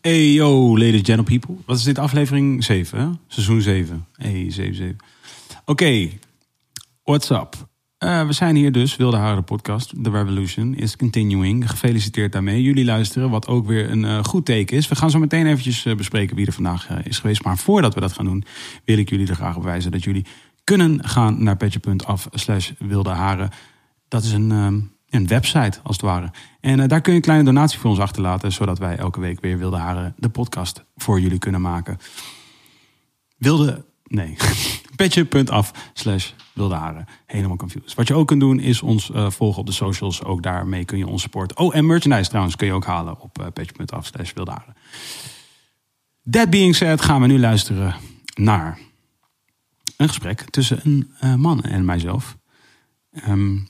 Hey yo, ladies and people. Wat is dit? Aflevering 7, hè? Seizoen 7. Hey, 7, 7. Oké, what's up? Uh, we zijn hier dus, Wilde Haren podcast. The Revolution is continuing. Gefeliciteerd daarmee. Jullie luisteren, wat ook weer een uh, goed teken is. We gaan zo meteen eventjes uh, bespreken wie er vandaag is geweest. Maar voordat we dat gaan doen, wil ik jullie er graag op wijzen dat jullie kunnen gaan naar petje.af slash wilde haren. Dat is een, een website, als het ware. En daar kun je een kleine donatie voor ons achterlaten, zodat wij elke week weer Wilde Haren, de podcast, voor jullie kunnen maken. Wilde, nee, petje.af slash wilde haren. Helemaal confused. Wat je ook kunt doen is ons uh, volgen op de socials. Ook daarmee kun je ons supporten. Oh, en merchandise trouwens kun je ook halen op uh, petje.af slash wilde haren. That being said gaan we nu luisteren naar een gesprek tussen een man en mijzelf. Um,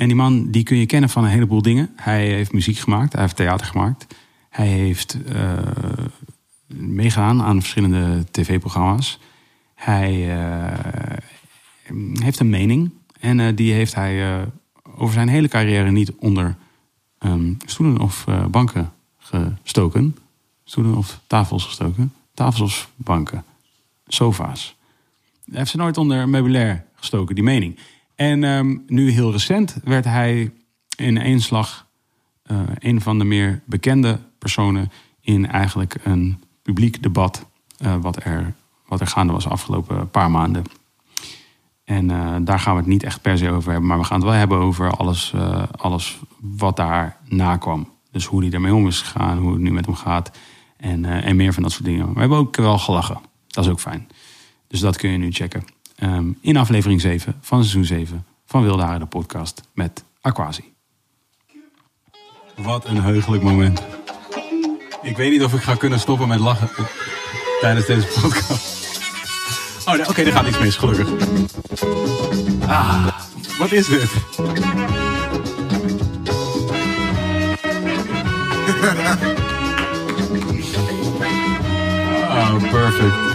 en die man die kun je kennen van een heleboel dingen. Hij heeft muziek gemaakt, hij heeft theater gemaakt. Hij heeft meegaan aan verschillende tv-programma's. Hij heeft een mening. En uh, die heeft hij uh, over zijn hele carrière niet onder um, stoelen of uh, banken gestoken. Stoelen of tafels gestoken. Tafels of banken. Sofa's. Hij heeft ze nooit onder meubilair gestoken, die mening. En um, nu heel recent werd hij in één slag een van de meer bekende personen in eigenlijk een publiek debat. wat, er, wat er gaande was de afgelopen paar maanden en uh, daar gaan we het niet echt per se over hebben. Maar we gaan het wel hebben over alles, alles wat daarna kwam. Dus hoe hij ermee om is gegaan, hoe het nu met hem gaat. En, en meer van dat soort dingen. We hebben ook wel gelachen. Dat is ook fijn. Dus dat kun je nu checken. Um, in aflevering 7 van seizoen 7 van Wilde Haren, de podcast met Aquasi. Wat een heugelijk moment. Ik weet niet of ik ga kunnen stoppen met lachen tijdens deze podcast. Oh, oké, okay, er gaat iets mis, gelukkig. Ah, wat is dit? oh, perfect.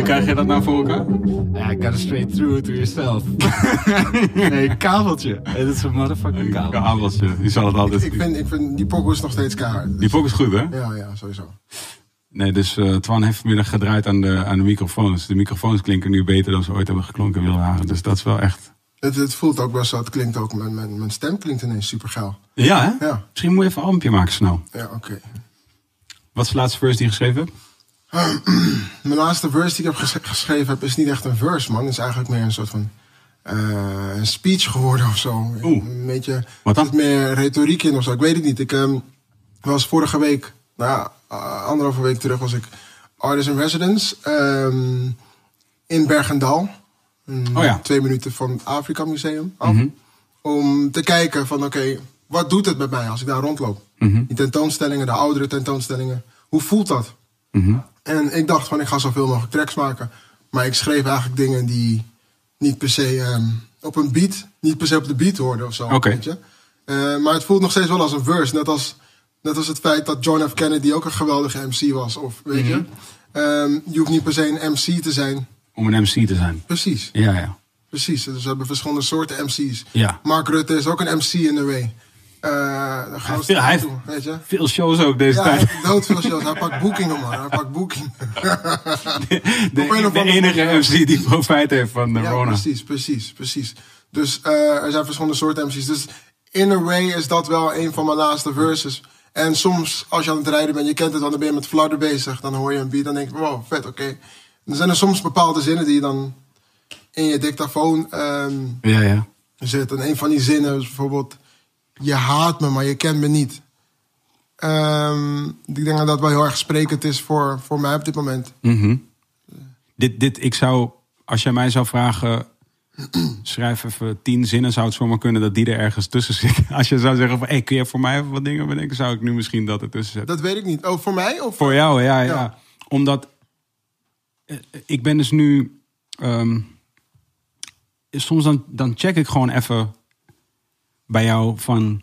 Hoe krijg je dat nou voor elkaar? Ja, I gotta straight through to yourself. nee, kabeltje. Het is een motherfucking kabel. Kabeltje, die zal het altijd... Ik, ik, vind, ik vind die pokoe is nog steeds kaart. Dus... Die pokoe is goed, hè? Ja, ja, sowieso. Nee, dus uh, Twan heeft vanmiddag gedraaid aan de, aan de microfoons. De microfoons klinken nu beter dan ze ooit hebben geklonken in Wilhagen. Dus dat is wel echt... Het, het voelt ook wel zo, het klinkt ook, mijn, mijn, mijn stem klinkt ineens super geil. Ja, hè? Ja. Misschien moet je even een albumje maken snel. Ja, oké. Okay. Wat is de laatste verse die je geschreven hebt? mijn laatste verse die ik heb ges geschreven heb is niet echt een verse, man. Het is eigenlijk meer een soort van uh, een speech geworden of zo. Oeh. Een beetje Wat dan? meer retoriek in of zo. Ik weet het niet. Ik um, was vorige week, nou uh, anderhalve week terug, was ik artist in residence um, in Bergendal. Oh ja. Twee minuten van het Afrika Museum af. Mm -hmm. Om te kijken van oké, okay, wat doet het met mij als ik daar rondloop? Mm -hmm. Die tentoonstellingen, de oudere tentoonstellingen. Hoe voelt dat? Mm -hmm. En ik dacht van ik ga zoveel mogelijk tracks maken. Maar ik schreef eigenlijk dingen die niet per se um, op een beat, niet per se op de beat hoorden of zo. Okay. Weet je? Uh, maar het voelt nog steeds wel als een verse. Net als, net als het feit dat John F. Kennedy ook een geweldige MC was. Of weet je, um, je hoeft niet per se een MC te zijn. Om een MC te zijn. Precies. Ja, ja. Precies. Dus we hebben verschillende soorten MC's. Ja. Mark Rutte is ook een MC in the way. Uh, veel, hij heeft weet je? veel shows ook deze ja, tijd. Hij dood veel shows. Hij pakt boekingen, man. Hij pakt boeking. de, de, de enige MC die profijt heeft van de ja, Rona. precies, precies, precies. Dus uh, er zijn verschillende soorten MC's. Dus in a way is dat wel een van mijn laatste verses. En soms, als je aan het rijden bent, je kent het, dan ben je met flarden bezig. Dan hoor je een beat, dan denk je, wow, vet, oké. Dan zijn er soms bepaalde zinnen die je dan in je dictafoon ehm, Ja, ja. En een van die zinnen is bijvoorbeeld... Je haat me, maar je kent me niet. Ehm, ik denk dat dat wel heel erg sprekend is voor, voor mij op dit moment. Mhm. Dit, dit, ik zou, als jij mij zou vragen, schrijf even tien zinnen, zou het zomaar kunnen dat die er ergens tussen zit. Als je zou zeggen van, hey, kun je voor mij even wat dingen bedenken, zou ik nu misschien dat ertussen zetten. Dat weet ik niet. Oh, voor mij? Of Voor jou, ja, ja. Ja. Omdat eh, ik ben dus nu. ehm, soms dan, dan check ik gewoon even bij jou van.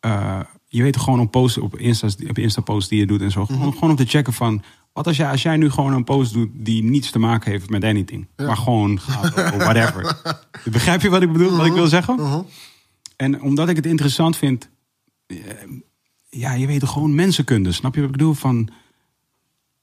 eh, je weet gewoon een post op Insta, op Insta post die je doet en zo. Gewoon, gewoon om te checken van. Wat als jij, als jij nu gewoon een post doet die niets te maken heeft met anything. Maar gewoon gaat over whatever. Begrijp je wat ik bedoel? Wat ik wil zeggen? Mhm. En omdat ik het interessant vind. eh, Ja, je weet gewoon mensenkunde. Snap je wat ik bedoel? Van,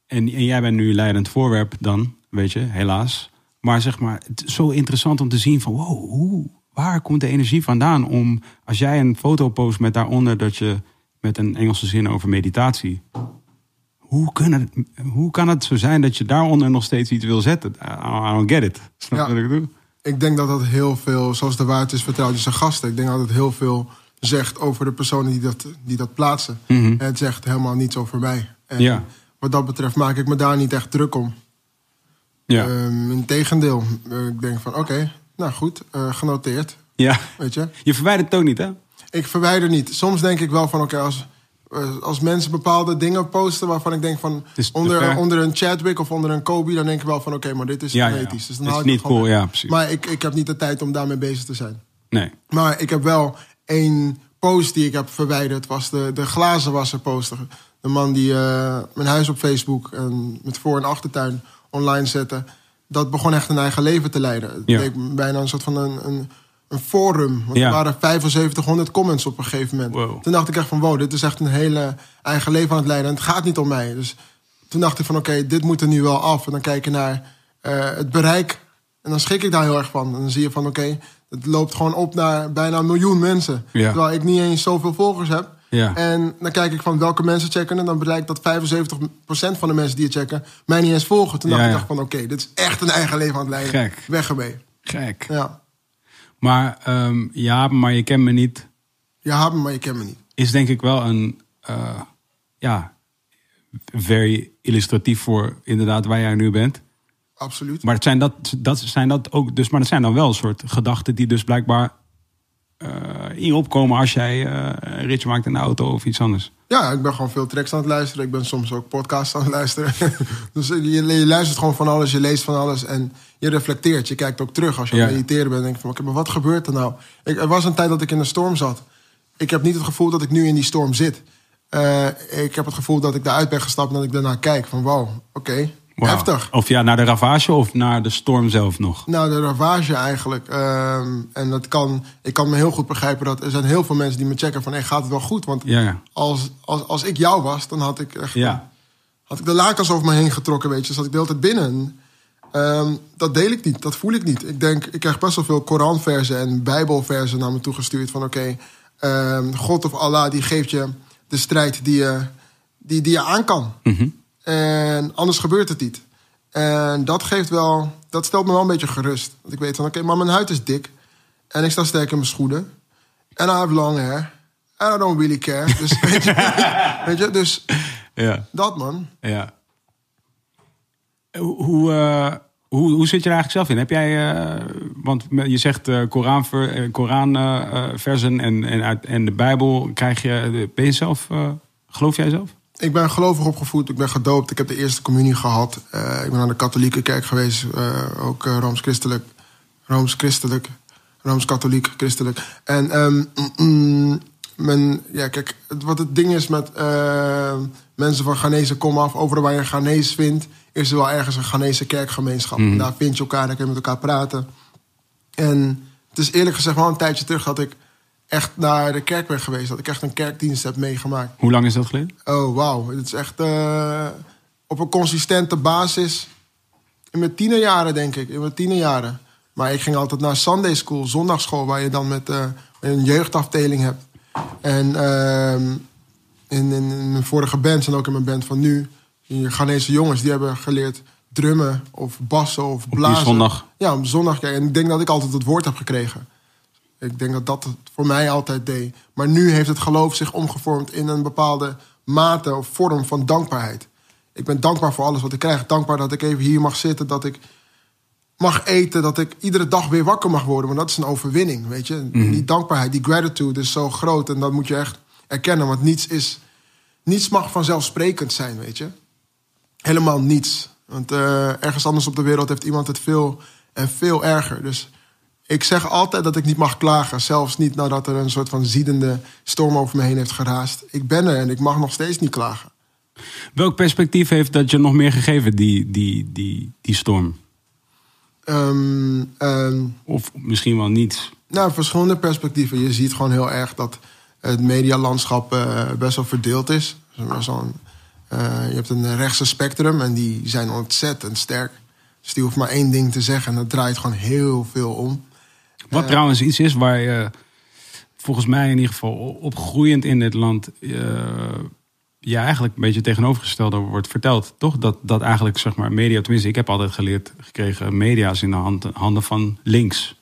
en, en jij bent nu leidend voorwerp dan, weet je, helaas. Maar zeg maar, het is zo interessant om te zien van... wow, hoe, waar komt de energie vandaan om... als jij een foto post met daaronder dat je... met een Engelse zin over meditatie... Hoe kan, het, hoe kan het zo zijn dat je daaronder nog steeds iets wil zetten? I don't get it. Snap je Ja. wat ik bedoel? Ik denk dat dat heel veel, zoals de waard is vertrouwd in zijn gasten. Ik denk dat het heel veel zegt over de personen die dat, die dat plaatsen. Mhm. En het zegt helemaal niets over mij. En Ja. wat dat betreft maak ik me daar niet echt druk om. Ja. Ehm, Integendeel, Eh, ik denk van oké, nou goed, eh, genoteerd. ja. Weet je? Je verwijdert het ook niet, hè? Ik verwijder niet. Soms denk ik wel van oké, als, eh, als mensen bepaalde dingen posten waarvan ik denk van onder, onder een Chadwick of onder een Kobe, dan denk ik wel van oké, maar dit is Ja, ja. Dus dan hou is niet cool, ja, precies. Maar ik, ik heb niet de tijd om daarmee bezig te zijn. Nee. Maar ik heb wel één post die ik heb verwijderd. was de, de glazenwasser poster. De man die eh, mijn huis op Facebook en met voor- en achtertuin online zette. Dat begon echt een eigen leven te leiden. Het Ja. leek bijna een soort van een, een, een forum. Want Ja. er waren 7500 comments op een gegeven moment. Wow. Toen dacht ik echt van wow, dit is echt een hele eigen leven aan het leiden. En het gaat niet om mij. Dus toen dacht ik van oké, dit moet er nu wel af. En dan kijk je naar eh, het bereik. En dan schrik ik daar heel erg van. En dan zie je van oké, het loopt gewoon op naar bijna een miljoen mensen. Ja. Terwijl ik niet eens zoveel volgers heb. Ja. En dan kijk ik van welke mensen checken. En dan blijkt dat 75% van de mensen die het checken mij niet eens volgen. Toen dacht Ja, ik ja. van oké, dit is echt een eigen leven aan het leiden. Gek. Weg ermee. Gek. Ja. Maar ehm, ja, maar je kent me niet. Je me, maar je kent me niet. Is denk ik wel een, eh, ja, very illustratief voor inderdaad waar jij nu bent. Absoluut. Maar het zijn dat, dat zijn dat ook, dus, maar dat zijn dan wel een soort gedachten die dus blijkbaar in je opkomen als jij eh, een ritje maakt in de auto of iets anders. Ja, ik ben gewoon veel tracks aan het luisteren. Ik ben soms ook podcasts aan het luisteren. dus je, je luistert gewoon van alles, je leest van alles en je reflecteert. Je kijkt ook terug als je aan het mediteren bent. denk je van, oké, maar wat gebeurt er nou? Ik, er was een tijd dat ik in een storm zat. Ik heb niet het gevoel dat ik nu in die storm zit. Eh, ik heb het gevoel dat ik daaruit ben gestapt en dat ik daarna kijk van, wow, oké, Heftig. Of ja, naar de ravage of naar de storm zelf nog. Nou, de ravage eigenlijk. Ehm, en dat kan, ik kan me heel goed begrijpen dat er zijn heel veel mensen die me checken van, hey, gaat het wel goed? Want Ja, ja. als, als, als ik jou was, dan had ik echt Ja. had ik de lakens over me heen getrokken, weet je. Zat ik de hele tijd binnen. Ehm, dat deel ik niet, dat voel ik niet. Ik denk, ik krijg best wel veel Koranversen en Bijbelversen naar me toegestuurd. Van oké, ehm, God of Allah die geeft je de strijd die je, die, die je aan kan. Mhm. En anders gebeurt het niet. En dat geeft wel, dat stelt me wel een beetje gerust. Want ik weet van oké, maar mijn huid is dik. En ik sta sterk in mijn schoenen. En I have long hair. And I don't really care. Dus, weet je, weet je, dus Ja. dat man. Ja. Hoe, hoe, eh, hoe, hoe zit je er eigenlijk zelf in? Heb jij, eh, want je zegt eh Koranver, eh, Koranversen en, en, uit, en de Bijbel krijg je. Ben je zelf, geloof jij zelf? Ik ben gelovig opgevoed, ik ben gedoopt, ik heb de eerste communie gehad. Eh, ik ben aan de katholieke kerk geweest, eh, ook eh, rooms-christelijk. Rooms-christelijk, rooms-katholiek, christelijk. En ehm, mm, mm, men, ja, kijk, het- wat het ding is met mensen van Ghanese kom af, overal waar je Ghanese vindt, is er wel ergens een Ghanese kerkgemeenschap. En daar vind je elkaar, daar kun je met elkaar praten. En het is eerlijk gezegd wel een tijdje terug dat ik echt naar de kerk ben geweest. Dat ik echt een kerkdienst heb meegemaakt. Hoe lang is dat geleden? Oh, wauw. Het is echt eh, op een consistente basis. In mijn tienerjaren, denk ik. In mijn tienerjaren. Maar ik ging altijd naar Sunday school, zondagschool... waar je dan met eh, een jeugdafdeling heb. En ehm, in, mijn vorige bands en ook in mijn band van nu, die Ghanese jongens, die hebben geleerd drummen of bassen of die blazen. zondag. Ja, op zondag. En ik denk dat ik altijd het woord heb gekregen. Ik denk dat dat het voor mij altijd deed. Maar nu heeft het geloof zich omgevormd in een bepaalde mate of vorm van dankbaarheid. Ik ben dankbaar voor alles wat ik krijg. Dankbaar dat ik even hier mag zitten, dat ik mag eten, dat ik iedere dag weer wakker mag worden. Maar dat is een overwinning, weet je. Die dankbaarheid, die gratitude is zo groot en dat moet je echt erkennen. Want niets, is, niets mag vanzelfsprekend zijn, weet je. Helemaal niets. Want eh, ergens anders op de wereld heeft iemand het veel en veel erger. Dus ik zeg altijd dat ik niet mag klagen. Zelfs niet nadat er een soort van ziedende storm over me heen heeft geraast. Ik ben er en ik mag nog steeds niet klagen. Welk perspectief heeft dat je nog meer gegeven, die, die, die, die storm? Ehm, ehm, Of misschien wel niets. nou, verschillende perspectieven. Je ziet gewoon heel erg dat het medialandschap eh, best wel verdeeld is. Zo'n, eh, je hebt een rechtse spectrum en die zijn ontzettend sterk. Dus die hoeft maar één ding te zeggen en dat draait gewoon heel veel om. Wat trouwens iets is waar je volgens mij in ieder geval opgroeiend in dit land je eigenlijk een beetje tegenovergesteld over wordt verteld. Toch? Dat, dat eigenlijk zeg maar media, tenminste ik heb altijd geleerd gekregen, media is in de hand, handen van links.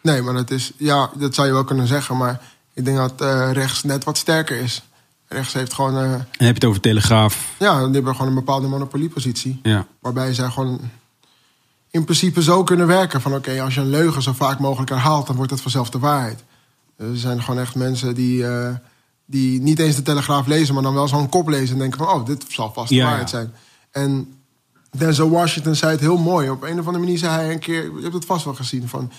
Nee, maar dat is, ja, dat zou je wel kunnen zeggen, maar ik denk dat eh, rechts net wat sterker is. Rechts heeft gewoon, eh, En heb je het over Telegraaf. ja, die hebben gewoon een bepaalde monopoliepositie. Ja. Waarbij zij gewoon in principe zo kunnen werken. Van oké, als je een leugen zo vaak mogelijk herhaalt, dan wordt het vanzelf de waarheid. Er zijn gewoon echt mensen die, eh, die niet eens de Telegraaf lezen, maar dan wel zo'n kop lezen en denken van oh, dit zal vast de Ja, waarheid ja. zijn. En Denzel Washington zei het heel mooi. Op een of andere manier zei hij een keer, je hebt het vast wel gezien, van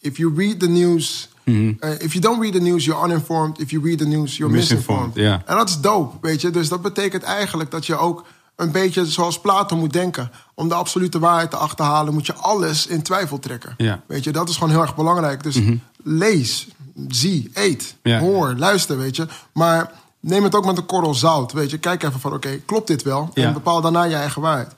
if you read the news, Mhm. eh, if you don't read the news, you're uninformed. If you read the news, you're Misinformed. En dat is dope, weet je. Dus dat betekent eigenlijk dat je ook een beetje zoals Plato moet denken. Om de absolute waarheid te achterhalen, moet je alles in twijfel trekken. Ja. Mhm. Weet je, dat is gewoon heel erg belangrijk. Dus lees, zie, eet, Ja. hoor, luister, weet je. Maar neem het ook met een korrel zout, weet je. Kijk even van, oké, klopt dit wel? Ja. En bepaal daarna je eigen waarheid.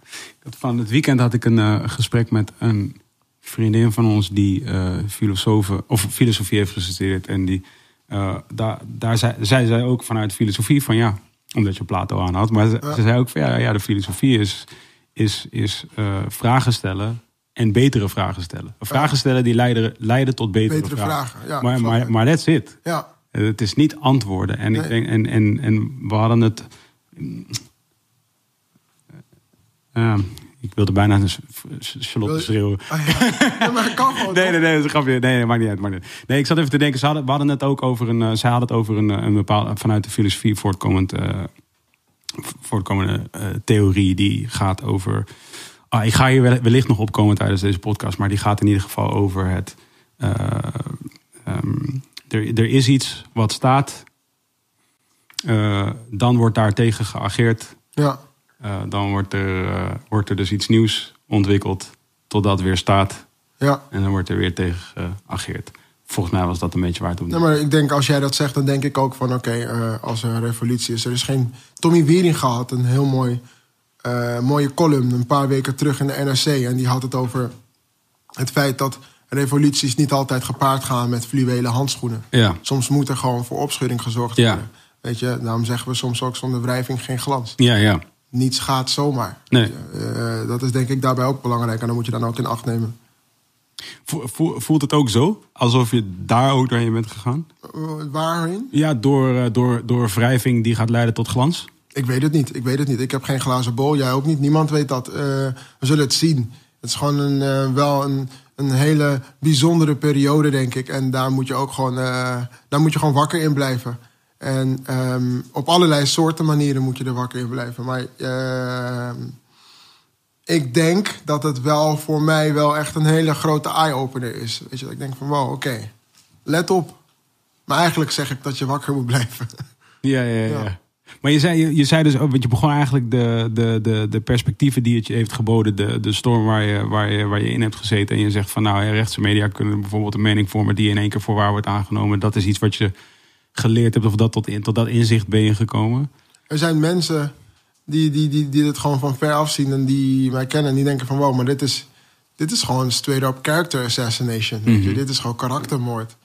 Van het weekend had ik een eh, gesprek met een vriendin van ons die eh filosofen, of filosofie heeft gestudeerd. En die, eh, daar, daar zei, zei zij ook vanuit filosofie van ja, omdat je Plato aan had. Maar ze, ze zei ook van ja, ja de filosofie is, is, is eh, vragen stellen en betere vragen stellen. Vragen stellen die leiden, leiden tot betere, Betere vragen, ja, maar, maar, maar that's it. Ja, Het is niet antwoorden. En, ik denk, en, en, en we hadden het. Eh, ik wilde bijna Charlotte schreeuwen. Ah, ja. ja, maar het kan gewoon. Nee, nee, nee, dat is een grapje. Nee, nee, maakt niet uit. Maakt niet uit. Nee, ik zat even te denken. Ze hadden, we hadden het ook over een. eh, zij hadden het over een, eh, een bepaalde. vanuit de filosofie voortkomend. eh, voortkomende theorie. die gaat over. Ah, ik ga hier wel- wellicht nog opkomen tijdens deze podcast. maar die gaat in ieder geval over het. eh, ehm, er, er is iets wat staat. Dan wordt daar tegen geageerd. Ja, Eh, dan wordt er, eh, wordt er dus iets nieuws ontwikkeld. totdat weer staat. ja. En dan wordt er weer tegen geageerd. Volgens mij was dat een beetje waar het om Nee, maar ik denk als jij dat zegt, dan denk ik ook van oké, eh, als er een revolutie is. Er is geen. Tommy Wiering gehad, een heel mooi, mooie column een paar weken terug in de NRC. En die had het over het feit dat revoluties niet altijd gepaard gaan met fluwelen handschoenen. Ja, Soms moet er gewoon voor opschudding gezorgd Ja. worden. Weet je, daarom zeggen we soms ook zonder wrijving geen glans. ja, ja. Niets gaat zomaar. Nee. Eh, dat is denk ik daarbij ook belangrijk en dan moet je dan ook in acht nemen. Vo- vo- Voelt het ook zo? Alsof je daar ook doorheen bent gegaan? Eh, waarheen? Ja, door, eh, door, door wrijving die gaat leiden tot glans? Ik weet het niet. Ik weet het niet. Ik heb geen glazen bol. Jij ook niet. Niemand weet dat. We zullen het zien. Het is gewoon een, wel een, een hele bijzondere periode, denk ik. En daar moet je ook gewoon, daar moet je gewoon wakker in blijven. En ehm, op allerlei soorten manieren moet je er wakker in blijven. Maar ehm, ik denk dat het wel voor mij wel echt een hele grote eye-opener is. Weet je, dat ik denk van wow, oké, let op. Maar eigenlijk zeg ik dat je wakker moet blijven. Ja, ja, ja. Ja. Maar je zei, je, je zei dus ook, want je begon eigenlijk de, de, de, de perspectieven die het je heeft geboden, de, de storm waar je, waar, je, waar je in hebt gezeten. En je zegt van nou, rechtse media kunnen bijvoorbeeld een mening vormen die in één keer voor waar wordt aangenomen. Dat is iets wat je geleerd hebt of dat tot, in, tot dat inzicht ben je gekomen. Er zijn mensen die, die, die, die het gewoon van ver afzien en die mij kennen en die denken van wow, maar dit is, dit is gewoon straight up character assassination. weet je. Mhm. Dit is gewoon karaktermoord.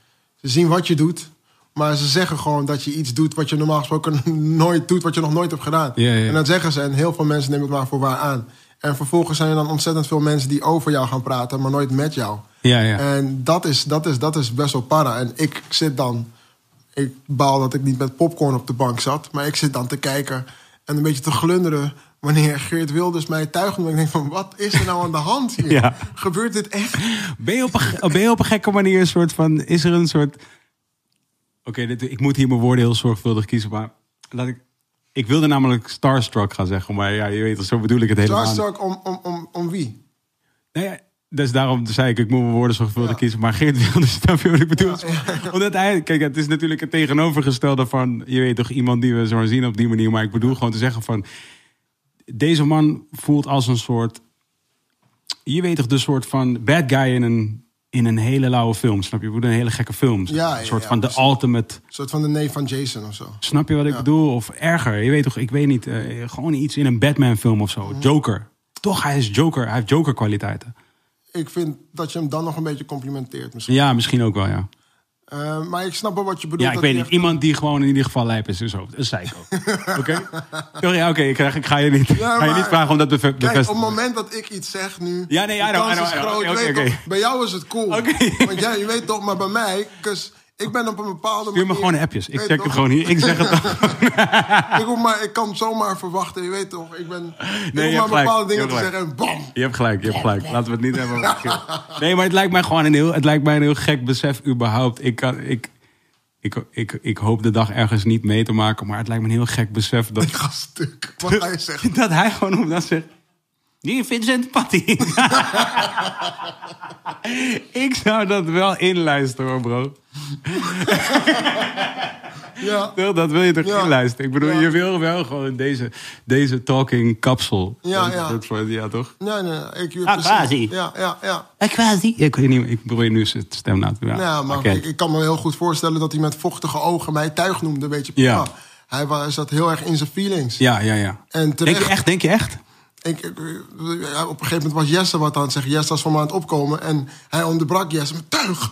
Ze zien wat je doet. Maar ze zeggen gewoon dat je iets doet wat je normaal gesproken nooit doet, wat je nog nooit hebt gedaan. Ja, ja. En dat zeggen ze en heel veel mensen nemen het maar voor waar aan. En vervolgens zijn er dan ontzettend veel mensen die over jou gaan praten, maar nooit met jou. Ja, ja. En dat is, dat, is, dat is best wel para. En ik zit dan. Ik baal dat ik niet met popcorn op de bank zat. Maar ik zit dan te kijken en een beetje te glunderen. Wanneer Geert Wilders mij tuigt. En ik denk van, wat is er nou aan de hand hier? Ja. Gebeurt dit echt? Ben je, op een, ben je op een gekke manier een soort van... Is er een soort... Oké, ik moet hier mijn woorden heel zorgvuldig kiezen, maar... Laat ik, ik wilde namelijk starstruck gaan zeggen, maar ja, je weet zo bedoel ik het helemaal. Starstruck om, om, om, om wie? Nee, ja, dus daarom zei ik, ik moet mijn woorden zorgvuldig Ja. kiezen. Maar Geert Wilders, snap je wat ik bedoel? Omdat hij, kijk, het is natuurlijk het tegenovergestelde van... Je weet toch, iemand die we zo zien op die manier. Maar ik bedoel gewoon te zeggen van... Deze man voelt als een soort... Je weet toch, de soort van bad guy in een, in een hele lauwe film. Snap je? Ik bedoel, een hele gekke film. Ja, ja, een soort ja, van de ultimate... Een soort van de neef van Jason of zo. Snap je wat ik Ja. bedoel? Of erger. Je weet toch, ik weet niet. eh, gewoon iets in een Batman film of Mhm. zo. Joker. Toch, hij is Joker. Hij heeft Joker kwaliteiten. Ik vind dat je hem dan nog een beetje complimenteert misschien. Ja, misschien ook wel, ja. Eh, maar ik snap wel wat je bedoelt. Ja, ik weet niet. echt- Iemand die gewoon in ieder geval lijp is in zijn hoofd. Een psycho. Oké? Toch, Ja, oké. Ik, krijg- ik ga je niet, Ja, ga je niet vragen om dat Kijk, op het moment dat ik iets zeg nu... Ja, nee, I de know, kans I know, is I know. groot, Oké, je weet oké, toch, oké. Bij jou is het cool. Oké. Want jij, je weet toch, maar bij mij... 'cause ik ben op een bepaalde Stuur me manier- gewoon appjes. Ik check het gewoon hier. Ik zeg het dan. Ik, hoef maar, ik kan zomaar verwachten, je weet toch. Ik ben... ik Nee, je maar gelijk, bepaalde dingen te zeggen en bam. Je hebt gelijk, je hebt gelijk. Laten we het niet hebben over. Nee, maar het lijkt mij gewoon een heel, het lijkt mij een heel gek besef überhaupt. Ik, kan, ik, ik, ik, ik hoop de dag ergens niet mee te maken, maar het lijkt me een heel gek besef dat, Ik ga stuk. Wat ga je zeggen? dat hij gewoon op dat zegt. Die Vincent Patty. ik zou dat wel inluisteren hoor, bro. Ja. Dat wil je toch Ja. inluisteren? Ik bedoel, Ja. je wil wel gewoon deze, deze talking kapsel. Ja, ja. ja, toch? Nee, nee, ik... Ah, quasi. Ja, ja, ja. Quasi. Ik weet niet, ik probeer nu zijn stem na te doen. Ja, maar ik, ik kan me heel goed voorstellen dat hij met vochtige ogen mij tuig noemde, weet je. Ja. Hij was, zat heel erg in zijn feelings. Ja, ja, ja. En Denk terecht, je echt? Denk je echt? Ik, ik- ja, op een gegeven moment was Jesse wat aan het zeggen. Jesse was van me aan het opkomen en hij onderbrak Jesse met tuig.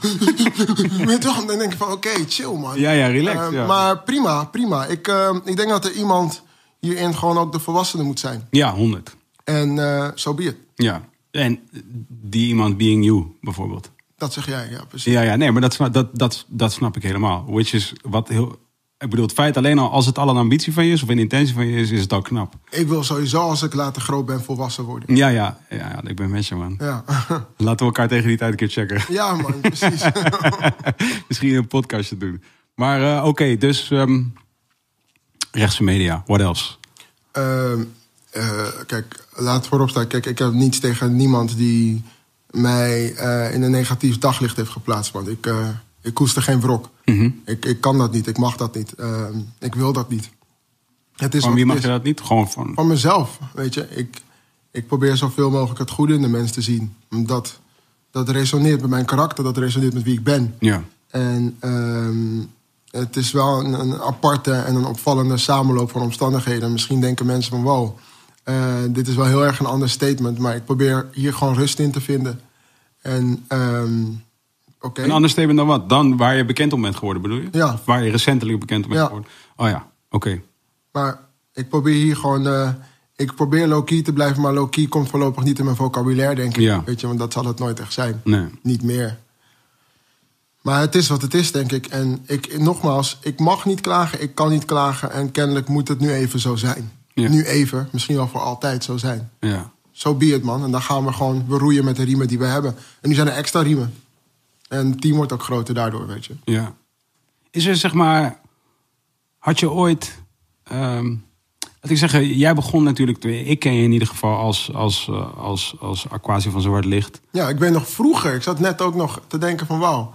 Dan denk ik van, oké, chill man. Ja, ja, relax, Eh, ja. Maar prima, prima. Ik, eh, ik denk dat er iemand hierin gewoon ook de volwassene moet zijn. Ja, 100. En eh zo be it. Ja. En die iemand being you, bijvoorbeeld. Dat zeg jij, ja, precies. Ja, ja, nee, maar dat, snap- dat, dat, dat snap ik helemaal. Which is wat heel. Ik bedoel, het feit alleen al als het al een ambitie van je is of een intentie van je is, is het al knap. Ik wil sowieso, als ik later groot ben, volwassen worden. Ja, ja, ja, ja ik ben met je, man. Ja, Laten we elkaar tegen die tijd een keer checken. ja man, precies. Misschien een podcastje doen. Maar eh, oké, dus ehm, rechtse media, what else? Ehm, eh, kijk, laat voorop staan. Kijk, ik heb niets tegen niemand die mij eh, in een negatief daglicht heeft geplaatst. Want ik, ik koester geen wrok. Mhm. ik, ik kan dat niet, ik mag dat niet. Ehm, ik wil dat niet. Het is Van wie mag is. je dat niet? Gewoon van. Van mezelf, weet je. Ik, ik probeer zoveel mogelijk het goede in de mens te zien. Dat, dat resoneert met mijn karakter, dat resoneert met wie ik ben. Ja. En ehm, het is wel een, een aparte en een opvallende samenloop van omstandigheden. Misschien denken mensen van wow, eh, dit is wel heel erg een ander statement. Maar ik probeer hier gewoon rust in te vinden. En ehm, oké. Een ander statement dan wat? Dan waar je bekend om bent geworden, bedoel je? Ja. Of waar je recentelijk bekend om bent Ja. geworden? Oh ja, oké. Maar ik probeer hier gewoon. eh, ik probeer low-key te blijven, maar low-key komt voorlopig niet in mijn vocabulaire, denk ik. Ja. Weet je, want dat zal het nooit echt zijn. Nee. Niet meer. Maar het is wat het is, denk ik. En ik, nogmaals, ik mag niet klagen, ik kan niet klagen. En kennelijk moet het nu even zo zijn. Ja. Nu even, misschien wel voor altijd zo zijn. Ja. Zo be it, man. En dan gaan we gewoon, we roeien met de riemen die we hebben. En nu zijn er extra riemen. En het team wordt ook groter daardoor, weet je. Ja. Is er zeg maar. Had je ooit. ehm laat ik zeggen, jij begon natuurlijk. Ik ken je in ieder geval als, als, eh, als, als Aquasi van Zwart Licht. Ja, ik weet nog vroeger, ik zat net ook nog te denken van wauw.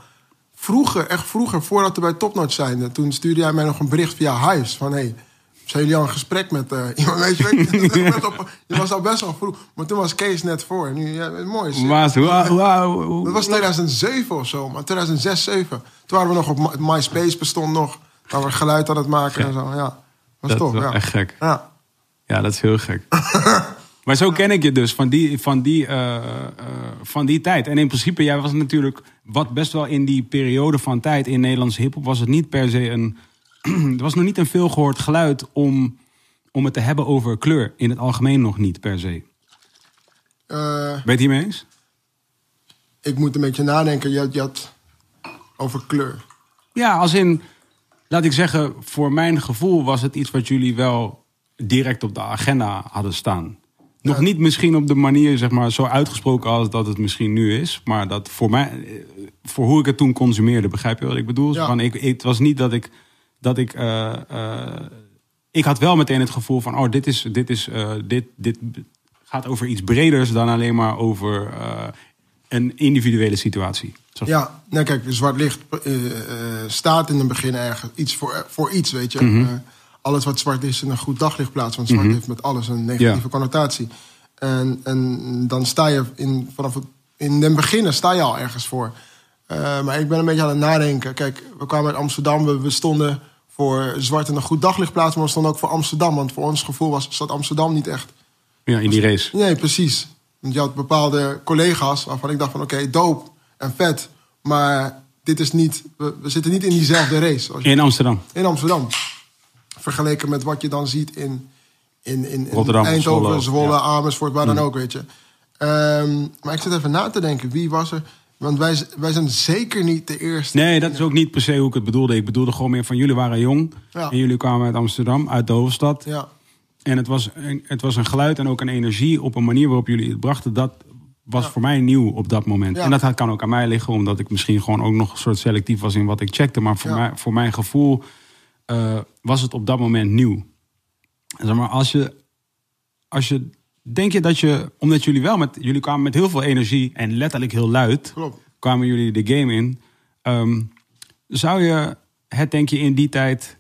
Vroeger, echt vroeger, voordat we bij Topnotch zijn, toen stuurde jij mij nog een bericht via Hives van hé, hey, zijn jullie al in gesprek met eh, iemand? Weet je, op- je was al best wel vroeg, maar toen was Kees net voor. Nu, ja, mooi. is- Maar hoe, hoe- Dat was 2007 of zo, maar 2006, 2007. Toen waren we nog op My- MySpace, bestond nog. Waar we geluid aan het maken en zo, ja. Was Dat wel ja. echt gek. Ja. Ja, dat is heel gek. Maar zo ken ik je dus van die, van, die, eh, eh, van die tijd. En in principe, jij was natuurlijk wat best wel in die periode van tijd in Nederlandse hiphop was het niet per se een. er was nog niet een veel gehoord geluid om, om het te hebben over kleur. In het algemeen nog niet per se. Eh, Ben je hiermee eens? ik moet een beetje nadenken. Je je had over kleur. Ja, als in, laat ik zeggen, voor mijn gevoel was het iets wat jullie wel direct op de agenda hadden staan. Nog Ja. niet misschien op de manier, zeg maar, zo uitgesproken als dat het misschien nu is. Maar dat voor mij, eh, voor hoe ik het toen consumeerde, begrijp je wat ik bedoel? Ja. Van, ik, het was niet dat ik, dat ik, eh, eh, ik had wel meteen het gevoel van, oh, dit is, dit is, eh, dit, dit gaat over iets breders dan alleen maar over een individuele situatie. Zo. Ja, nou kijk, zwart licht staat in het begin ergens iets voor, voor iets, weet je. Mhm. Alles wat zwart is in een goed daglicht plaatst. Want zwart heeft met alles een negatieve Ja. connotatie. En, en dan sta je in, vanaf het, in den beginnen sta je al ergens voor. Maar ik ben een beetje aan het nadenken. Kijk, we kwamen uit Amsterdam. We, we stonden voor zwart in een goed daglicht plaatsen. Maar we stonden ook voor Amsterdam. Want voor ons gevoel was, zat Amsterdam niet echt Ja, in die race. Nee, precies. Want je had bepaalde collega's waarvan ik dacht van... oké, dope en vet, maar dit is niet... We, we zitten niet in diezelfde race als je- In Amsterdam. in Amsterdam. Vergeleken met wat je dan ziet in, in, in, in Rotterdam, Eindhoven, Zwolle, Zwolle, ja. Mm. Amersfoort, waar dan ook, weet je. Ehm, maar ik zit even na te denken, wie was er... Want wij, wij zijn zeker niet de eerste. Nee, dat is ook niet per se hoe ik het bedoelde. Ik bedoelde gewoon meer van jullie waren jong. Ja. En jullie kwamen uit Amsterdam, uit de hoofdstad. Ja, En het was, een, het was een geluid en ook een energie op een manier waarop jullie het brachten. Dat was Ja. voor mij nieuw op dat moment. Ja. En dat kan ook aan mij liggen, omdat ik misschien gewoon ook nog een soort selectief was in wat ik checkte. Maar voor, mij, voor mijn gevoel eh, was het op dat moment nieuw. En Zeg maar, als je, als je, denk je dat je, omdat jullie wel met, jullie kwamen met heel veel energie en letterlijk heel luid, klopt. kwamen jullie de game in. Ehm, zou je het, denk je, in die tijd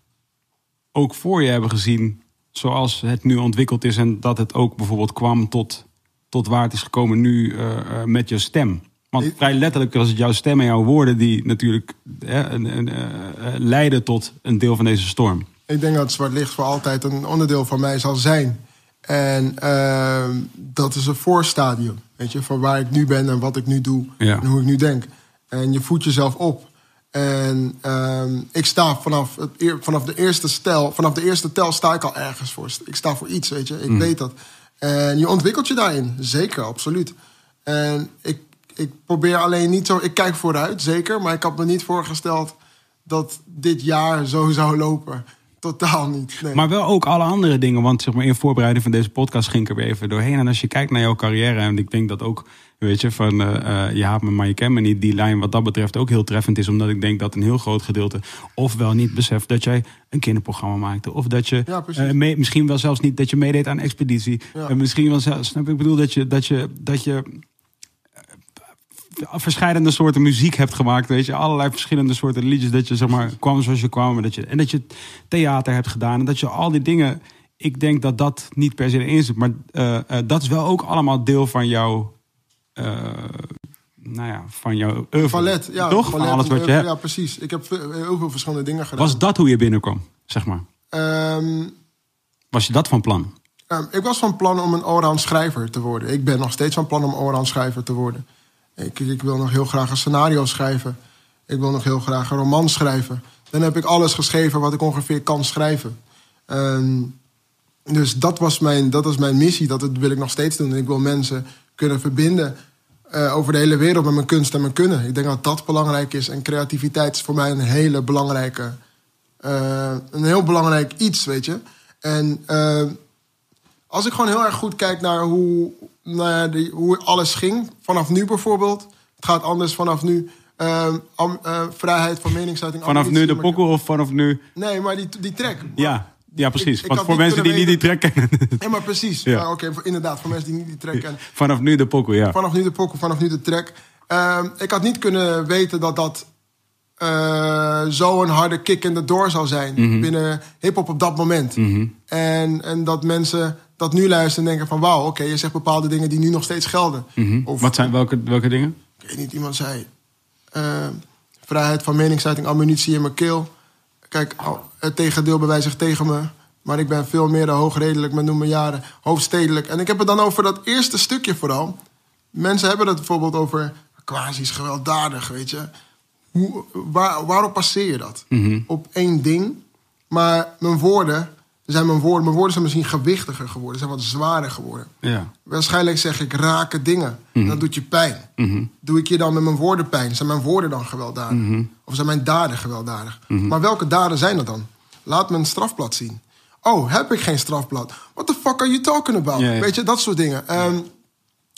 ook voor je hebben gezien zoals het nu ontwikkeld is en dat het ook bijvoorbeeld kwam tot, tot waar het is gekomen nu eh, eh, met je stem? Want vrij letterlijk was het jouw stem en jouw woorden die natuurlijk een, een, eh, eh, leiden tot een deel van deze storm. Ik denk dat zwart licht voor altijd een onderdeel van mij zal zijn. En ehm, dat is een voorstadium, weet je, van waar ik nu ben en wat ik nu doe Ja. en hoe ik nu denk. En je voedt jezelf op. En ehm, ik sta vanaf, het, vanaf de eerste stel, vanaf de eerste tel sta ik al ergens voor. Ik sta voor iets, weet je. Ik weet dat. En je ontwikkelt je daarin, zeker, absoluut. En ik, ik probeer alleen niet zo, ik kijk vooruit, zeker, maar ik had me niet voorgesteld dat dit jaar zo zou lopen. Totaal niet. Nee. Maar wel ook alle andere dingen. Want zeg maar, in voorbereiding van deze podcast ging ik er weer even doorheen. En als je kijkt naar jouw carrière, en ik denk dat ook, weet je, van eh, je haat me, maar je kent me niet. Die lijn wat dat betreft ook heel treffend is. Omdat ik denk dat een heel groot gedeelte ofwel niet beseft dat jij een kinderprogramma maakte. Of dat je Ja, eh, mee- misschien wel zelfs niet dat je meedeed aan expeditie. Ja. En misschien wel zelfs, snap ik bedoel dat je, dat je, dat je verschillende soorten muziek hebt gemaakt, weet je, allerlei verschillende soorten liedjes, dat je zeg maar kwam zoals je kwam, en dat je en dat je theater hebt gedaan en dat je al die dingen, ik denk dat dat niet per se erin zit, maar eh, eh, dat is wel ook allemaal deel van jouw, eh, nou ja, van jouw. Palet, ja. toch? palet, van alles wat je hebt. Ja, precies. Ik heb heel veel verschillende dingen gedaan. Was dat hoe je binnenkwam, zeg maar? Ehm, Was je dat van plan? ehm, ik was van plan om een allround schrijver te worden. Ik ben nog steeds van plan om allround schrijver te worden. Ik, wil nog heel graag een scenario schrijven. Ik wil nog heel graag een roman schrijven. Dan heb ik alles geschreven wat ik ongeveer kan schrijven. Ehm, dus dat was, mijn, dat was mijn missie. Dat wil ik nog steeds doen. En ik wil mensen kunnen verbinden eh, over de hele wereld met mijn kunst en mijn kunnen. Ik denk dat dat belangrijk is. En creativiteit is voor mij een hele belangrijke... eh, een heel belangrijk iets, weet je. En eh, als ik gewoon heel erg goed kijk naar hoe, naar die, hoe alles ging, vanaf nu bijvoorbeeld. Het gaat anders vanaf nu. Ehm, eh, vrijheid van meningsuiting. Vanaf nu de pokkel of vanaf nu? Nee, maar die, die track. Ja, ja precies. Ik- Want voor mensen die niet die track kennen, Ja, maar precies. Ja. Ja. Oké, inderdaad, voor mensen die niet die track kennen. vanaf nu de pokkel, ja. Vanaf nu de pokken, vanaf nu de track. Ehm, ik had niet kunnen weten dat dat eh, zo'n harde kick in de door zou zijn Mhm. binnen hip-hop op dat moment. en, en dat mensen dat nu luisteren en denken van wauw, oké, je zegt bepaalde dingen die nu nog steeds gelden. Mhm. Of, Wat zijn welke, welke dingen? ik weet niet, iemand zei eh, vrijheid van meningsuiting, ammunitie in mijn keel. Kijk, het tegendeel bewijst zich tegen me. Maar ik ben veel meer hoogredelijk met noem mijn jaren, hoofdstedelijk. En ik heb het dan over dat eerste stukje vooral. Mensen hebben het bijvoorbeeld over quasi is gewelddadig, weet je. Hoe, waar, waarop passeer je dat? Op één ding. Maar mijn woorden zijn mijn woorden. Mijn woorden zijn misschien gewichtiger geworden, zijn wat zwaarder geworden. Ja. Waarschijnlijk zeg ik rake dingen. En dat doet je pijn. Doe ik je dan met mijn woorden pijn? Zijn mijn woorden dan gewelddadig? Of zijn mijn daden gewelddadig? Maar welke daden zijn dat dan? Laat me een strafblad zien. Oh, heb ik geen strafblad? What the fuck are you talking about? Ja, ja. Weet je, dat soort dingen. Ehm,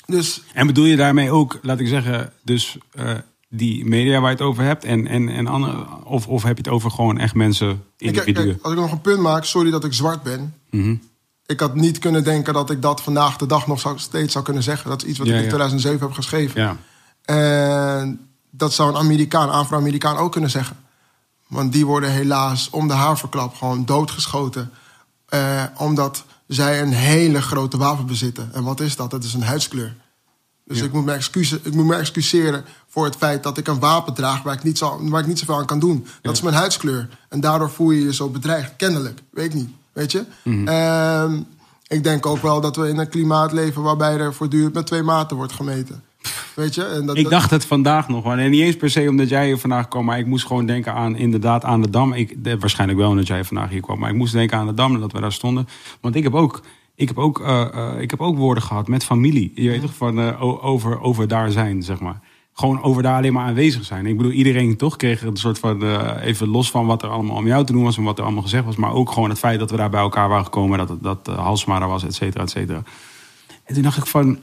dus En bedoel je daarmee ook, laat ik zeggen, dus eh, die media waar je het over hebt? En, en, en andere, of, of heb je het over gewoon echt mensen, individuen? kijk, als ik nog een punt maak, sorry dat ik zwart ben. Mhm. Ik had niet kunnen denken dat ik dat vandaag de dag nog zou, steeds zou kunnen zeggen. Dat is iets wat Ja, ik in ja. 2007 heb geschreven. Ja. En dat zou een Amerikaan, Afro-Amerikaan ook kunnen zeggen. Want die worden helaas om de haverklap gewoon doodgeschoten. eh, omdat zij een hele grote wapen bezitten. En wat is dat? Dat is een huidskleur. Dus Ja. ik, moet me excuse, ik moet me excuseren voor het feit dat ik een wapen draag waar ik niet, zo, waar ik niet zoveel aan kan doen. Dat is mijn huidskleur. En daardoor voel je je zo bedreigd. Kennelijk. Weet niet. Weet je? Mhm. Ehm, ik denk ook wel dat we in een klimaat leven waarbij er voortdurend met twee maten wordt gemeten. Weet je? En dat, Ik dacht het vandaag nog wel. En niet eens per se omdat jij hier vandaag kwam. Maar ik moest gewoon denken aan inderdaad aan de Dam. Ik, de- waarschijnlijk wel omdat jij vandaag hier kwam. Maar ik moest denken aan de Dam en dat we daar stonden. Want ik heb ook, ik heb ook, eh, eh, ik heb ook woorden gehad met familie. Je weet toch, van, eh, over, over daar zijn, zeg maar. Gewoon over daar alleen maar aanwezig zijn. Ik bedoel, iedereen toch kreeg een soort van... even los van wat er allemaal om jou te doen was... en wat er allemaal gezegd was. Maar ook gewoon het feit dat we daar bij elkaar waren gekomen... dat, dat Halsma was, et cetera, et cetera. En toen dacht ik van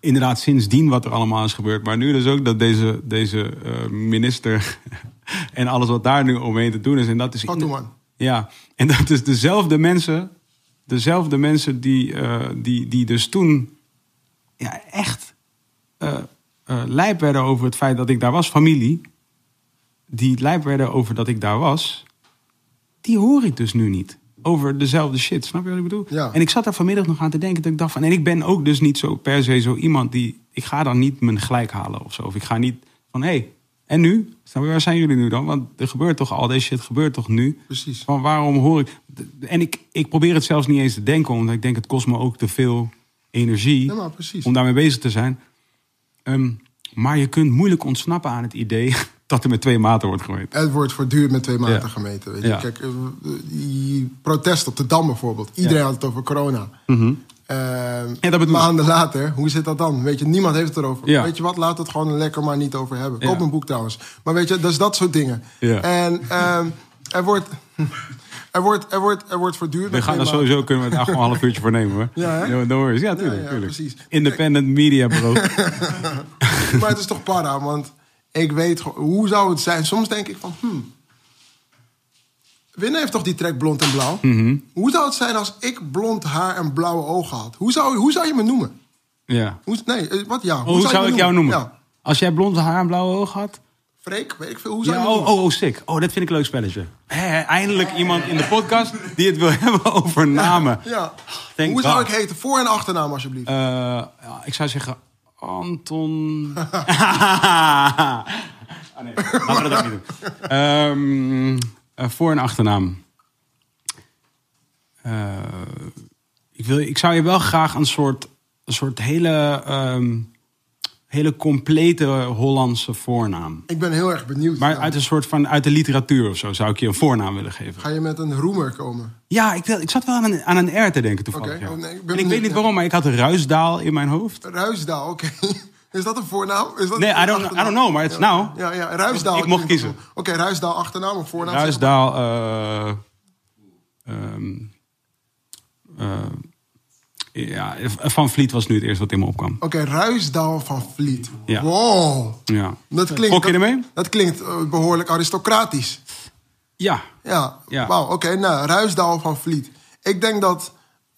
inderdaad sindsdien wat er allemaal is gebeurd. Maar nu dus ook dat deze, deze minister en alles wat daar nu omheen te doen is. En dat is ja, en dat is dezelfde mensen, dezelfde mensen die, eh, die, die dus toen ja, echt eh, lijp werden over het feit dat ik daar was, familie, die lijp werden over dat ik daar was, die hoor ik dus nu niet. Over dezelfde shit, snap je wat ik bedoel? Ja. En ik zat daar vanmiddag nog aan te denken dat ik dacht van... en ik ben ook dus niet zo per se zo iemand die... ik ga dan niet mijn gelijk halen of zo. Of ik ga niet van, hé, hey, en nu? Waar zijn jullie nu dan? Want er gebeurt toch al deze shit, gebeurt toch nu? Precies. Van waarom hoor ik... En ik, ik probeer het zelfs niet eens te denken... omdat ik denk het kost me ook te veel energie... Ja, maar precies. om daarmee bezig te zijn. Ehm, maar je kunt moeilijk ontsnappen aan het idee... dat er met twee maten wordt gemeten. Het wordt voortdurend met twee maten Ja. gemeten. Weet je? Ja. Kijk, eh, die protest op de Dam bijvoorbeeld. Iedereen had het over corona. Mhm. Ja, dat ik. maanden later, hoe zit dat dan? Weet je, niemand heeft het erover. Ja. Weet je wat, laat het gewoon lekker maar niet over hebben. Koop een boek trouwens. Maar weet je, dus dat soort dingen. En ehm, er wordt... Er wordt, er wordt, er wordt voortdurend... We gaan er sowieso kunnen we het een half uurtje voor nemen hoor. Ja? No, no worries. Ja, tuurlijk. Ja, ja, tuurlijk. precies. Independent media bro. Maar het is toch para, want ik weet. Hoe zou het zijn? Soms denk ik van... Hmm, Winnen heeft toch die trek blond en blauw? Mhm. Hoe zou het zijn als ik blond haar en blauwe ogen had? Hoe zou, hoe zou je me noemen? ja. Hoe, nee, eh, wat ja? Oh, hoe zou, ik jou noemen? Ja, Als jij blond haar en blauwe ogen had? Freek, weet ik veel. Hoe zou Ja, je oh, noemen? oh, oh, sick. Oh, dat vind ik een leuk spelletje. Hé, eindelijk iemand in de podcast die het wil hebben over namen. Ja. Hoe zou ik heten? Voor- en achternaam alsjeblieft. Eh, ja, ik zou zeggen Anton. ah, nee, laten we dat ook niet doen. Ehm, eh, voor- en achternaam. Eh, ik, wil, ik zou je wel graag een soort, een soort hele, ehm, hele complete Hollandse voornaam. ik ben heel erg benieuwd. Maar uit een soort van uit de literatuur of zo zou ik je een voornaam willen geven. Ga je met een roemer komen? Ja, ik, wil, ik zat wel aan een, aan een R te denken toevallig. Oké, ja. oh, nee, ik ben en ik benieuwd, weet niet waarom, maar ik had Ruisdaal in mijn hoofd. Ruisdaal, oké. Is dat een voornaam? Is dat Nee, I don't-? I don't know, maar it's ja. now. Ja, ja, Ruisdaal. Ik mocht kiezen. Oké, Ruisdaal, achternaam of voornaam? Ruisdaal. eh ehm, eh, ja, van Vliet was nu het eerste wat in me opkwam. Oké, Ruisdaal van Vliet. Ja. Wow. Ja. Dat klinkt, je dat- ermee? Dat klinkt eh, behoorlijk aristocratisch. Ja. Ja, Ja. wauw. Oké, nou, Ruisdaal van Vliet. Ik denk dat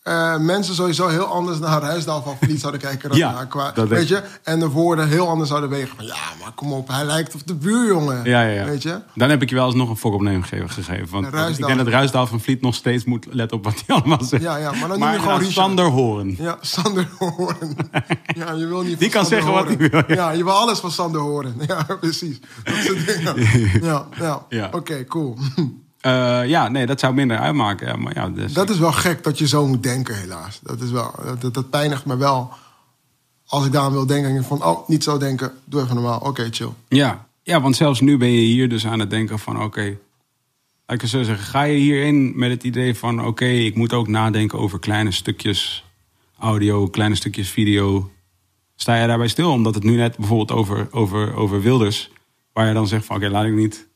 eh, mensen sowieso heel anders naar Ruisdaal van Vliet zouden kijken dan Ja, naar qua, weet je? En de woorden heel anders zouden wegen. Van, ja, maar kom op, hij lijkt op de buurjongen. Ja, ja, ja. Weet je? Dan heb ik je wel eens nog een fok op neem gegeven. want Ruisdaal. ik denk dat Ruisdaal van Vliet nog steeds moet letten op wat hij allemaal zegt. Ja, ja, maar dan noem je maar gewoon Richard. Sander Horen. Ja, Sander Horen. Ja, je wil niet Die kan Sander zeggen wat hij wil, ja. Je wil alles van Sander horen. Ja, precies. Dat soort dingen. Ja, ja. Ja. Oké, cool. Eh, ja, nee, dat zou minder uitmaken. Ja, maar ja, dus, Dat is wel gek dat je zo moet denken, helaas. Dat, is wel, dat, dat pijnigt me wel. Als ik daaraan wil denken, denk ik van... oh, niet zo denken, doe even normaal. Oké, chill. ja. ja, want zelfs nu ben je hier dus aan het denken van... oké, ik zo zeggen. Ga je hierin met het idee van... oké, ik moet ook nadenken over kleine stukjes audio... kleine stukjes video. Sta je daarbij stil? Omdat het nu net bijvoorbeeld over, over, over Wilders... waar je dan zegt van oké, laat ik niet...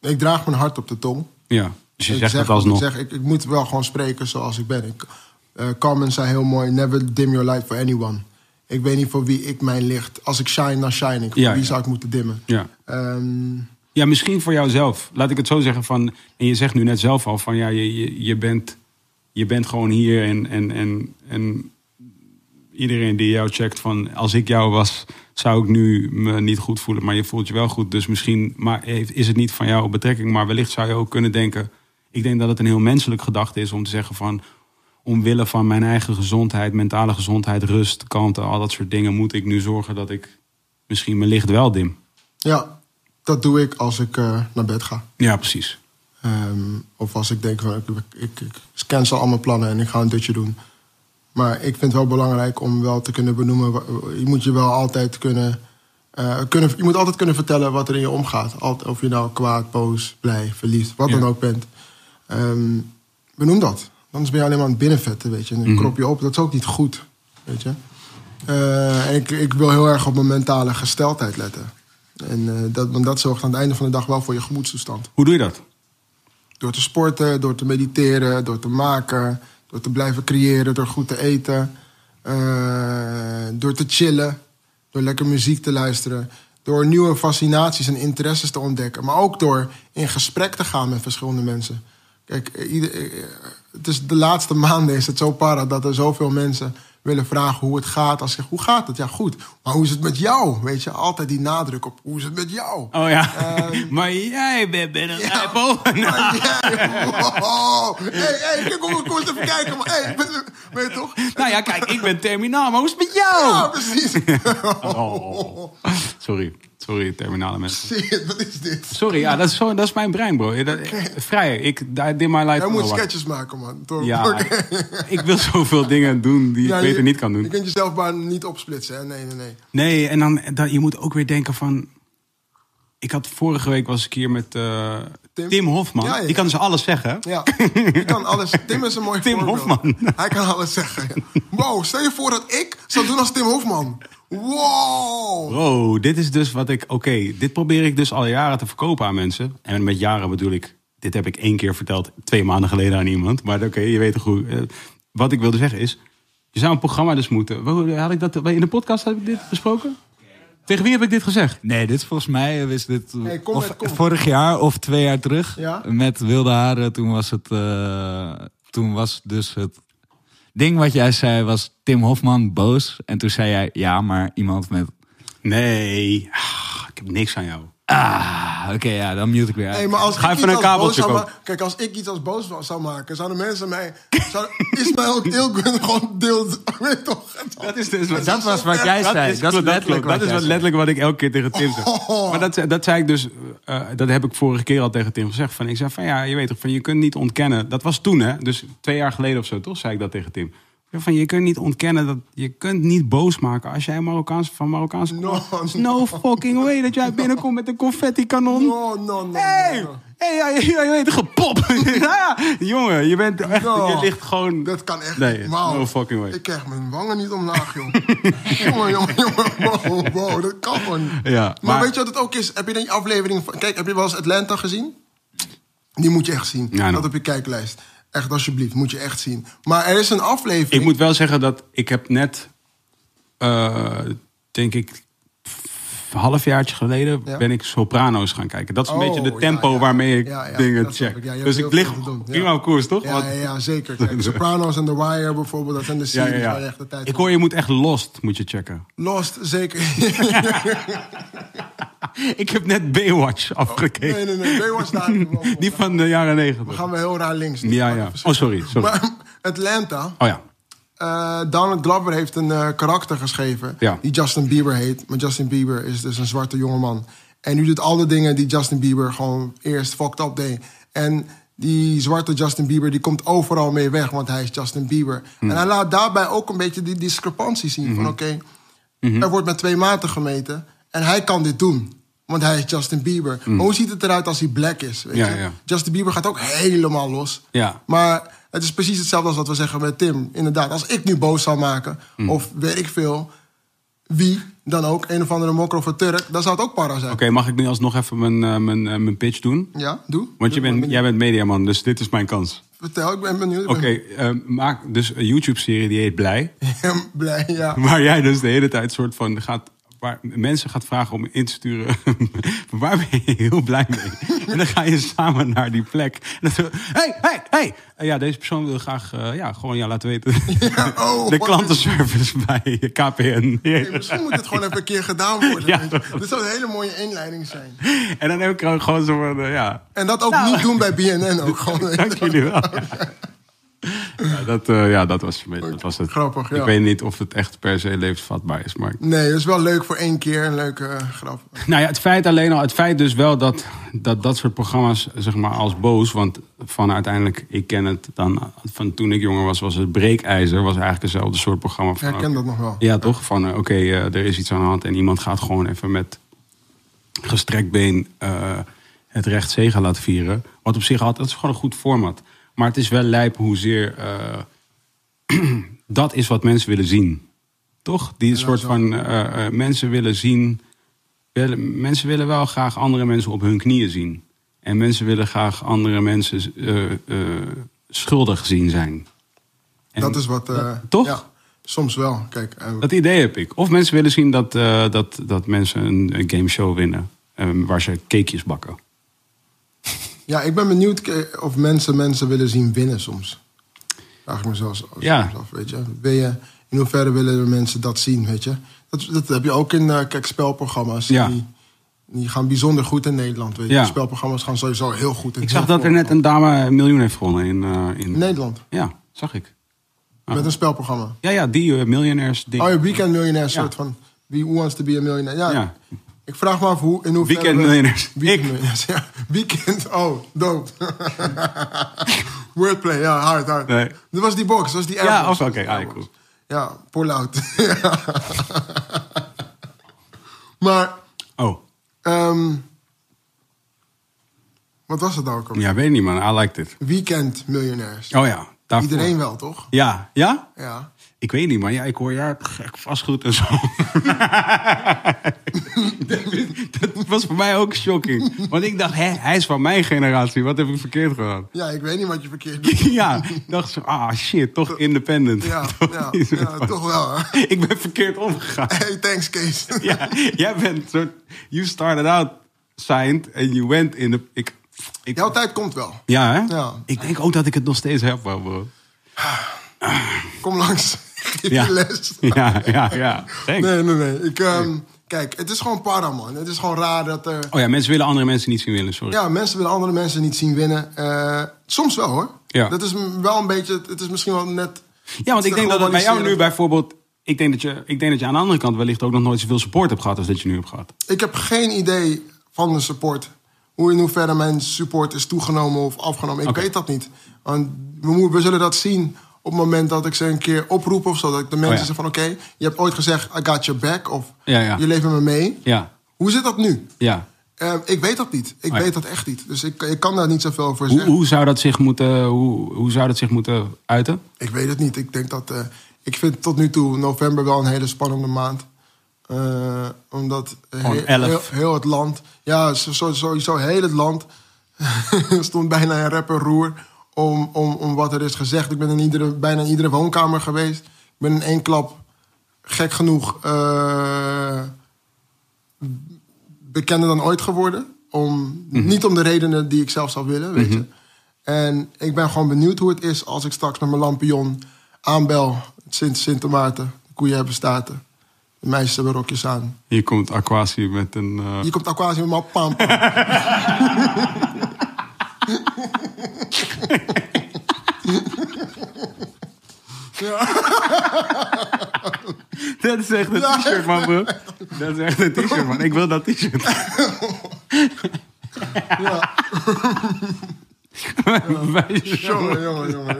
Ik draag mijn hart op de tong. Ja, dus je ik zegt zeg, het alsnog. Ik, zeg, ik, ik moet wel gewoon spreken zoals ik ben. Ik, eh, Carmen zei heel mooi: Never dim your light for anyone. Ik weet niet voor wie ik mijn licht. Als ik shine, dan shine ik. Voor Ja, wie ja. zou ik moeten dimmen? Ja. Ehm, Ja, misschien voor jouzelf. Laat ik het zo zeggen. Van, en je zegt nu net zelf al van ja, je, je, je, bent, je bent gewoon hier en, en, en, en iedereen die jou checkt van als ik jou was, zou ik nu me niet goed voelen. Maar je voelt je wel goed. Dus misschien maar is het niet van jouw betrekking. Maar wellicht zou je ook kunnen denken. Ik denk dat het een heel menselijk gedachte is om te zeggen van omwille van mijn eigen gezondheid, mentale gezondheid, rust, kalmte, al dat soort dingen, moet ik nu zorgen dat ik misschien mijn licht wel dim. ja, dat doe ik als ik eh, naar bed ga. Ja, precies. Ehm, of als ik denk van ik, ik, ik cancel al mijn plannen en ik ga een dutje doen. Maar ik vind het wel belangrijk om wel te kunnen benoemen. Je moet je wel altijd kunnen, eh, kunnen. Je moet altijd kunnen vertellen wat er in je omgaat. Of je nou kwaad, boos, blij, verliefd, wat Ja. dan ook bent. Ehm, benoem dat. Anders ben je alleen maar aan het binnenvetten, weet je. En dan Mhm. krop je op. Dat is ook niet goed, weet je. Eh, en ik, ik wil heel erg op mijn mentale gesteldheid letten. En eh, dat, want dat zorgt aan het einde van de dag wel voor je gemoedstoestand. Hoe doe je dat? Door te sporten, door te mediteren, door te maken, door te blijven creëren, door goed te eten, eh, door te chillen, door lekker muziek te luisteren, door nieuwe fascinaties en interesses te ontdekken, maar ook door in gesprek te gaan met verschillende mensen. Kijk, eh, ieder, eh, het is de laatste maanden is het zo para dat er zoveel mensen willen vragen hoe het gaat. Als je zegt, hoe gaat het? Ja, goed. Maar hoe is het met jou? Weet je, altijd die nadruk op hoe is het met jou? Oh ja. Ehm, maar jij bent een Ja. rijpo. Maar jij, wow. Hey, hey, kom, kom eens even kijken. Maar, hey, ben- je toch? Nou ja, kijk, ik ben terminaal, maar hoe is het met jou? Ja, precies. Oh. Sorry, sorry, terminale mensen. Wat is dit? Sorry, ja, dat is, zo, dat is mijn brein, bro. Dat, vrij, ik I did my life. Jij moet sketches maken, man. Toch? Ja, ik wil zoveel dingen doen die Ja, ik beter je- niet kan doen. Je kunt jezelf maar niet opsplitsen, hè? Nee, nee, nee. Nee, en dan, dan je moet ook weer denken van. Ik had vorige week was ik hier met eh, Tim? Tim? Hofman. Ja, ja. Die kan dus alles zeggen. Ja, je kan alles. Tim is een mooi Tim voorbeeld. Hofman. Hij kan alles zeggen. Wow, stel je voor dat ik zou doen als Tim Hofman. Wow. Bro, dit is dus wat ik. Oké, dit probeer ik dus al jaren te verkopen aan mensen. En met jaren bedoel ik. Dit heb ik één keer verteld, twee maanden geleden aan iemand. Maar oké, je weet toch hoe. eh, wat ik wilde zeggen is. Je zou een programma dus moeten. Had ik dat in de podcast heb ik dit besproken? Tegen wie heb ik dit gezegd? Nee, dit is volgens mij is dit Hey, kom of met- kom. vorig jaar of twee jaar terug. Ja? Met wilde haren. Toen was het. eh, toen was dus het ding wat jij zei was Tim Hofman boos. En toen zei jij ja, maar iemand met. Nee, ah, ik heb niks aan jou. Ah, oké, ja, dan mute ik weer. Hey, maar als Ga ik even iets een als kabeltje kopen. ma- Kijk, als ik iets als boos zou maken, zouden mensen mij... Zou, Ismael Ilgun gewoon deelt... Weet toch? Dat is dus dat was wat jij Dat zei. is, dat is letterlijk wat Dat is wat letterlijk wat ik elke keer tegen Tim zeg. Oh. Maar dat, dat zei ik dus, eh, dat heb ik vorige keer al tegen Tim gezegd. Van, ik zei van ja, je weet toch, van, je kunt niet ontkennen. Dat was toen hè, dus twee jaar geleden of zo, toch? Zei ik dat tegen Tim. Van, je kunt niet ontkennen dat je kunt niet boos maken als jij Marokkaans van Marokkaanse No, no fucking way dat jij binnenkomt met een confetti kanon. No, no, no. Hey, no. hey, ja, je, je weet gepop. ja, jongen, je bent echt, je ligt gewoon. Dat kan echt Nee, no fucking way. Ik krijg mijn wangen niet omlaag, joh. jongen, jongen, jongen. Wow, wow, dat kan gewoon. Ja, maar, maar- weet je wat het ook is? Heb je die aflevering van... Kijk, heb je wel eens Atlanta gezien? Die moet je echt zien. Ja, dat op je kijklijst. Echt, alsjeblieft, moet je echt zien. Maar er is een aflevering... Ik moet wel zeggen dat ik heb net, eh, denk ik, een halfjaartje geleden Ja? ben ik Soprano's gaan kijken. Dat is een Oh, beetje de tempo ja. waarmee ik dingen check. ik. Dus ik lig prima op koers, toch? Ja, ja, zeker. Kijk, Sopranos en The Wire bijvoorbeeld, dat zijn de series waar je echt de tijd Ik hoor je moet echt Lost, moet je checken. Lost, zeker. ik heb net Baywatch afgekeken. nee, nee, nee. Baywatch voor. Die van de jaren Dan negentig. gaan we heel raar links. doen. Ja, ja. Oh, sorry, sorry. Maar Atlanta, Oh ja. eh, Donald Glover heeft een eh, karakter geschreven Ja. die Justin Bieber heet. Maar Justin Bieber is dus een zwarte jongeman. En nu doet al de dingen die Justin Bieber gewoon eerst fucked up deed. En die zwarte Justin Bieber, die komt overal mee weg, want hij is Justin Bieber. En hij laat daarbij ook een beetje die discrepantie zien. Van oké, er wordt met twee maten gemeten. En hij kan dit doen. Want hij is Justin Bieber. Maar hoe ziet het eruit als hij black is? Weet Ja, je? ja. Justin Bieber gaat ook helemaal los. Ja. Maar het is precies hetzelfde als wat we zeggen met Tim. Inderdaad, als ik nu boos zou maken, of weet ik veel, wie dan ook, een of andere mokro of een Turk, dan zou het ook para zijn. Oké, mag ik nu alsnog even mijn, eh, mijn, eh, mijn pitch doen? Ja, doe. Want je bent, ben jij bent mediaman, dus dit is mijn kans. Vertel, ik ben benieuwd. Oké, eh, maak dus een YouTube-serie die heet Blij. blij, ja. Waar jij dus de hele tijd soort van gaat. Waar mensen gaat vragen om in te sturen. waar ben je heel blij mee? en dan ga je samen naar die plek. En dan zo. Hey, hey, hey! Eh, ja, deze persoon wil graag. eh, ja, gewoon ja, laten weten. oh, de klantenservice bij KPN. Hey, misschien moet het gewoon even een keer gedaan worden. Ja. Dit zou een hele mooie inleiding zijn. en dan heb ik gewoon zo van. eh, ja, En dat ook niet doen bij BNN ook gewoon. dank jullie wel. Ja, dat, eh, ja, dat was, dat was het. Grappig, ja. Ik weet niet of het echt per se levensvatbaar is, maar Nee, het is wel leuk voor één keer. Een leuke eh, grap. Nou ja, het feit alleen al, het feit dus wel dat dat, dat soort programma's, zeg maar, als boos, want van uiteindelijk, ik ken het dan van toen ik jonger was, was het breekijzer, was eigenlijk hetzelfde soort programma. Ik Van, herken dat nog wel. Ja, toch? Van eh, oké, er is iets aan de hand en iemand gaat gewoon even met gestrekt been het recht zegen laten vieren. Wat op zich altijd, dat is gewoon een goed format. Maar het is wel lijp hoezeer eh, dat is wat mensen willen zien. Toch? Die soort van eh, eh, mensen willen zien. Willen, mensen willen wel graag andere mensen op hun knieën zien. En mensen willen graag andere mensen schuldig zien zijn. En dat is wat... toch? Ja, soms wel. Kijk, dat idee heb ik. Of mensen willen zien dat, dat, dat mensen een, een gameshow winnen. waar ze cakejes bakken. Ja, ik ben benieuwd ke- of mensen mensen willen zien winnen soms. Vraag ik me zelfs Ja. af, weet je. Ben je. In hoeverre willen mensen dat zien, weet je. Dat, dat heb je ook in eh, kijk, spelprogramma's. Ja. Die, die gaan bijzonder goed in Nederland, weet je. Ja. Spelprogramma's gaan sowieso heel goed. in Ik zag dat er net een dame een miljoen heeft gewonnen in, eh, in Nederland, Ja, zag ik. met een spelprogramma. Ja, ja, die uh, miljonairs ding. Oh, je weekend miljonair Ja. soort van... Wie who wants to be a millionaire? Ja. Ik vraag me af hoe, in hoeverre... Weekend we- miljonairs. Weekend Ik. miljonairs, ja. Weekend, oh, dope. Wordplay, ja, hard, hard. Nee. Dat was die box, dat was die Ja, airbox. of- oké, Die ah, cool. Ja, pull out. Ja. maar, Oh, ehm, wat was het nou ook? ja, weet niet man. I like it. Weekend miljonairs. Oh ja, daarvoor. Iedereen wel, toch? Ja, ja? Ja. Ik weet niet, maar ja, ik hoor ja, gek vastgoed en zo. dat was voor mij ook shocking. Want ik dacht, hè, hij is van mijn generatie. Wat heb ik verkeerd gedaan? Ja, ik weet niet wat je verkeerd doet. ja, ik dacht zo, ah shit, toch independent. Ja, Toch ja, ja, toch wel. Hè? Ik ben verkeerd omgegaan. Hey, thanks, Kees. ja, jij bent soort, you started out signed and you went in the... Ik, ik, Jouw tijd komt wel. ja, hè? Ja. Ik denk ook dat ik het nog steeds heb, bro. Kom langs. Geef Ja. je les. Ja, ja, ja. Thanks. Nee, nee, nee. Ik, ehm, kijk, het is gewoon para, man. Het is gewoon raar dat er... Oh ja, mensen willen andere mensen niet zien willen, sorry. Ja, mensen willen andere mensen niet zien winnen. Eh, soms wel, hoor. Ja. Dat is wel een beetje... Het is misschien wel net... Ja, want ik denk dat het bij jou nu bijvoorbeeld... Ik denk, dat je, ik denk dat je aan de andere kant wellicht ook nog nooit zoveel support hebt gehad als dat je nu hebt gehad. Ik heb geen idee van de support. Hoe in hoeverre mijn support is toegenomen of afgenomen. Ik weet dat niet. Want we, moeten- we zullen dat zien op het moment dat ik ze een keer oproep of zo. Dat ik de mensen ja. zeg van... Oké, je hebt ooit gezegd, I got your back. Of Ja, ja. je leeft met me mee. Ja, Hoe zit dat nu? ja. Eh, ik weet dat niet. Ik Oh weet dat echt niet. Dus ik, ik kan daar niet zoveel over Hoe, zeggen. hoe, zou dat zich moeten, hoe, hoe zou dat zich moeten uiten? Ik weet het niet. Ik denk dat. eh, ik vind tot nu toe november wel een hele spannende maand. Eh, omdat heel, elf. heel, heel het land. Ja, sowieso heel het land. stond bijna in rep en roer. Om, om, om wat er is gezegd. Ik ben in iedere, bijna in iedere woonkamer geweest. Ik ben in één klap gek genoeg. eh, bekender dan ooit geworden. Om, Niet om de redenen die ik zelf zou willen, weet je. En ik ben gewoon benieuwd hoe het is als ik straks met mijn lampion aanbel. Sint, Sint Maarten, de koeien hebben staten. De meisjes hebben rokjes aan. Hier komt Aquasi met een... eh, Hier komt Aquasi met mijn pam pam. Dat is echt een Ja. t-shirt, man, bro. Dat is echt een t-shirt, man. Ik wil dat t-shirt. Ja. Jongen, jongen, jongen.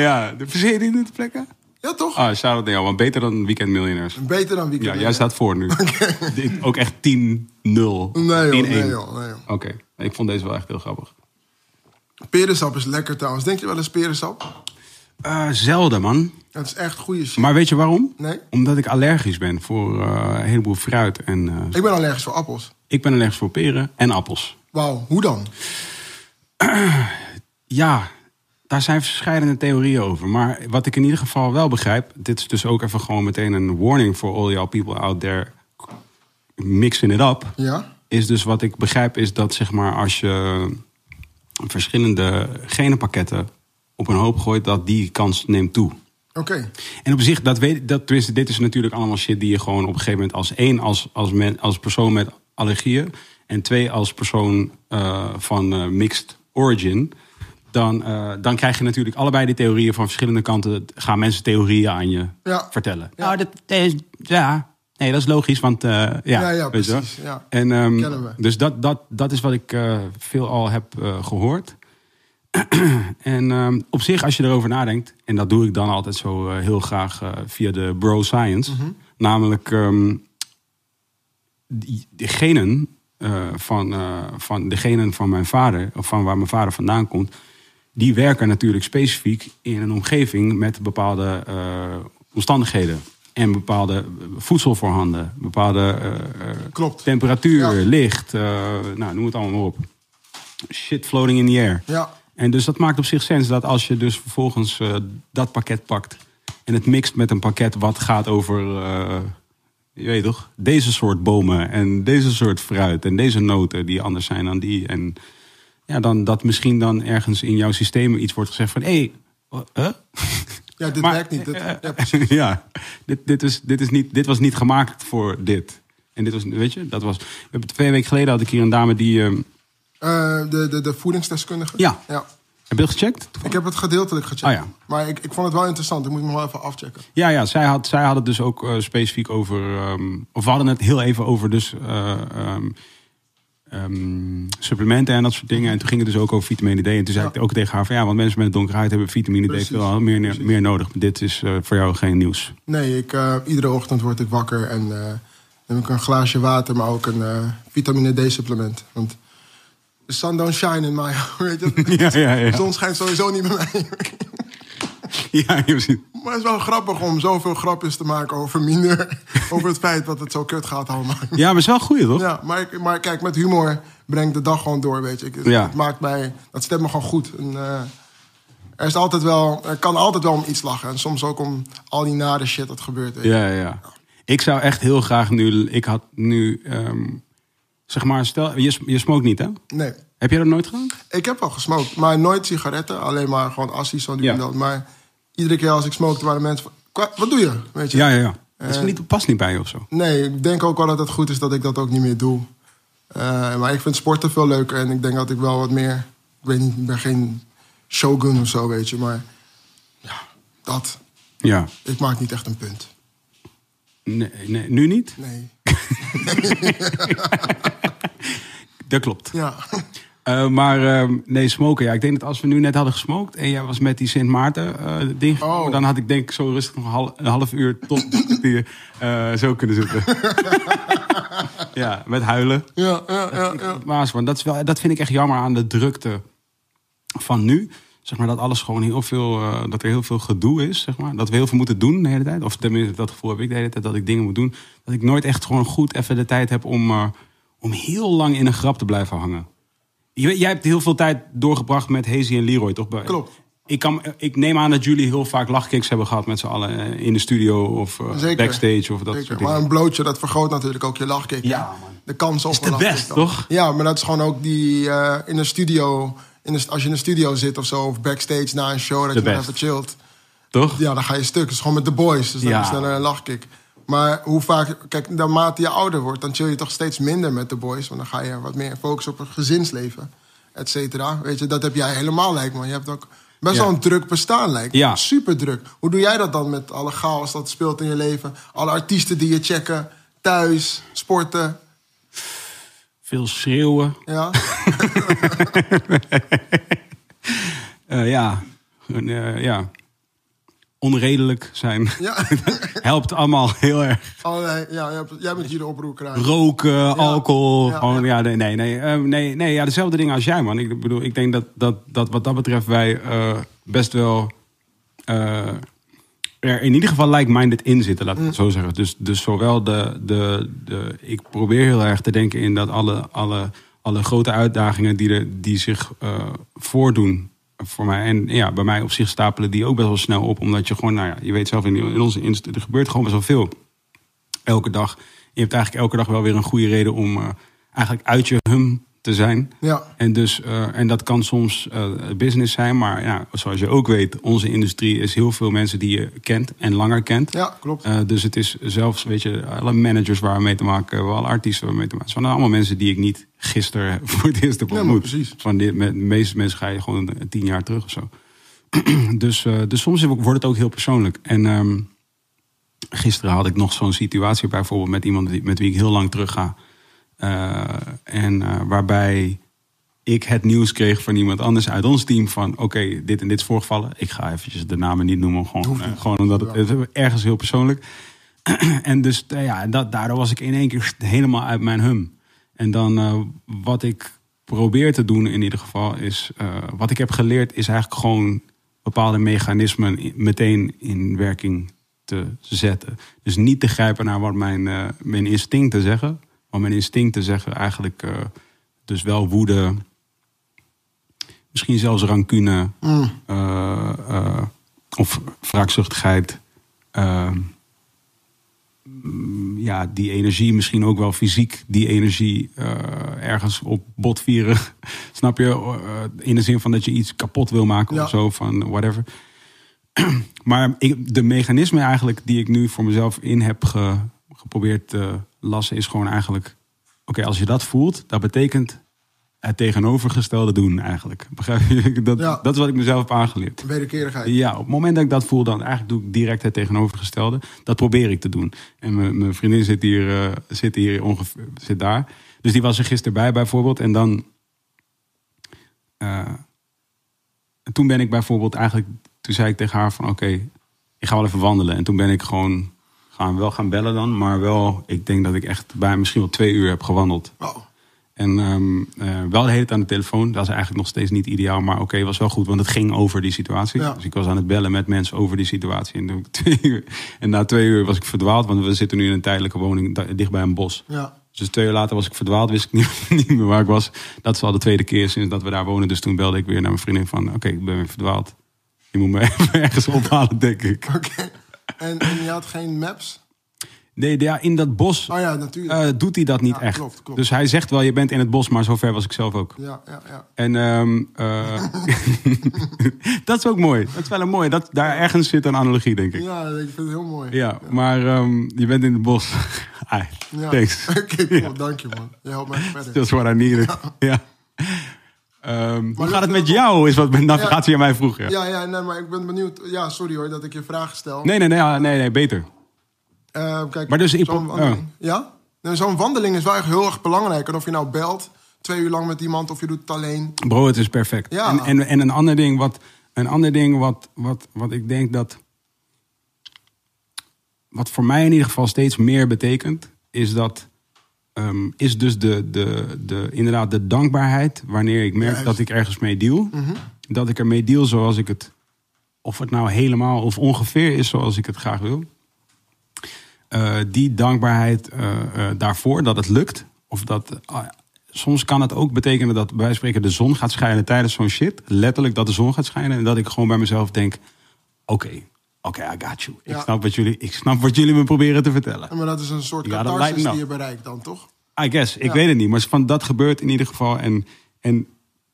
ja, de die nu te plekken? Ja, toch? Ah, shout-out naar jou, want beter dan Weekend Miljonairs. Beter dan Ja, weekend. jij staat voor nu. Ik- Ook echt 10-0. 10-1. Nee joh, nee Oké, joh, nee joh. Ik vond deze wel echt heel grappig. Perensap is lekker trouwens. Denk je wel eens perensap? Eh, zelden, man. Het is echt goede shit. Maar weet je waarom? Nee? Omdat ik allergisch ben voor eh, een heleboel fruit. En eh, Ik ben allergisch voor appels. ik ben allergisch voor peren en appels. Wauw, hoe dan? Ja, daar zijn verschillende theorieën over. Maar wat ik in ieder geval wel begrijp... dit is dus ook even gewoon meteen een warning... for all y'all people out there mixing it up... Ja? Is dus wat ik begrijp is dat zeg maar als je verschillende genenpakketten op een hoop gooit... dat die kans neemt toe. Oké. En op zich, dat weet, dat, tenminste, dit is natuurlijk allemaal shit die je gewoon op een gegeven moment als één, als, als, men, als persoon met allergieën. En twee, als persoon eh, van eh, mixed origin. Dan, eh, dan krijg je natuurlijk allebei die theorieën van verschillende kanten. Gaan mensen theorieën aan je Ja. vertellen. Ja. Nou, dat is, ja, nee, dat is logisch, want eh, ja, Ja, ja, weet je wel. precies, ja. En, Kennen we. dus dat, dat, dat is wat ik eh, veel al heb eh, gehoord. En ehm, op zich, als je erover nadenkt, en dat doe ik dan altijd zo heel graag via de bro science, Mhm. namelijk ehm, die, de genen van, van de genen van mijn vader, of van waar mijn vader vandaan komt, die werken natuurlijk specifiek in een omgeving met bepaalde omstandigheden. En bepaalde voedselvoorhanden, bepaalde eh, eh, Klopt. temperatuur, Ja. licht, eh, nou, noem het allemaal maar op. Shit floating in the air. Ja. En dus dat maakt op zich sens dat als je dus vervolgens dat pakket pakt en het mixt met een pakket wat gaat over, eh, je weet toch, deze soort bomen en deze soort fruit en deze noten die anders zijn dan die. En ja, dan dat misschien dan ergens in jouw systeem iets wordt gezegd van, hé, hey, huh? Ja, dit Maar- werkt niet. Dit, ja, precies. ja, dit, dit, is, dit, is niet, dit was niet gemaakt voor dit. En dit was, weet je, dat was. We hebben twee weken geleden had ik hier een dame die. ehm, Eh, de, de, de voedingsdeskundige? Ja. ja. heb je het gecheckt? Ik heb het gedeeltelijk gecheckt. Ah, ja. Maar ik, ik vond het wel interessant. Ik moet nog wel even afchecken. Ja, ja zij, had, zij had het dus ook eh, specifiek over. ehm, of we hadden het heel even over dus. eh, ehm, supplementen en dat soort dingen. En toen ging het dus ook over vitamine D. En toen zei Ja. ik ook tegen haar van ja, want mensen met een donkere huid hebben vitamine Precies, D veel meer, precies. meer nodig. Dit is eh, voor jou geen nieuws. Nee, ik, eh, iedere ochtend word ik wakker en eh neem ik een glaasje water, maar ook een vitamine D-supplement. Want the sun don't shine in mij, weet je. Ja, ja, ja. De zon schijnt sowieso niet bij mij. Ja. Maar het is wel grappig om zoveel grapjes te maken over minder. over het feit dat het zo kut gaat allemaal. Ja, maar het is wel goed, toch? Ja, maar, maar kijk, met humor breng ik de dag gewoon door, weet je. Ik, Ja. het maakt mij, dat stemt me gewoon goed. En, eh, er, is altijd wel, er kan altijd wel om iets lachen. En soms ook om al die nare shit dat gebeurt. Weet je. Ja, ja. Ik zou echt heel graag nu. Ik had nu. ehm, zeg maar, stel. Je, je smokt niet, hè? Nee, Heb jij dat nooit gedaan? ik heb al gesmoked, maar nooit sigaretten. Alleen maar gewoon assies zo nu Ja. Maar iedere keer als ik smokte waren mensen van... "Kwa- Wat doe je? Weet je? Ja, ja, ja. Dat is Eh. niet, past niet bij je of zo. Nee, ik denk ook wel dat het goed is dat ik dat ook niet meer doe. Eh, maar ik vind sporten veel leuker en ik denk dat ik wel wat meer... Ik weet niet, ik ben geen shogun of zo, weet je. Maar ja, dat. Ja. Ik maak niet echt een punt. Nee, nee, nu niet? Nee. Dat klopt. Ja. Eh, maar ehm, nee, smoken. Ja, ik denk dat als we nu net hadden gesmokt en jij was met die Sint Maarten eh, ding, gekomen, Oh. dan had ik denk ik zo rustig nog een half, een half uur tot die, eh, zo kunnen zitten. ja, met huilen. Ja, ja, ja, ja. Maas, dat, is wel, dat vind ik echt jammer aan de drukte van nu. Zeg maar dat alles gewoon heel veel, eh, dat er heel veel gedoe is, zeg maar. Dat we heel veel moeten doen de hele tijd. Of tenminste, dat gevoel heb ik de hele tijd, dat ik dingen moet doen. Dat ik nooit echt gewoon goed even de tijd heb om, eh, om heel lang in een grap te blijven hangen. Je- Jij hebt heel veel tijd doorgebracht met Hazy en Leroy, toch? Klopt. Ik, kan, ik neem aan dat jullie heel vaak lachkicks hebben gehad met z'n allen eh, in de studio of eh, Zeker. backstage of dat Zeker. soort dingen. Maar een blootje, dat vergroot natuurlijk ook je lachkick. Ja, man. De kans op Is een de best, dan. toch? Ja, maar dat is gewoon ook die eh, in een studio... In als je in een studio zit of zo, of backstage na een show... dat De je nog best. even chillt. Toch? Ja, dan ga je stuk. Het is gewoon met de boys. Dus dan Ja. je sneller een lachkick. Maar hoe vaak... Kijk, naarmate je ouder wordt... dan chill je toch steeds minder met de boys. Want dan ga je wat meer focussen op het gezinsleven. Et cetera. Weet je, dat heb jij helemaal, lijkt me. Je hebt ook best Ja. wel een druk bestaan, lijkt me. Ja. Super druk. Hoe doe jij dat dan met alle chaos dat speelt in je leven? Alle artiesten die je checken. Thuis, sporten. veel schreeuwen. Ja, Eh, ja, eh, ja, onredelijk zijn. ja. Helpt allemaal heel erg. Allerlei, ja, jij- jij bent hier de oproerkraai. Roken, alcohol. Ja, gewoon, ja. nee, nee, nee, eh, nee, nee, ja, dezelfde dingen als jij, man. Ik bedoel, ik denk dat, dat, dat wat dat betreft wij eh, best wel eh, er in ieder geval like-minded in zitten, laat ik het zo zeggen. Dus, dus zowel de, de, de. Ik probeer heel erg te denken in dat alle, alle, alle grote uitdagingen die, er, die zich eh, voordoen voor mij. En ja, bij mij op zich stapelen die ook best wel snel op. Omdat je gewoon, nou ja, je weet zelf in, in onze industrie, er gebeurt gewoon best wel veel elke dag. Je hebt eigenlijk elke dag wel weer een goede reden om eh, eigenlijk uit je hum te zijn. Ja, En, dus, eh, en dat kan soms eh, business zijn, maar ja, zoals je ook weet, onze industrie is heel veel mensen die je kent en langer kent. ja klopt. Eh, dus het is zelfs, weet je, alle managers waar we mee te maken hebben, alle artiesten waar we mee te maken hebben. Het zijn allemaal mensen die ik niet gisteren voor het eerst heb Ja, ontmoet. precies. Van dit, met de meeste mensen ga je gewoon tien jaar terug of zo. dus, dus soms wordt het ook heel persoonlijk. En ehm, gisteren had ik nog zo'n situatie bijvoorbeeld met iemand die, met wie ik heel lang terug ga. Eh, en eh, waarbij ik het nieuws kreeg van iemand anders uit ons team van oké, dit en dit is voorgevallen. Ik ga eventjes de namen niet noemen, gewoon, eh, niet. gewoon omdat het, ergens heel persoonlijk. en dus ja, dat, daardoor was ik in één keer helemaal uit mijn hum. En dan wat ik probeer te doen in ieder geval is, wat ik heb geleerd is eigenlijk gewoon bepaalde mechanismen meteen in werking te zetten. Dus niet te grijpen naar wat mijn, eh, mijn instincten zeggen. Maar mijn instincten zeggen eigenlijk eh, dus wel woede, misschien zelfs rancune Mm. eh, eh, of wraakzuchtigheid. eh, mm, ja, die energie, misschien ook wel fysiek, die energie ergens op botvieren. Snap je? In de zin van dat je iets kapot wil maken Ja. of zo, van whatever. maar ik, de mechanismen eigenlijk die ik nu voor mezelf in heb ge- geprobeerd te lassen, is gewoon eigenlijk: oké, als je dat voelt, dat betekent het tegenovergestelde doen eigenlijk. Begrijp je? Dat, Ja. dat is wat ik mezelf heb aangeleerd. Wederkerigheid. Ja, op het moment dat ik dat voel, dan eigenlijk doe ik direct het tegenovergestelde. Dat probeer ik te doen. En mijn- mijn vriendin zit hier, eh, zit hier ongeveer, zit daar. Dus die was er gisteren bij bijvoorbeeld. En dan. eh, toen ben ik bijvoorbeeld eigenlijk. Toen zei ik tegen haar van oké, ik ga wel even wandelen. En toen ben ik gewoon gaan, wel gaan bellen dan. Maar wel, ik denk dat ik echt bij misschien wel twee uur heb gewandeld. Oh, En ehm, eh, wel de hele tijd aan de telefoon. Dat is eigenlijk nog steeds niet ideaal. Maar oké, was wel goed. Want het ging over die situatie. Ja. Dus ik was aan het bellen met mensen over die situatie. En, twee uur, en na twee uur was ik verdwaald. Want we zitten nu in een tijdelijke woning da- dicht bij een bos. ja. Dus twee uur later was ik verdwaald. Wist ik niet, niet meer waar ik was. Dat is al de tweede keer sinds dat we daar wonen. Dus toen belde ik weer naar mijn vriendin van... Oké, ik ben weer verdwaald. Je moet me even ergens ophalen, denk ik. Oké. En, en je had geen maps? Nee, ja, in dat bos Oh ja, natuurlijk. eh, doet hij dat niet Ja, echt. klopt, klopt. Dus hij zegt wel, je bent in het bos. Maar zover was ik zelf ook. ja, ja, ja. En ehm, eh, dat is ook mooi. Dat is wel een mooi. Dat, daar ergens zit een analogie, denk ik. Ja, ik vind het heel mooi. Ja, maar ehm, je bent in het bos. Ai, Ja. Thanks. Oké, cool. Dank je, man. Je helpt mij verder. That's what I needed. Ja. Ehm, hoe gaat het met jou? Is wat navigatie aan mij vroeg. Ja. Ja, ja, nee, maar ik ben benieuwd. Ja, sorry hoor dat ik je vragen stel. Nee, nee, nee, ja, nee, nee, beter. Eh, kijk, Maar dus zo'n oh. wandeling. Ja? Nee, zo'n wandeling is wel echt heel erg belangrijk. En of je nou belt twee uur lang met iemand of je doet het alleen. Bro, het is perfect. Ja. En, en, en een ander ding, wat, een ander ding wat, wat, wat ik denk dat. Wat voor mij in ieder geval steeds meer betekent, is dat. Ehm, is dus de, de, de, inderdaad de dankbaarheid wanneer ik merk Juist. dat ik ergens mee deal. Dat ik ermee deal zoals ik het. Of het nou helemaal of ongeveer is zoals ik het graag wil. Eh, die dankbaarheid eh, eh, daarvoor dat het lukt. Of dat. soms kan het ook betekenen dat van spreken de zon gaat schijnen tijdens zo'n shit. Letterlijk dat de zon gaat schijnen. En dat ik gewoon bij mezelf denk: oké, oké, I got you. Ik, Ja. snap wat jullie, ik snap wat jullie me proberen te vertellen. Ja, Maar dat is een soort Ja, catharsis die nou. je bereikt dan, toch? I guess, ik weet het niet. Maar van dat gebeurt in ieder geval. En, en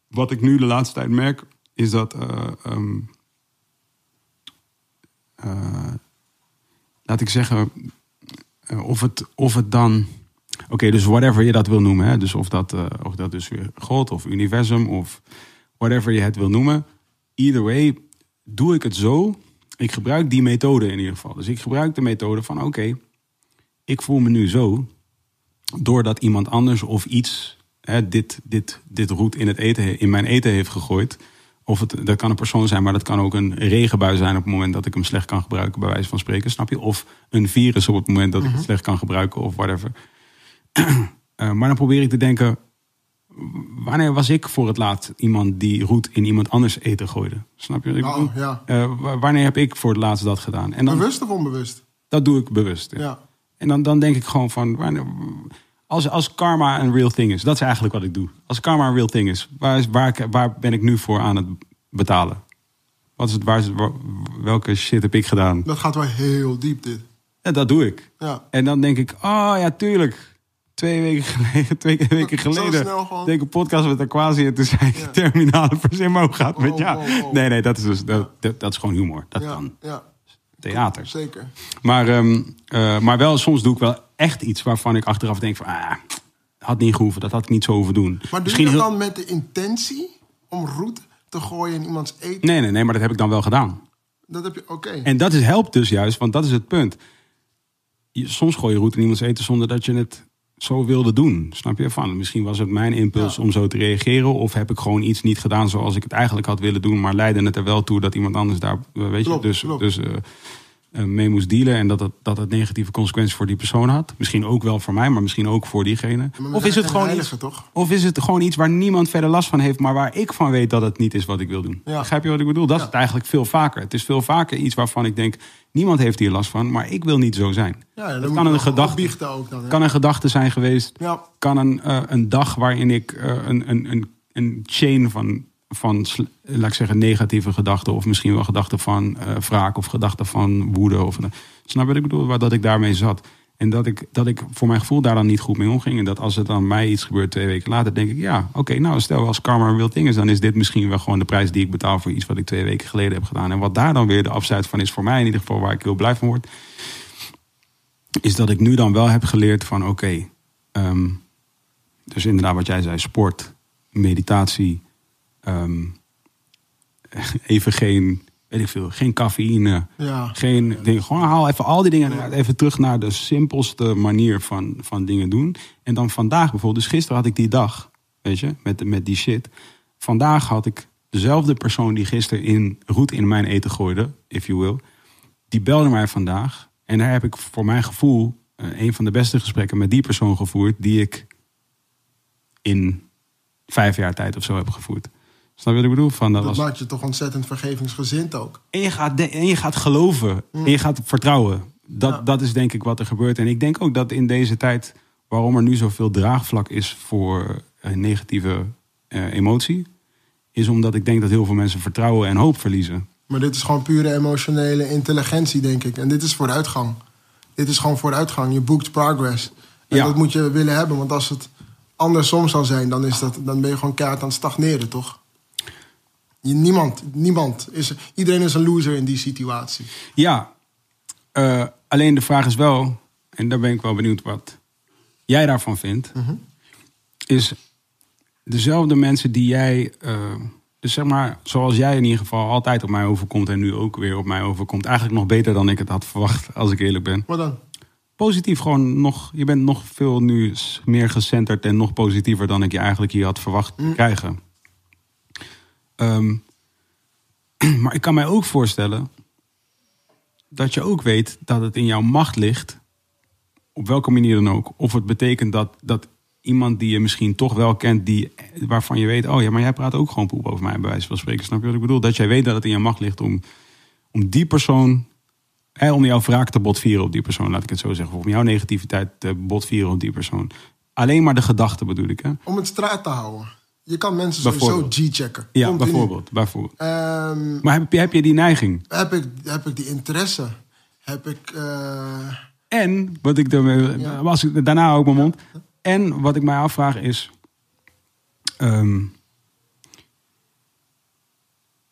wat ik nu de laatste tijd merk, is dat. eh, ehm, eh, laat ik zeggen. eh, of, het, of het dan. Oké, dus whatever je dat wil noemen. Hè? Dus of dat, of dat dus weer God of universum of whatever je het wil noemen. Either way, doe ik het zo. Ik gebruik die methode in ieder geval. Dus ik gebruik de methode van: oké, ik voel me nu zo doordat iemand anders of iets hè, dit, dit, dit roet in, het eten, in mijn eten heeft gegooid. Of het, dat kan een persoon zijn, maar dat kan ook een regenbui zijn op het moment dat ik hem slecht kan gebruiken, bij wijze van spreken, snap je? Of een virus op het moment dat ik het slecht kan gebruiken, of whatever. Eh, maar dan probeer ik te denken, wanneer was ik voor het laatst iemand die roet in iemand anders eten gooide? Snap je? wat ik bedoel? ja. Eh, wa- wanneer heb ik voor het laatst dat gedaan? En dan, Bewust of onbewust? dat doe ik bewust. ja. Ja. En dan, dan denk ik gewoon van, wanneer- als, als karma een real thing is, dat is eigenlijk wat ik doe. Als karma een real thing is, waar, is, waar, waar ben ik nu voor aan het betalen? Wat is het, waar is het, welke shit heb ik gedaan? Dat gaat wel heel diep, dit. Ja, dat doe ik. Ja. En dan denk ik, oh ja, tuurlijk. Twee weken geleden, twee weken geleden, gewoon. ik een podcast met Aquasi en toen zei ik, terminale verzin, hoe gaat met Oh, ja? oh, oh. Nee, nee, dat is, dus, dat, dat, dat is gewoon humor. Dat Ja, kan. ja, Theater. zeker. Maar, ehm, eh, maar wel, soms doe ik wel echt iets waarvan ik achteraf denk van, ah, had niet gehoeven, dat had ik niet zo hoeven doen. Maar doe Misschien je dat heel- dan met de intentie om roet te gooien in iemands eten? Nee, nee, nee, maar dat heb ik dan wel gedaan. Dat heb je, oké. En dat is, helpt dus juist, want dat is het punt. Je, soms gooi je roet in iemands eten zonder dat je het zo wilde doen. Snap je? Van, misschien was het mijn impuls Ja. om zo te reageren. Of heb ik gewoon iets niet gedaan zoals ik het eigenlijk had willen doen. Maar leidde het er wel toe dat iemand anders daar, weet Klopt, je, dus, klopt. dus eh, mee moest dealen. En dat het, dat het negatieve consequenties voor die persoon had. Misschien ook wel voor mij, maar misschien ook voor diegene. Of is het gewoon heiligen, iets, toch? of is het gewoon iets waar niemand verder last van heeft, maar waar ik van weet dat het niet is wat ik wil doen? Ja. Begrijp je wat ik bedoel? Dat is het eigenlijk veel vaker. Het is veel vaker iets waarvan ik denk, niemand heeft hier last van, maar ik wil niet zo zijn. Ja, moet kan een gedachte, ook dan. kan een gedachte zijn geweest, Ja, kan een, eh, een dag waarin ik eh, een, een, een, een chain van, van laat ik zeggen, negatieve gedachten, of misschien wel gedachten van eh wraak of gedachten van woede. Of, snap je wat ik bedoel? Waar dat ik daarmee zat. En dat ik, dat ik voor mijn gevoel daar dan niet goed mee omging. En dat als het dan mij iets gebeurt twee weken later, denk ik, ja, oké, nou stel als karma een real thing is, dan is dit misschien wel gewoon de prijs die ik betaal voor iets wat ik twee weken geleden heb gedaan. En wat daar dan weer de afzijt van is voor mij in ieder geval, waar ik heel blij van word, is dat ik nu dan wel heb geleerd van oké, ehm, dus inderdaad wat jij zei, sport, meditatie, ehm, even geen, weet ik veel, geen cafeïne, ja. geen ding. Gewoon haal even al die dingen. Even terug naar de simpelste manier van, van dingen doen. En dan vandaag bijvoorbeeld. Dus gisteren had ik die dag. Weet je, met, met die shit. Vandaag had ik dezelfde persoon die gisteren in roet in mijn eten gooide. If you will. Die belde mij vandaag. En daar heb ik voor mijn gevoel eh, een van de beste gesprekken met die persoon gevoerd. Die ik in vijf jaar tijd of zo heb gevoerd. Snap je wat ik bedoel? Van, dat Dat was, maakt je toch ontzettend vergevingsgezind ook. en je gaat, de- en je gaat geloven. En je gaat vertrouwen. Dat, Ja. dat is denk ik wat er gebeurt. En ik denk ook dat in deze tijd, waarom er nu zoveel draagvlak is voor een negatieve eh, emotie, is omdat ik denk dat heel veel mensen vertrouwen en hoop verliezen. Maar dit is gewoon pure emotionele intelligentie, denk ik. En dit is vooruitgang. Dit is gewoon vooruitgang. Je boekt progress. En Ja. dat moet je willen hebben. Want als het andersom zou zijn, dan, is dat, dan ben je gewoon keihard aan het stagneren, toch? Niemand, niemand is... Iedereen is een loser in die situatie. Ja, eh, alleen de vraag is wel, en daar ben ik wel benieuwd wat jij daarvan vindt, is dezelfde mensen die jij, eh, dus zeg maar, zoals jij in ieder geval altijd op mij overkomt en nu ook weer op mij overkomt, eigenlijk nog beter dan ik het had verwacht, als ik eerlijk ben. Wat dan? Positief, gewoon nog, je bent nog veel nu meer gecenterd en nog positiever dan ik je eigenlijk hier had verwacht te krijgen. Ehm, maar ik kan mij ook voorstellen dat je ook weet dat het in jouw macht ligt, op welke manier dan ook. Of het betekent dat, dat iemand die je misschien toch wel kent, die, waarvan je weet, oh ja, maar jij praat ook gewoon poep over mij, bij wijze van spreken. Snap je wat ik bedoel? Dat jij weet dat het in jouw macht ligt om, om die persoon, hè, om jouw wraak te botvieren op die persoon, laat ik het zo zeggen. Of om jouw negativiteit te botvieren op die persoon. Alleen maar de gedachte bedoel ik, hè? Om het straat te houden. Je kan mensen sowieso. G-checken. Ja, Continu. bijvoorbeeld. bijvoorbeeld. Ehm, Maar heb je, heb je die neiging? heb, ik, heb ik die interesse? Heb ik... eh, En, wat ik daarmee, Ja. was ik daarna ook mijn mond. En wat ik mij afvraag is. ehm,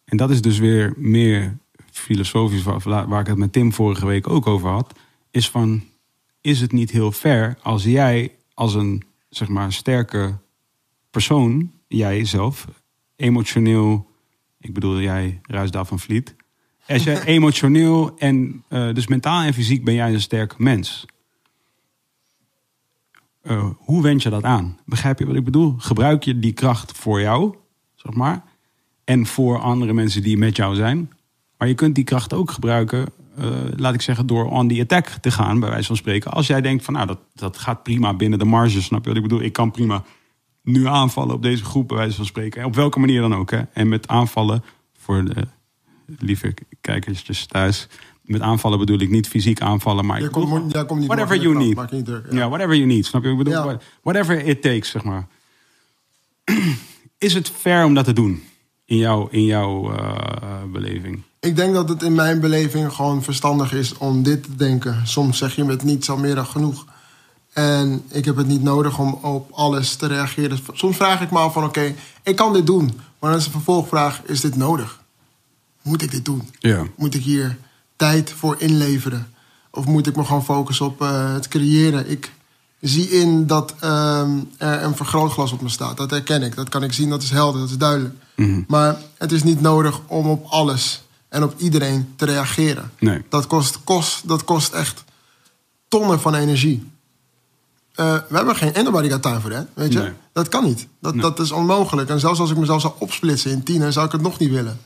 en dat is dus weer meer filosofisch, waar, waar ik het met Tim vorige week ook over had. Is van, is het niet heel fair als jij als een, zeg maar, sterke persoon, jij zelf, emotioneel, ik bedoel jij, Ruisdaal van Vliet. Als jij emotioneel en eh, dus mentaal en fysiek ben jij een sterk mens. eh, hoe wend je dat aan? Begrijp je wat ik bedoel? Gebruik je die kracht voor jou, zeg maar. En voor andere mensen die met jou zijn. Maar je kunt die kracht ook gebruiken, eh, laat ik zeggen, door on the attack te gaan, bij wijze van spreken. Als jij denkt van, nou, dat, dat gaat prima binnen de marge, snap je wat ik bedoel? Ik kan prima nu aanvallen op deze groep, bij wijze van spreken. Op welke manier dan ook. Hè? En met aanvallen, voor de lieve kijkertjes thuis, met aanvallen bedoel ik niet fysiek aanvallen, maar komt, komt niet whatever you need. krant, Maak je niet druk. Ja, Ja. whatever you need, snap je? Ik bedoel, Ja. whatever it takes, zeg maar. Is het fair om dat te doen? In jouw, in jouw eh, beleving? Ik denk dat het in mijn beleving gewoon verstandig is om dit te denken. Soms zeg je met niets al meer dan genoeg. En ik heb het niet nodig om op alles te reageren. Soms vraag ik me af van oké, ik kan dit doen. Maar dan is de vervolgvraag, is dit nodig? Moet ik dit doen? Ja. Moet ik hier tijd voor inleveren? Of moet ik me gewoon focussen op eh, het creëren? Ik zie in dat ehm, er een vergrootglas op me staat. Dat herken ik. Dat kan ik zien. Dat is helder. Dat is duidelijk. Maar het is niet nodig om op alles en op iedereen te reageren. Nee. Dat, kost, kost, dat kost echt tonnen van energie. Eh, we hebben geen anybody got time voor dat, weet je? Nee. Dat kan niet. Dat, dat is onmogelijk. En zelfs als ik mezelf zou opsplitsen in tien, zou ik het nog niet willen.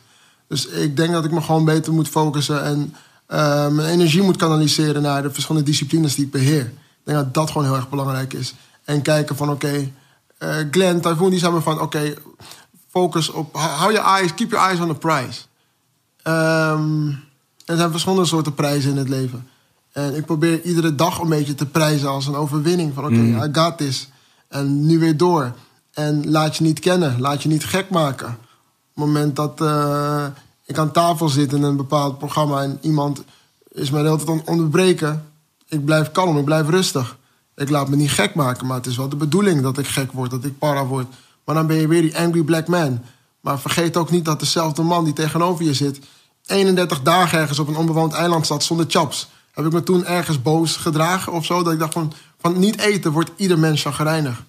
Dus ik denk dat ik me gewoon beter moet focussen en eh, mijn energie moet kanaliseren naar de verschillende disciplines die ik beheer. Ik denk dat dat gewoon heel erg belangrijk is. En kijken van oké, eh, Glenn, Typhoon, die zei me van oké, focus op, hou je eyes, keep your eyes on the prize. Ehm, er zijn verschillende soorten prijzen in het leven. En ik probeer iedere dag een beetje te prijzen als een overwinning. Van oké, I got this. En nu weer door. En laat je niet kennen. Laat je niet gek maken. Op het moment dat eh, ik aan tafel zit in een bepaald programma... en iemand is mij de hele tijd aan het onderbreken... ik blijf kalm, ik blijf rustig. Ik laat me niet gek maken, maar het is wel de bedoeling dat ik gek word, dat ik para word. Maar dan ben je weer die angry black man. Maar vergeet ook niet dat dezelfde man die tegenover je zit... 31 dagen ergens op een onbewoond eiland zat zonder chaps. Heb ik me toen ergens boos gedragen of zo? Dat ik dacht van, van niet eten wordt ieder mens chagrijnig.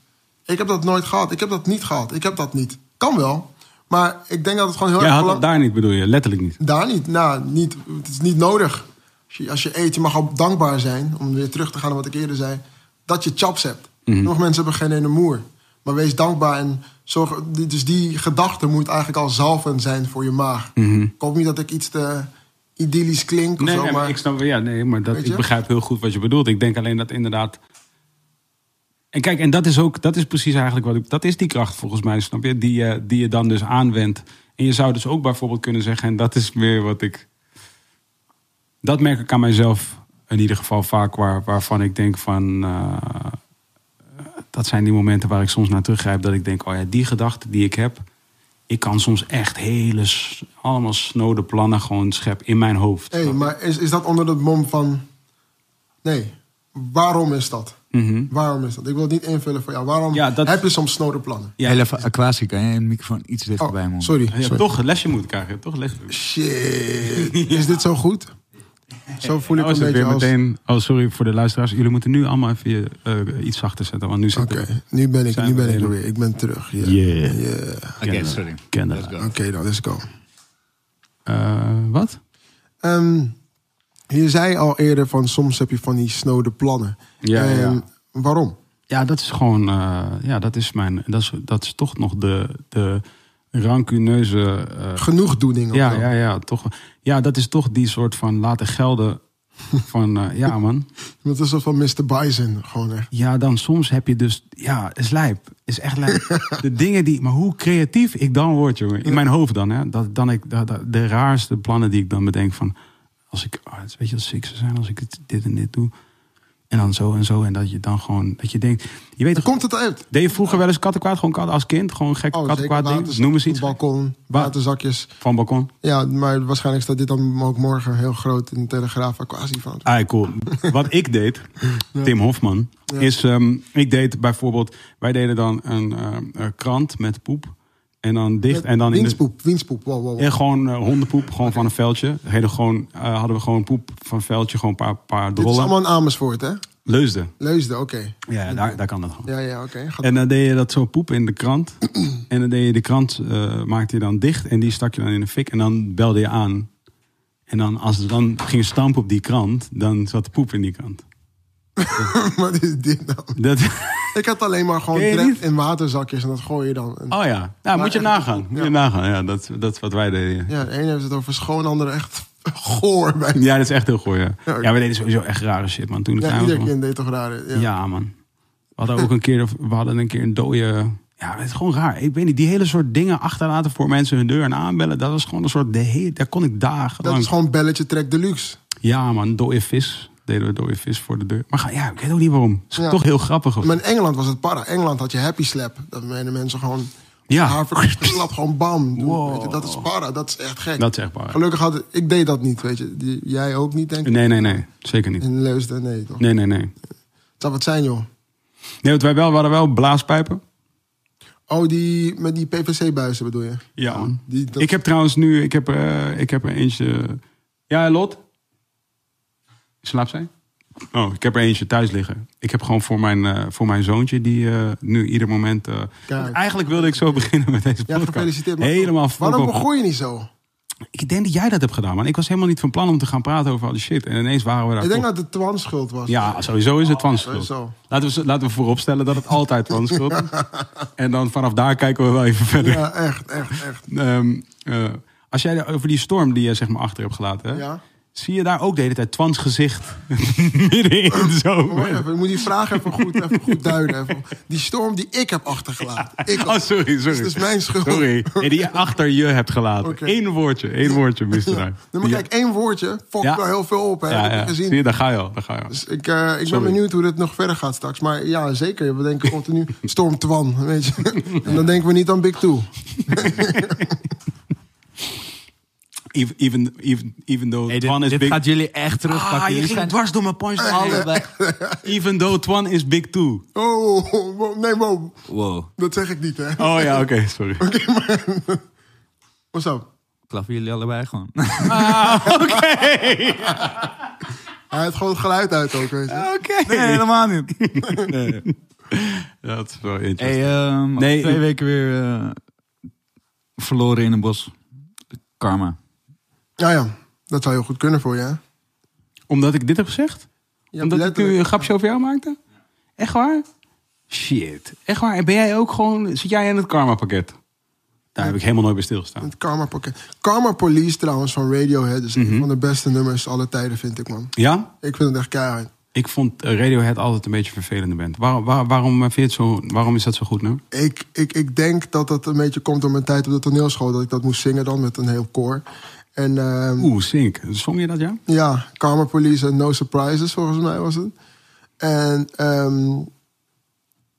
Ik heb dat nooit gehad. Ik heb dat niet gehad. Ik heb dat niet. Kan wel. Maar ik denk dat het gewoon heel Jij erg belangrijk daar niet, bedoel je? Letterlijk niet. daar niet. Nou, niet, het is niet nodig. Als je, als je eet, je mag ook dankbaar zijn, om weer terug te gaan naar wat ik eerder zei, dat je chaps hebt. Nog mensen hebben geen ene moer. Maar wees dankbaar en zorg. Dus die gedachte moet eigenlijk al zalvend zijn voor je maag. Ik hoop niet dat ik iets te idyllisch klink of Nee, zo, nee, maar maar ik snap, ja, nee, maar dat, ik begrijp heel goed wat je bedoelt. Ik denk alleen dat inderdaad. En kijk, en dat is ook, dat is precies eigenlijk wat ik, dat is die kracht volgens mij, snap je? Die, je die je dan dus aanwendt. En je zou dus ook bijvoorbeeld kunnen zeggen, en dat is meer wat ik. Dat merk ik aan mijzelf in ieder geval vaak, waar, waarvan ik denk van. eh, dat zijn die momenten waar ik soms naar teruggrijp. Dat ik denk, oh ja, die gedachten die ik heb. Ik kan soms echt hele, allemaal snode plannen gewoon schep in mijn hoofd. hey, je? maar is, is dat onder het mom van. Nee, waarom is dat? Mhm. Waarom is dat? Ik wil het niet invullen voor jou. Waarom Ja, dat- heb je soms snode plannen? Ja. Heel even, Aquasi, kan jij een microfoon iets dichterbij Oh, man? sorry. Je hebt sorry. toch een lesje moeten krijgen. Toch lesje. Shit. Is dit zo goed? Zo voel ik Oh, een het beetje weer als... meteen. Oh, sorry voor de luisteraars. Jullie moeten nu allemaal even je, eh, iets zachter zetten. Want nu zit Oké, nu ben ik, nu ben ik er weer. Ik ben terug. Yeah. Yeah. Yeah. Oké, sorry. Oké, dan, let's go. Eh, wat? Ehm, je zei al eerder van soms heb je van die snode plannen. Ja, ja. waarom? Ja, dat is gewoon. eh, ja, dat is mijn. Dat is, dat is toch nog de, de rancuneuze. eh, Genoegdoening of ja, zo. ja, ja, toch. Ja, dat is toch die soort van laten gelden. Van eh, ja, man. Dat is van Mr. Bison. Gewoon echt. Ja, dan soms heb je dus. Ja, is lijp. Is echt lijp. De dingen die. Maar hoe creatief ik dan word, jongen. In mijn hoofd dan, hè. Dat, dan ik, dat, dat- de raarste plannen die ik dan bedenk van. Als ik. Oh, weet je wat sick zou zijn als ik dit en dit doe. En dan zo en zo. En dat je dan gewoon. Dat je denkt. Je weet Dan komt het uit. Deed je vroeger wel eens kattenkwaad? Gewoon kat, als kind? Gewoon gek Oh, kattenkwaad ding? Noem eens iets. Balkon, Wa- waterzakjes. Van balkon. Ja, maar waarschijnlijk staat dit dan ook morgen heel groot in de Telegraaf. Quasi van. Ah, cool. Wat ik deed, Tim Hofman, is... ehm, ik deed bijvoorbeeld... Wij deden dan een eh, krant met poep. En dan dicht. En dan in de. Wow, wow, wow. en gewoon eh, hondenpoep, gewoon van een veldje. Hele gewoon, eh, hadden we gewoon poep van een veldje, gewoon een paar, paar Dit is drollen. allemaal in Amersfoort, hè? Leusden. Leusden, oké. Ja, daar, daar kan dat gewoon. Ja, ja, oké. En dan deed je dat zo poep in de krant. en dan deed je de krant, eh, maakte je dan dicht en die stak je dan in de fik. En dan belde je aan. En dan als het dan ging stampen op die krant, dan zat de poep in die krant. Wat is dit nou? Dat, Ik had alleen maar gewoon niet? in waterzakjes en dat gooi je dan. En, Oh ja, nou, moet je echt- nagaan. Moet je nagaan. Ja, dat, dat is wat wij deden. Ja, de ene heeft het over schoon, de andere echt goor. Bij. Ja, dat is echt heel goor, ja. Ja. Ja, we deden sowieso echt rare shit, man. Toen de Ja, ieder kind deed toch raar. Ja. Ja. man. We hadden ook een keer, we hadden een keer een dode... Ja, het is gewoon raar. Ik weet niet, die hele soort dingen achterlaten voor mensen hun deur en aanbellen. Dat was gewoon een soort, de hele, daar kon ik dagen Dat lang. is gewoon belletje trek deluxe. Ja man, dode vis. Deden we dode vis voor de deur. Maar ga- ja, ik weet ook niet waarom. Het is Ja. toch heel grappig. of- Maar in Engeland was het para. Engeland had je happy slap. Dat menen mensen gewoon... Ja. Haar verklap, gewoon bam. doen. Wow. Weet je, dat is para. Dat is echt gek. Dat is echt. Gelukkig had ik deed dat niet, weet je. Die, jij ook niet, denk ik. Nee, nee, nee. Zeker niet. In Leusden, nee toch? Nee, nee, nee. Het zou wat zijn, joh. Nee, want wij wel, we hadden wel blaaspijpen. Oh, die met die PVC-buizen bedoel je? Ja. Die, dat- Ik heb trouwens nu, ik heb, ik heb er eentje. Ja, Lot? Slaapt zij? Oh, ik heb er eentje thuis liggen. Ik heb gewoon voor mijn, eh, voor mijn zoontje, die eh, nu ieder moment. eh, eigenlijk wilde ik zo beginnen met deze Ja, podcast. gefeliciteerd. man. Helemaal Waarom begon je niet zo? Ik denk dat jij dat hebt gedaan, man. Ik was helemaal niet van plan om te gaan praten over al die shit. En ineens waren we daar. Ik denk toch. dat het Twan schuld was. Ja, sowieso is het Twans schuld. sowieso. Laten we, laten we vooropstellen dat het altijd Twans schuld is. En dan vanaf daar kijken we wel even verder. Ja, echt, echt, echt. Ehm, eh, als jij over die storm die je zeg maar achter hebt gelaten, hè, Ja. Zie je daar ook de hele tijd Twans gezicht midden in de zomer. Wacht even, ik moet die vraag even goed, even goed duiden. Even. Die storm die ik heb achtergelaten. Ik Oh, sorry, sorry. Het is mijn schuld. Sorry. Nee, die je achter je hebt gelaten. Eén woordje, één woordje miste daar. Maar kijk, één woordje fokt Ja. wel heel veel op. Hè, ja, heb ja. ik gezien. Zie je, daar ga je al. Daar ga je al. Dus ik, eh, ik ben benieuwd hoe dit nog verder gaat straks. Maar ja, zeker. We denken continu Storm Twan, weet je. En dan denken we niet aan Big Two. Even, even, even, even though Hey, dit Twan is dit big... gaat jullie echt terugpakken. Ah, je ging zijn dwars door mijn punch. allebei... Even though Twan is big too. Oh, wow, nee, wow. Wow, Dat zeg ik niet, hè. Oh ja, oké, sorry. What's up? klappen jullie allebei gewoon. Hij heeft gewoon het geluid uit ook, weet je. Oké. Nee, helemaal niet. Ja, dat is wel interessant. Hey, ehm, Nee, twee weken weer eh, verloren in een bos. Karma. Ja, ja. Dat zou heel goed kunnen voor je, hè. Omdat ik dit heb gezegd? Ja, Omdat ik nu een grapje over jou maakte? Echt waar? Shit. Echt waar? En ben jij ook gewoon... Zit jij in het karma pakket? Daar heb ik helemaal nooit bij stilgestaan. Het Karma pakket. Karma Police trouwens van Radiohead is Mhm. een van de beste nummers aller tijden, vind ik, man. Ja? Ik vind het echt keihard. Ik vond eh, Radiohead altijd een beetje een vervelende band. Waarom, waar- waarom, eh, vind je het zo, waarom is dat zo goed nu? Ik, ik, ik denk dat dat een beetje komt door mijn tijd op de toneelschool. Dat ik dat moest zingen dan met een heel koor. En ehm, Oeh, Sink. Zong je dat, ja? ja, Karma Police en No Surprises volgens mij was het. En ehm,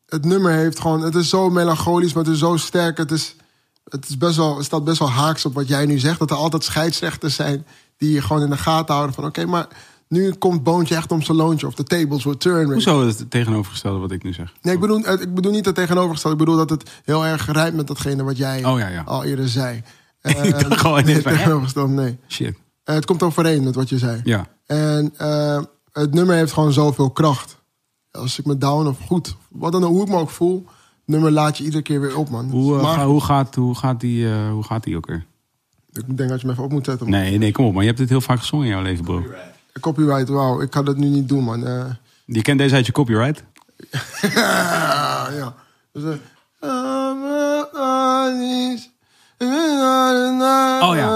het nummer heeft gewoon... Het is zo melancholisch, maar het is zo sterk. Het, is, het, is best wel, het staat best wel haaks op wat jij nu zegt. Dat er altijd scheidsrechters zijn die je gewoon in de gaten houden. Van oké, maar nu komt Boontje echt om zijn loontje. Of de tables will turn. Hoezo het tegenovergestelde wat ik nu zeg? Nee, ik bedoel, ik bedoel niet het tegenovergestelde. Ik bedoel dat het heel erg rijmt met datgene wat jij Oh, ja, ja. al eerder zei. Ik dacht gewoon van, hè? tegenovergestelde, nee. Shit. Eh, het komt overeen met wat je zei. Ja. En eh, het nummer heeft gewoon zoveel kracht. Als ik me down of goed, wat dan ook, hoe ik me ook voel, het nummer laat je iedere keer weer op, man. Hoe, eh, maar ga- hoe, gaat, hoe, gaat die, eh, hoe gaat die ook weer? ik denk dat je me even op moet zetten. Man. Nee, nee, kom op. Maar je hebt dit heel vaak gezongen in jouw leven, bro. Copyright, wauw, ik ga dat nu niet doen, man. Eh, Je kent deze uit je copyright? ja. Dus, eh, Oh, ja.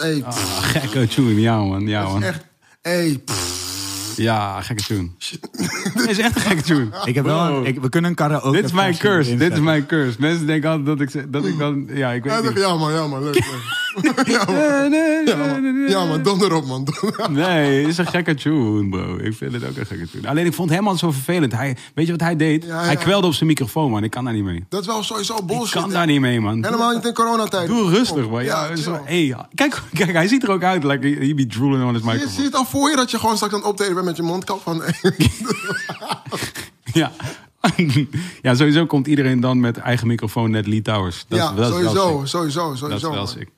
Hey, Ah, gekke tune. Ja, man. Ja, man. echt. Hey, pff, Ja, gekke tune. Dit is echt een gekke tune. Ik heb wel een- ik, we kunnen een karaoke. Dit is mijn versie curse. erin Dit is zetten. mijn curse. Mensen denken altijd dat ik, dat ik dan... Ja, ik weet ja, niet. ja, man, ja, man, leuk. leuk. Ja, man. Ja, man. Ja, man, donder op, man. Nee, het is een gekke tune, bro. Ik vind het ook een gekke tune. Alleen ik vond hem al zo vervelend. Hij, weet je wat hij deed? Ja, Hij kwelde op zijn microfoon, man. Ik kan daar niet mee. Dat is wel sowieso Ik bullshit. kan hè. daar niet mee, man. Helemaal niet in coronatijd. Doe rustig, man. Ja, zo, hey, kijk, kijk, hij ziet er ook uit. Like, he be drooling on his Je microphone. ziet al voor je dat je gewoon straks aan het optreden bent met je mondkap van... Ja. ja, sowieso komt iedereen dan met eigen microfoon net Lee Towers. Dat ja, dat sowieso, sowieso, sowieso. Dat is wel sick.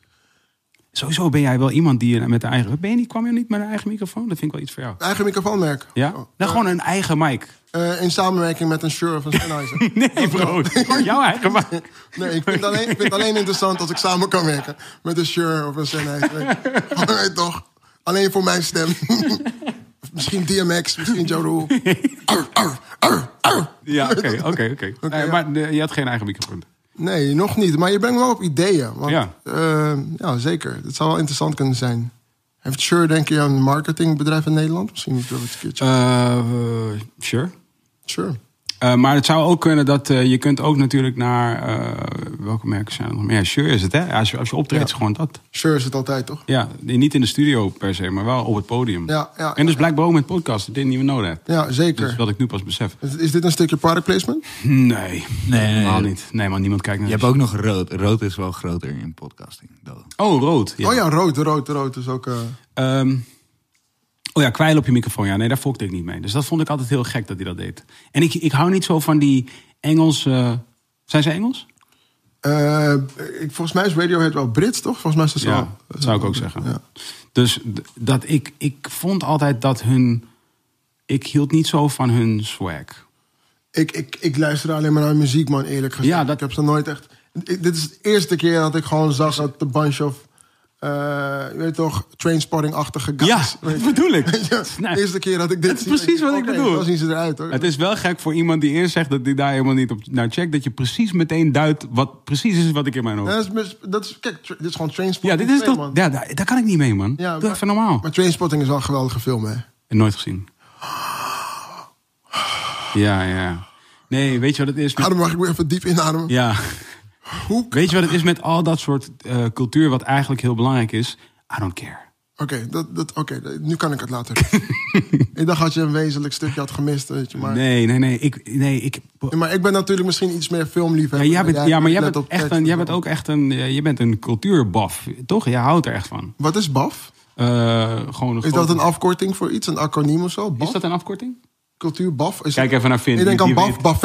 Sowieso ben jij wel iemand die met de eigen... Ben je niet, kwam je niet met een eigen microfoon? Dat vind ik wel iets voor jou. Eigen microfoonmerk. Ja? Oh, Dan gewoon een eigen mic. eh, in samenwerking met een Shure of een Sennheiser. Nee, bro. Jouw eigen mic. Nee, ik vind, het alleen, ik vind het alleen interessant als ik samen kan werken met een Shure of een Sennheiser. Je toch? Alleen voor mijn stem. Misschien DMX, misschien Joe Rule. Arr, arr, arr, arr. Ja, oké, oké, oké. Nee, Maar eh, je had geen eigen microfoon. Nee, nog niet. Maar je brengt wel op ideeën. Want, Ja. ja. ja, zeker. Het zou wel interessant kunnen zijn. Heeft Sure, denk je, een marketingbedrijf in Nederland? Misschien moeten we het een keertje. Eh, eh, sure. Sure. Eh, maar het zou ook kunnen dat eh, je kunt ook natuurlijk naar... eh, welke merken zijn er nog meer? Ja, Sure is het, hè? Als je, als je optreedt, Ja. is gewoon dat. Sure is het altijd, toch? Ja, niet in de studio per se, maar wel op het podium. Ja, ja, en dus blijkbaar ook met podcasten. Didn't even know that. Ja, zeker. Dus wat ik nu pas besef. Is, is dit een stukje product placement? Nee, nee, nee, helemaal nee. niet. Nee, man, niemand kijkt naar Je hebt ook nog rood. Rood is wel groter in podcasting. Oh, rood. Ja. Oh ja, rood, rood, rood is ook... eh, Ehm, oh ja, kwijl op je microfoon. Ja, nee, daar volgde ik niet mee. Dus dat vond ik altijd heel gek dat hij dat deed. En ik, ik hou niet zo van die Engelse... zijn ze Engels? eh, ik, volgens mij is Radiohead wel Brits, toch? Volgens mij is dat zo. Ja, dat zou ik ook zeggen. Ja. Dus dat ik, ik vond altijd dat hun... Ik hield niet zo van hun swag. Ik, ik, ik luister alleen maar naar muziek, man, eerlijk gezegd. Ja, dat- Ik heb ze nooit echt... ik- dit is de eerste keer dat ik gewoon zag dat de bunch of... eh, je weet toch, trainspotting-achtige guys. Ja, dat bedoel ik. Ja, Nee. de eerste keer dat ik dit Het is zie, precies wat ik bedoel. Zo zien ze eruit, hoor. Het is wel gek voor iemand die eerst zegt dat hij daar helemaal niet op naar checkt... dat je precies meteen duidt wat precies is wat ik in mijn hoofd... Ja, dat is, dat is, kijk, dit is gewoon Ja, trainspotting. dit is 2, toch... man. Ja, daar, daar kan ik niet mee, man. Ja, Doe maar- even normaal. Maar trainspotting is wel een geweldige film, hè? Nooit gezien. Ja, ja. Nee, weet je wat het is? Met, Adem, mag ik weer even diep inademen? ja. Hoe? Weet je wat het is met al dat soort eh, cultuur wat eigenlijk heel belangrijk is? I don't care. Oké, dat, dat, oké, nu kan ik het laten. ik dacht dat je een wezenlijk stukje had gemist, weet je. Maar, Nee, nee, nee. Ik, nee, ik, maar ik ben natuurlijk misschien iets meer ja, filmliefhebber. jij bent, ja, maar jij bent, echt een, jij ook echt een, je bent een cultuurbaf, toch? Je houdt er echt van. Wat is BAF? Eh, gewoon een Is dat een afkorting voor iets, een acroniem of zo? Is dat een afkorting? Cultuur BAF? Is Kijk even naar Finn. Ik denk aan BAF,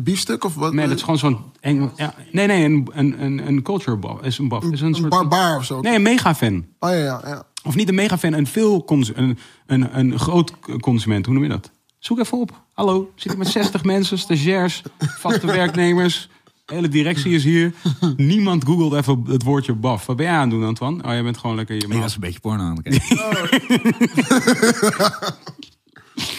biefstuk of wat? Nee, dat is gewoon zo'n Engel. Ja, nee, nee, een, een, een, een culture buff. Is een buff. Is een, een soort barbaar of zo. Nee, een megafan. Oh ja, ja, ja. Of niet een megafan, een veel cons- een, een, een groot consument. Hoe noem je dat? Zoek even op. Hallo, zit ik met 60 mensen, stagiairs, vaste werknemers. De hele directie is hier. Niemand googelt even het woordje baf. Wat ben jij aan het doen, Antoine? Oh, jij bent gewoon lekker je Ik maat. was een beetje porno aan het kijken.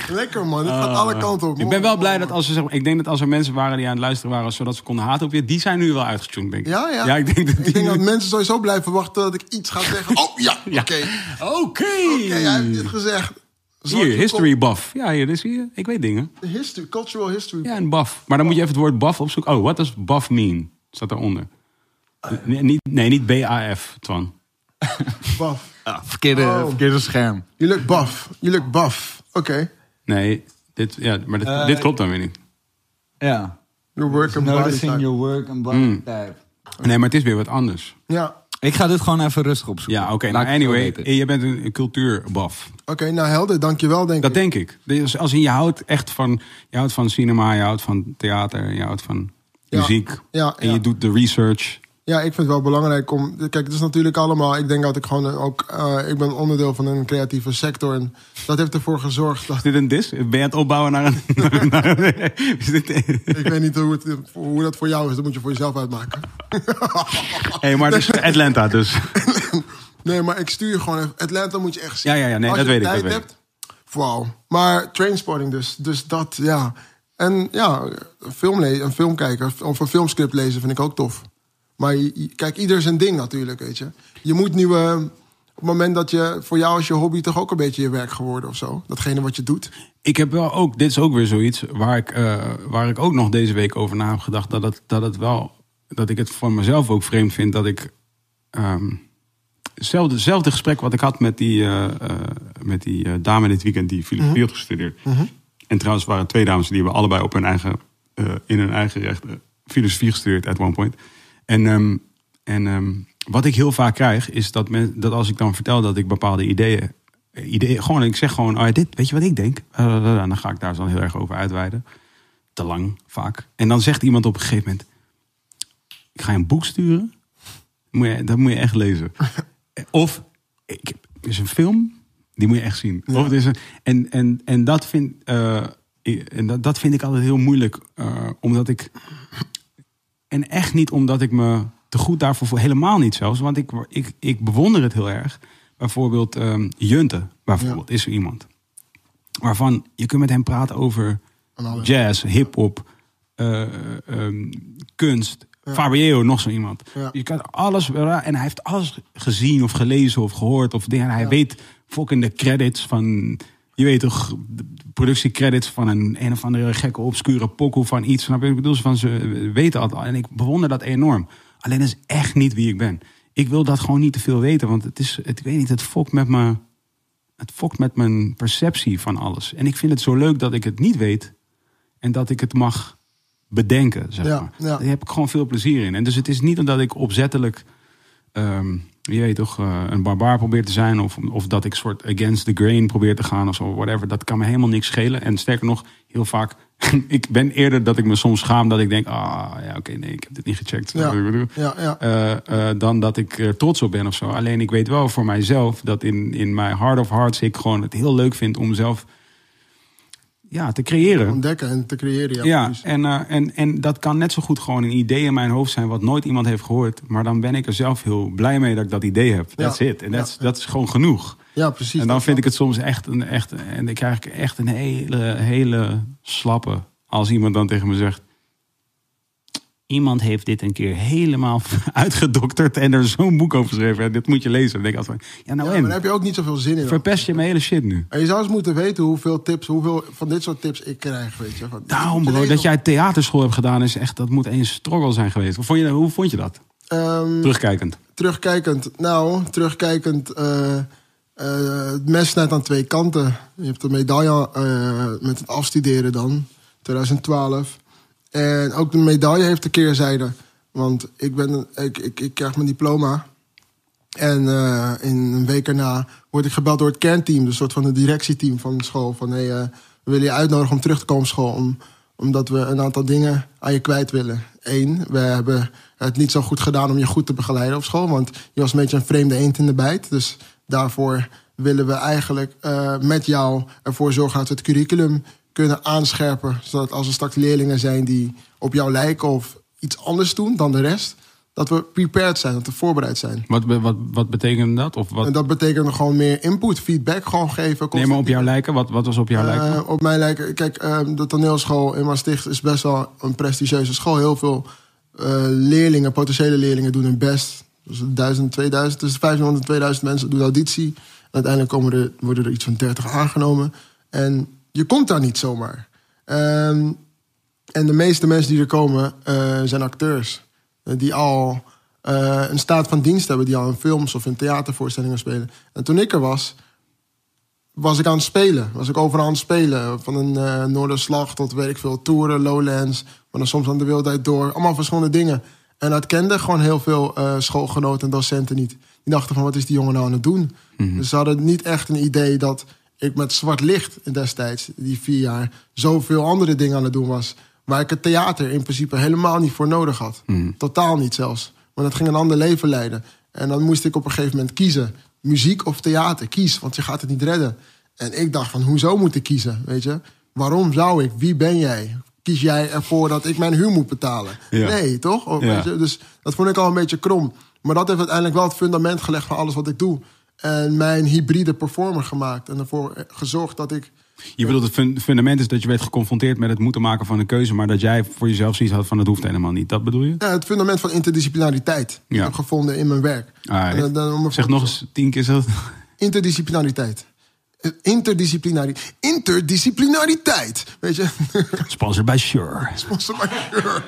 Lekker man, dit gaat alle kanten op. Ah. Ik ben wel blij dat als er, zeg maar, ik denk dat als er mensen waren die aan het luisteren waren, zodat ze konden haten op je, die zijn nu wel uitgetuned, denk ik. Ja, ja. Ja, ik denk dat die. Ik denk dat mensen sowieso blijven wachten dat ik iets ga zeggen. Oh ja, oké. Ja. Oké, Oké. hij heeft dit gezegd. Zwarte Hier, history buff. Ja, hier, dit zie je. Ik weet dingen. History, cultural history. Ja, een buff. Maar dan moet je even het woord buff opzoeken. Oh, wat does buff mean? Staat daaronder. Nee, niet, nee, niet B-A-F, Twan. Buff. Ah, verkeerde, Oh. verkeerde scherm. Je lukt buff. Je lukt buff. Oké. Nee, dit, ja, maar dit, Eh, dit klopt dan weer niet. Ja. Your work and body Noticing type. your work and body Mm. type. Nee, maar het is weer wat anders. Ja. Ik ga dit gewoon even rustig opzoeken. Ja, oké. Nou, anyway, je bent een cultuurbuff. Oké, nou helder. Dankjewel, denk Dat ik. denk ik. Dus als in je houdt echt van, je houdt van cinema, je houdt van theater, je houdt van Ja. muziek. Ja, En ja. je doet de research. Ja, ik vind het wel belangrijk om... Kijk, het is natuurlijk allemaal... Ik denk dat ik gewoon ook... eh, ik ben onderdeel van een creatieve sector. En dat heeft ervoor gezorgd dat... Is dit een dis? Ben je aan het opbouwen naar een... naar- dit, Ik weet niet hoe, het, hoe dat voor jou is. Dat moet je voor jezelf uitmaken. hey, maar het is Atlanta dus. Nee, maar ik stuur gewoon even. Atlanta moet je echt zien. Ja, ja, ja, nee, Als dat je weet ik, tijd dat weet hebt, Wauw. Maar trainspotting dus. Dus dat, ja. En ja, een film, een film kijken of een filmscript lezen vind ik ook tof. Maar kijk, ieder zijn ding natuurlijk, weet je. Je moet nieuwe... Op het moment dat je... Voor jou is je hobby toch ook een beetje je werk geworden of zo? Datgene wat je doet. Ik heb wel ook, dit is ook weer zoiets waar ik, eh, waar ik ook nog deze week over na heb gedacht. Dat het, dat het wel, dat ik het voor mezelf ook vreemd vind dat ik. ehm hetzelfde, hetzelfde gesprek wat ik had met die, eh, eh, met die dame dit weekend die filosofie had gestudeerd. En trouwens waren twee dames die hebben allebei op hun eigen, in hun eigen recht filosofie gestudeerd at one point. En, ehm, en ehm, wat ik heel vaak krijg is dat, men, dat als ik dan vertel dat ik bepaalde ideeën idee, gewoon, ik zeg gewoon, oh, dit, weet je wat ik denk? Eh, eh, en dan ga ik daar zo heel erg over uitweiden. Te lang, vaak. En dan zegt iemand op een gegeven moment, ik ga je een boek sturen. Moet je, dat moet je echt lezen. Of, ik, er is een film, die moet je echt zien. Of is een, en, en, en, dat vind, eh, ik- en dat, dat vind ik altijd heel moeilijk. eh, omdat ik, en echt niet omdat ik me te goed daarvoor voel. Helemaal niet zelfs. Want ik, ik, ik bewonder het heel erg. Bijvoorbeeld ehm Junte, bijvoorbeeld, is er iemand. waarvan je kunt met hem praten over jazz, hip-hop, eh, ehm, kunst. Fabio, nog zo iemand. Ja. Je kan alles, en hij heeft alles gezien of gelezen of gehoord of dingen. Hij weet fucking de credits van, je weet toch, de productiecredits van een een of andere gekke obscure pokoe van iets. Snap je? Ik bedoel, van ze weten al. En ik bewonder dat enorm. Alleen dat is echt niet wie ik ben. Ik wil dat gewoon niet te veel weten, want het is, het, ik weet niet, het fokt met me. Het fokt met mijn perceptie van alles. En ik vind het zo leuk dat ik het niet weet en dat ik het mag bedenken, zeg Ja, maar. ja. Daar heb ik gewoon veel plezier in. En dus het is niet omdat ik opzettelijk, ehm, je weet toch, eh, een barbaar probeer te zijn... Of, of dat ik soort against the grain probeer te gaan of zo, whatever. Dat kan me helemaal niks schelen. En sterker nog, heel vaak... ik ben eerder dat ik me soms schaam dat ik denk... ah, ja, oké, nee, ik heb dit niet gecheckt. Ja, ja, ja. Eh, eh, dan dat ik er trots op ben of zo. Alleen ik weet wel voor mijzelf dat in, in mijn heart of hearts ik gewoon het heel leuk vind om zelf ja, te creëren. Ontdekken en te creëren. Ja, Ja, precies. en, eh, en, en dat kan net zo goed gewoon een idee in mijn hoofd zijn wat nooit iemand heeft gehoord. Maar dan ben ik er zelf heel blij mee dat ik dat idee heb. That's Ja. it. En dat is- Ja. dat is gewoon genoeg. ja, precies. En dan vind ik het soms echt een, echt, en dan krijg ik echt een hele, hele slappe als iemand dan tegen me zegt. Iemand heeft dit een keer helemaal uitgedokterd en er zo'n boek over geschreven. En dit moet je lezen. Dan denk ik altijd, ja nou Ja, en? maar daar heb je ook niet zoveel zin in. Verpest je mijn hele shit nu? En je zou eens moeten weten hoeveel tips, hoeveel van dit soort tips ik krijg, weet je. Van, Daarom bro, dat jij theaterschool hebt gedaan is echt, dat moet een struggle zijn geweest. Hoe vond je, hoe vond je dat? Ehm, Terugkijkend. terugkijkend, nou, terugkijkend, eh, het mes snijdt aan twee kanten. Je hebt de medaille eh, met het afstuderen dan, 2012. En ook de medaille heeft een keerzijde. Want ik, ben, ik, ik, ik krijg mijn diploma. En eh, in een week erna word ik gebeld door het kernteam, dus een soort van het directieteam van de school. Van hey, eh, we willen je uitnodigen om terug te komen op school. Om, omdat we een aantal dingen aan je kwijt willen. Eén, we hebben het niet zo goed gedaan om je goed te begeleiden op school. Want je was een beetje een vreemde eend in de bijt. Dus daarvoor willen we eigenlijk eh, met jou ervoor zorgen dat we het curriculum kunnen aanscherpen. Zodat als er straks leerlingen zijn die op jou lijken of iets anders doen dan de rest. Dat we prepared zijn, dat we voorbereid zijn. Wat, wat, wat betekende dat? Of wat? En dat betekent gewoon meer input, feedback gewoon geven. Nee, maar op jou lijken? Wat, wat was op jou lijken? Eh, op mij lijken. Kijk, eh, de toneelschool in Maastricht is best wel een prestigieuze school. Heel veel eh, leerlingen, potentiële leerlingen, doen hun best. Dus 1000, 2000, tussen 500 en 2000 mensen doen auditie. Uiteindelijk komen er, worden er iets van 30 aangenomen. En je komt daar niet zomaar. Ehm, en de meeste mensen die er komen eh, zijn acteurs. Eh, die al eh, een staat van dienst hebben. Die al in films of in theatervoorstellingen spelen. En toen ik er was, was ik aan het spelen. Was ik overal aan het spelen. Van een eh Noorderslag tot weet ik veel, Toeren, Lowlands. Maar dan soms aan de wildheid door. Allemaal verschillende dingen. En dat kenden gewoon heel veel schoolgenoten en docenten niet. Die dachten van, wat is die jongen nou aan het doen? Dus ze hadden niet echt een idee dat ik met zwart licht in destijds, die vier jaar, zoveel andere dingen aan het doen was. Waar ik het theater in principe helemaal niet voor nodig had. Totaal niet zelfs. Maar dat ging een ander leven leiden. En dan moest ik op een gegeven moment kiezen. Muziek of theater, kies, want je gaat het niet redden. En ik dacht van, hoezo moet ik kiezen, weet je? Waarom zou ik? Wie ben jij? Kies jij ervoor dat ik mijn huur moet betalen? Ja. Nee, toch? Of, Ja. weet je? Dus dat vond ik al een beetje krom. Maar dat heeft uiteindelijk wel het fundament gelegd van alles wat ik doe. En mijn hybride performer gemaakt. En ervoor gezorgd dat ik... Je bedoelt, het fun- fundament is dat je werd geconfronteerd met het moeten maken van een keuze, maar dat jij voor jezelf zoiets had van het hoeft helemaal niet. Dat bedoel je? Ja, het fundament van interdisciplinariteit. Ja. ik heb gevonden in mijn werk. Ah, En dan- dan om ervoor zeg nog eens tien keer zo. Interdisciplinariteit. Interdisciplinari interdisciplinariteit. Weet je? Sponsor bij Sure. Sponsor by Shure.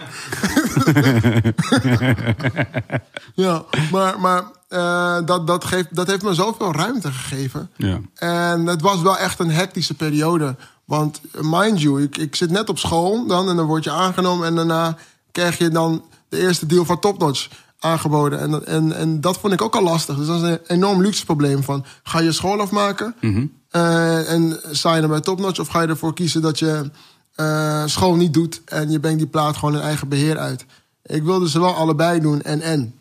ja, maar, maar eh, dat, dat, geeft, dat heeft me zoveel ruimte gegeven. Ja. En het was wel echt een hectische periode. Want mind you, ik, ik zit net op school dan en dan word je aangenomen. En daarna krijg je dan de eerste deal van Topnotch aangeboden. En, dat- en, en dat vond ik ook al lastig. Dus dat is een enorm luxe probleem van... ga je school afmaken eh, en sta je dan bij Topnotch... of ga je ervoor kiezen dat je eh, school niet doet... en je brengt die plaat gewoon in eigen beheer uit. Ik wilde ze wel allebei doen en en.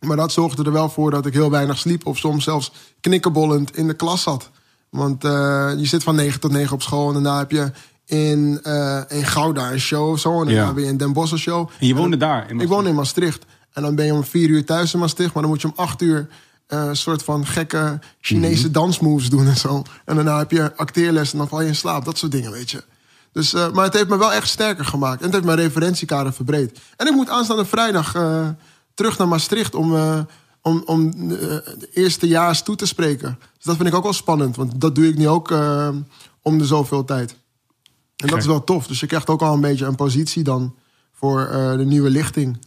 Maar dat zorgde er wel voor dat ik heel weinig sliep... of soms zelfs knikkenbollend in de klas zat. Want eh, je zit van 9 tot 9 op school... en daarna heb je in, eh, in Gouda een show of zo... en daarna Ja. weer in Den Bosch een show. En je woonde daar? In Ik woon in Maastricht. En dan ben je om vier uur thuis in Maastricht. Maar dan moet je om acht uur eh, een soort van gekke Chinese dansmoves doen en zo. En daarna heb je acteerles en dan val je in slaap. Dat soort dingen, weet je. Dus, eh, maar het heeft me wel echt sterker gemaakt. En het heeft mijn referentiekader verbreed. En ik moet aanstaande vrijdag eh, terug naar Maastricht om, om, om de eerstejaars toe te spreken. Dus dat vind ik ook wel spannend. Want dat doe ik nu ook om de zoveel tijd. En dat is wel tof. Dus je krijgt ook al een beetje een positie dan voor de nieuwe lichting.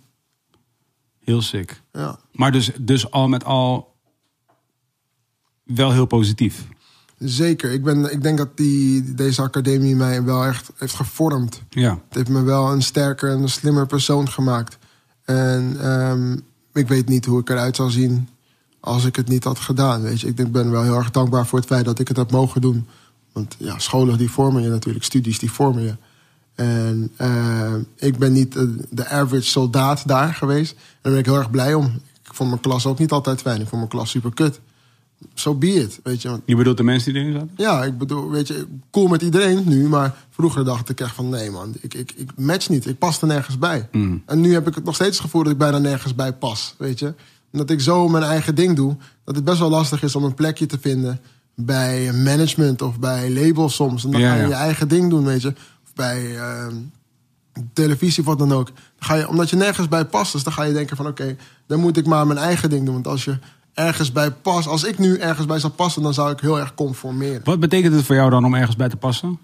Heel sick. Ja. Maar dus, dus al met al wel heel positief. Zeker. Ik, ben, ik denk dat die, deze academie mij wel echt heeft gevormd. Ja. Het heeft me wel een sterker en een slimmer persoon gemaakt. En ehm, ik weet niet hoe ik eruit zou zien als ik het niet had gedaan. Weet je? Ik denk- ben wel heel erg dankbaar voor het feit dat ik het heb mogen doen. Want ja, scholen die vormen je natuurlijk, studies die vormen je. En ehm, ik ben niet eh, de average soldaat daar geweest. En daar ben ik heel erg blij om. Ik vond mijn klas ook niet altijd fijn. Ik vond mijn klas super kut. So be it, weet je. Want Je bedoelt de mensen die erin zaten? ja, ik bedoel, weet je, cool met iedereen nu. Maar vroeger dacht ik echt van, nee man, ik, ik, ik match niet. Ik pas er nergens bij. En nu heb ik het nog steeds het gevoel dat ik bijna nergens bij pas, weet je. En dat ik zo mijn eigen ding doe. Dat het best wel lastig is om een plekje te vinden bij management of bij labels soms. En dan Ja, ga je ja. je eigen ding doen, weet je. Bij ehm, televisie of wat dan ook. Dan ga je, omdat je nergens bij past, dus dan ga je denken van... oké, dan moet ik maar mijn eigen ding doen. Want als je ergens bij past... als ik nu ergens bij zou passen, dan zou ik heel erg conformeren. Wat betekent het voor jou dan om ergens bij te passen?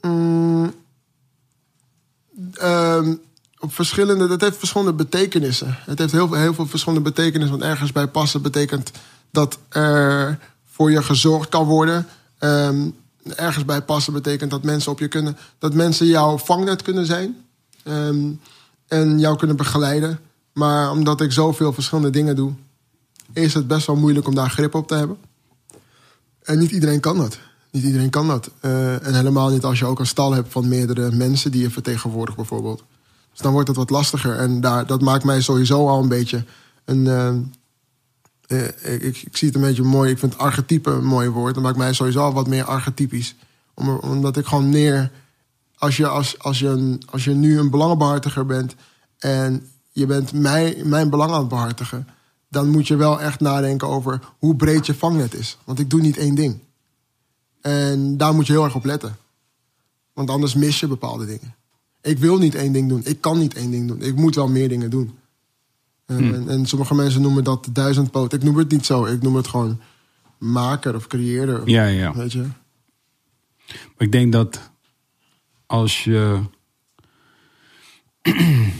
Mm, ehm, op verschillende, dat heeft verschillende betekenissen. Het heeft heel, veel- heel veel verschillende betekenissen. Want ergens bij passen betekent dat er voor je gezorgd kan worden. Ehm, ergens bij passen betekent dat mensen op je kunnen, dat mensen jouw vangnet kunnen zijn. Ehm, en jou kunnen begeleiden. Maar omdat ik zoveel verschillende dingen doe, is het best wel moeilijk om daar grip op te hebben. En niet iedereen kan dat. Niet iedereen kan dat. Eh, en helemaal niet als je ook een stal hebt van meerdere mensen die je vertegenwoordigt, bijvoorbeeld. Dus dan wordt het wat lastiger. En daar, dat maakt mij sowieso al een beetje een. eh, eh, ik, ik, zie het een beetje mooi. Ik vind archetype een mooi woord. Dat maakt mij sowieso al wat meer archetypisch. Om, omdat ik gewoon meer. Als je, als, als, je een, als je nu een belangenbehartiger bent. en je bent mij, mijn belang aan het behartigen. dan moet je wel echt nadenken over hoe breed je vangnet is. Want ik doe niet één ding. En daar moet je heel erg op letten. Want anders mis je bepaalde dingen. Ik wil niet één ding doen. Ik kan niet één ding doen. Ik moet wel meer dingen doen. En, en, en sommige mensen noemen dat de duizendpoot. Ik noem het niet zo. Ik noem het gewoon maker of creëerder. Ja, ja. Weet je? Maar ik denk dat als je.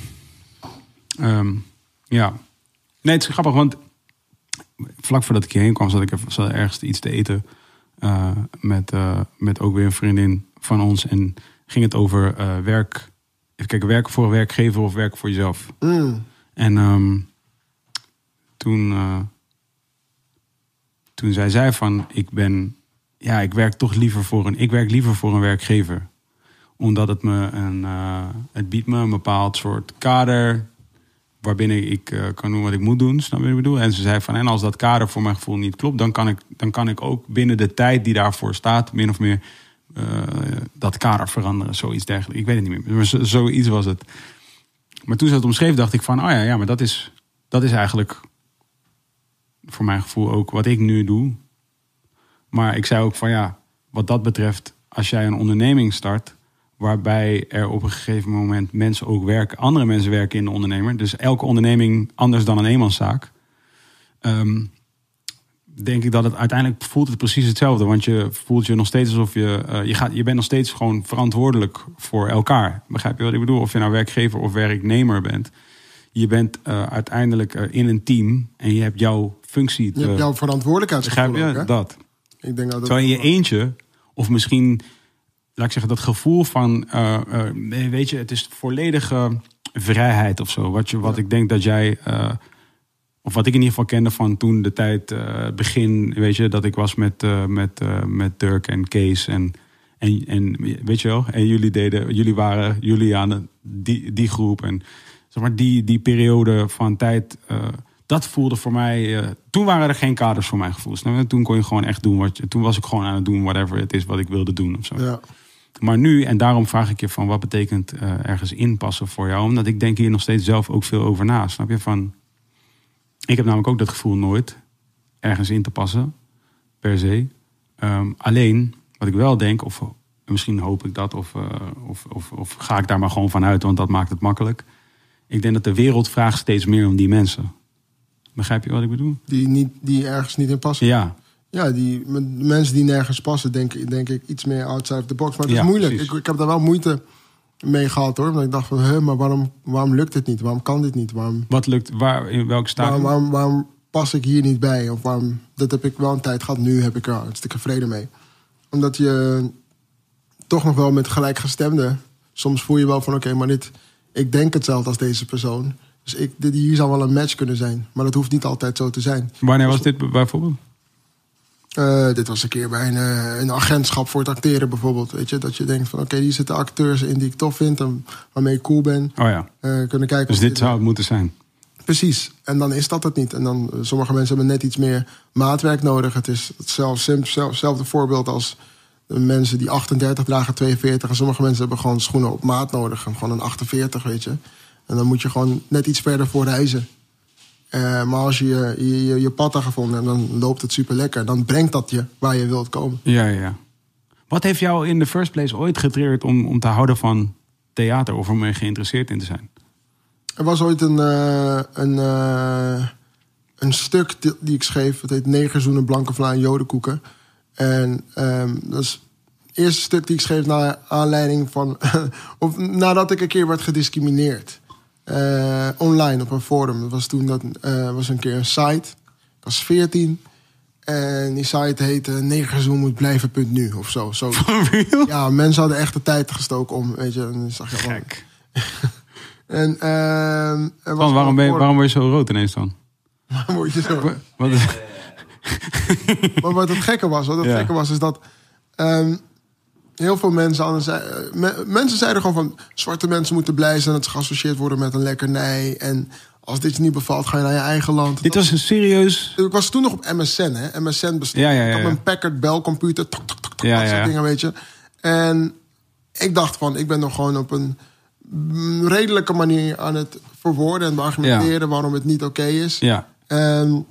Ehm, ja. Nee, het is grappig, want vlak voordat ik hierheen kwam, zat ik even, zat ergens iets te eten. eh, met, eh, met ook weer een vriendin van ons. En ging het over eh, werk. Even kijken, werken voor een werkgever of werken voor jezelf. Mm. En ehm, toen, eh, toen zei zij van, ik ben, ja, ik werk toch liever voor een, ik werk liever voor een werkgever, omdat het me een, eh, het biedt me een bepaald soort kader waarbinnen ik eh, kan doen wat ik moet doen, snap je wat ik bedoel? En ze zei van, en als dat kader voor mijn gevoel niet klopt, dan kan ik, dan kan ik ook binnen de tijd die daarvoor staat, min of meer dat kader veranderen, zoiets dergelijks. Ik weet het niet meer, maar zo- zoiets was het. Maar toen ze het omschreef, dacht ik van, oh ja, ja maar dat is, dat is eigenlijk voor mijn gevoel ook wat ik nu doe. Maar ik zei ook van ja, wat dat betreft, als jij een onderneming start, waarbij er op een gegeven moment mensen ook werken, andere mensen werken in de ondernemer, dus elke onderneming anders dan een eenmanszaak, ehm, denk ik dat het uiteindelijk voelt het precies hetzelfde. Want je voelt je nog steeds alsof je, eh, je, gaat, je bent nog steeds gewoon verantwoordelijk voor elkaar. Begrijp je wat ik bedoel? Of je nou werkgever of werknemer bent. Je bent eh, uiteindelijk eh, in een team en je hebt jouw functie te... Je hebt jouw verantwoordelijkheidsgevoel Begrijp je? ook, dat. Ik denk dat Terwijl in je eentje, of misschien, laat ik zeggen, dat gevoel van, weet je, het is volledige vrijheid of zo. Wat, je, wat ik denk dat jij, of wat ik in ieder geval kende van toen de tijd, eh, begin, weet je, dat ik was met, eh, met, eh, met Dirk en Kees en, en, en weet je wel, en jullie deden, jullie waren, jullie aan de- die, die groep en zeg maar die, die periode van tijd. dat voelde voor mij. toen waren er geen kaders voor mijn gevoel. snap je? Toen kon je gewoon echt doen wat je. Toen was ik gewoon aan het doen, whatever het is wat ik wilde doen. Of zo. Ja. Maar nu, en daarom vraag ik je van wat betekent ergens inpassen voor jou? Omdat ik denk hier nog steeds zelf ook veel over na. Snap je? Van, ik heb namelijk ook dat gevoel nooit. ergens in te passen, per se. Ehm, alleen, wat ik wel denk, of misschien hoop ik dat, of, eh, of, of, of ga ik daar maar gewoon vanuit, want dat maakt het makkelijk. Ik denk dat de wereld vraagt steeds meer om die mensen. Begrijp je wat ik bedoel? Die, niet, die ergens niet in passen. Ja, Ja, die mensen die nergens passen, denk, ik- denk ik iets meer outside of the box. Maar het Ja, is moeilijk. Ik, ik heb daar wel moeite mee gehad hoor. Want ik dacht van, hè, maar waarom, waarom lukt dit niet? Waarom kan dit niet? Waarom, wat lukt, waar, in welk stadium? waarom, waarom, waarom pas ik hier niet bij? Of waarom, dat heb ik wel een tijd gehad. Nu heb ik er een stukje vrede mee. Omdat je toch nog wel met gelijkgestemden... Soms voel je wel van, oké, maar dit, ik denk hetzelfde als deze persoon. Dus ik, dit, hier zou wel een match kunnen zijn. Maar dat hoeft niet altijd zo te zijn. Wanneer was dit bijvoorbeeld? Eh, dit was een keer bij een, eh, een agentschap voor het acteren bijvoorbeeld. Weet je, dat je denkt van oké, hier zitten acteurs in die ik tof vind en waarmee ik cool ben. Oh ja, Eh, kunnen kijken dus dit zou het moeten zijn. Precies. En dan is dat het niet. En dan, sommige mensen hebben net iets meer maatwerk nodig. Het is hetzelfde, hetzelfde voorbeeld als de mensen die 38 dragen 42. En sommige mensen hebben gewoon schoenen op maat nodig. En gewoon een 48, weet je. En dan moet je gewoon net iets verder voor reizen. Eh, maar als je je, je, pad gevonden en dan loopt het super lekker. Dan brengt dat je waar je wilt komen. Ja, ja. Wat heeft jou in de first place ooit getriggerd om, om te houden van theater of om er geïnteresseerd in te zijn? Er was ooit een, eh, een, eh, een stuk die, die ik schreef. Het heet Negerzoenen, Blanke Vla en Jodenkoeken. En ehm, dat is het eerste stuk die ik schreef naar aanleiding van... of nadat ik een keer werd gediscrimineerd. Eh, online op een forum. Dat was toen dat, eh, was een keer een site. Ik was 14. En die site heette negerzoen moet blijven.nu of zo. zo. Ja, mensen hadden echt de tijd gestoken om, weet je. En dan zag je Gek. En, ehm, er was Want waarom, ben je, waarom word je zo rood ineens dan? forum. Word je zo. Wat, Maar wat het gekke was, wat het Ja. gekke was, is dat ehm, heel veel mensen anders eh, me- mensen zeiden gewoon van zwarte mensen moeten blij zijn dat ze geassocieerd worden met een lekkernij. En als dit je niet bevalt, ga je naar je eigen land. dit was een serieus... Ik was toen nog op MSN, hè? MSN bestond. Ja, ja, ja, Ik had mijn Packard Bell computer. Tok, tok, tok, tok, Ja, dat soort dingen, weet je. En ik dacht van, ik ben nog gewoon op een redelijke manier aan het verwoorden en argumenteren waarom het niet oké is. Ja, En,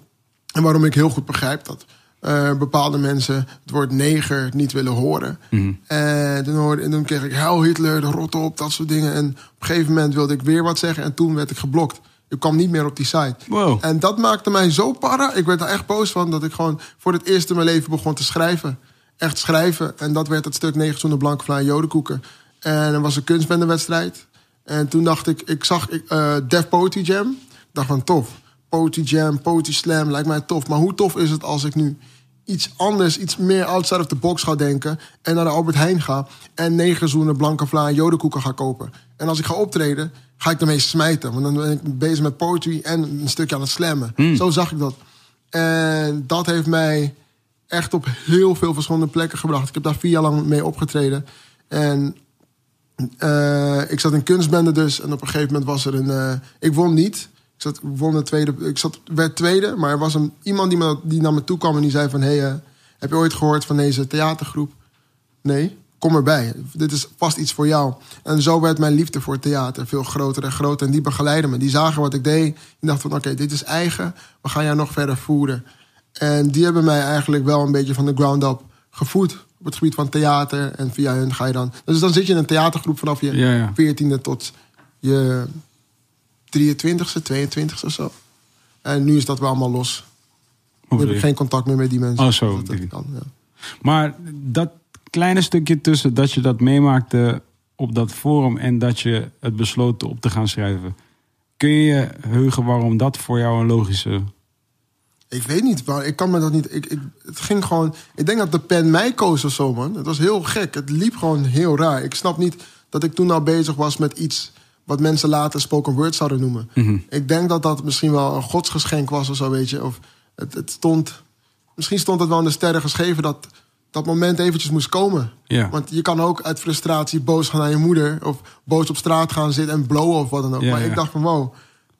en waarom ik heel goed begrijp dat eh, bepaalde mensen het woord neger niet willen horen. Mhm. En, toen hoorde, en toen kreeg ik Heil Hitler, de rot op, dat soort dingen. En op een gegeven moment wilde ik weer wat zeggen en toen werd ik geblokt. Ik kwam niet meer op die site. Wow. En dat maakte mij zo para. Ik werd daar echt boos van dat ik gewoon voor het eerst in mijn leven begon te schrijven. Echt schrijven. En dat werd het stuk 9 zonder blanke vla en jodenkoeken. En er was een kunstbendewedstrijd. En toen dacht ik, ik zag ik, eh, Def Poetry Jam. Ik dacht van tof. Poetry Jam, Poetry Slam, lijkt mij tof. Maar hoe tof is het als ik nu iets anders, iets meer outside of the box ga denken... en naar de Albert Heijn ga en negen zoenen blanke vla en jodenkoeken ga kopen. En als ik ga optreden, ga ik ermee smijten. Want dan ben ik bezig met poetry en een stukje aan het slammen. Zo zag ik dat. En dat heeft mij echt op heel veel verschillende plekken gebracht. Ik heb daar vier jaar lang mee opgetreden. En eh, ik zat in kunstbende dus. En op een gegeven moment was er een... eh, ik won niet. Ik, zat, won de tweede, ik zat, werd tweede. Maar er was een, iemand die, me, die naar me toe kwam en die zei van... Hey, eh, heb je ooit gehoord van deze theatergroep? Nee, kom erbij. Dit is vast iets voor jou. En zo werd mijn liefde voor theater veel groter en groter. En die begeleidden me. Die zagen wat ik deed. Die dachten van, oké, dit is eigen. We gaan jou nog verder voeren. En die hebben mij eigenlijk wel een beetje van de ground up gevoed. Op het gebied van theater. En via hun ga je dan... Dus dan zit je in een theatergroep vanaf je Ja, ja. 14e tot je 23e, 22e of zo. En nu is dat wel allemaal los. Nu heb ik geen contact meer met die mensen. Oh, zo, Dat, dat die- kan, ja. Maar dat kleine stukje tussen dat je dat meemaakte op dat forum en dat je het besloot op te gaan schrijven. Kun je je heugen waarom dat voor jou een logische. Ik weet niet, maar ik kan me dat niet. Ik, ik, het ging gewoon. Ik denk dat de pen mij koos of zo, man. Het was heel gek. Het liep gewoon heel raar. Ik snap niet dat ik toen al bezig was met iets wat mensen later spoken word zouden noemen. Mhm. Ik denk dat dat misschien wel een godsgeschenk was of zo, weet je. Of het, het stond. Misschien stond het wel in de sterren geschreven dat dat moment eventjes moest komen. Want je kan ook uit frustratie boos gaan naar je moeder. Of boos op straat gaan zitten en blowen of wat dan ook. Maar ik dacht van wow,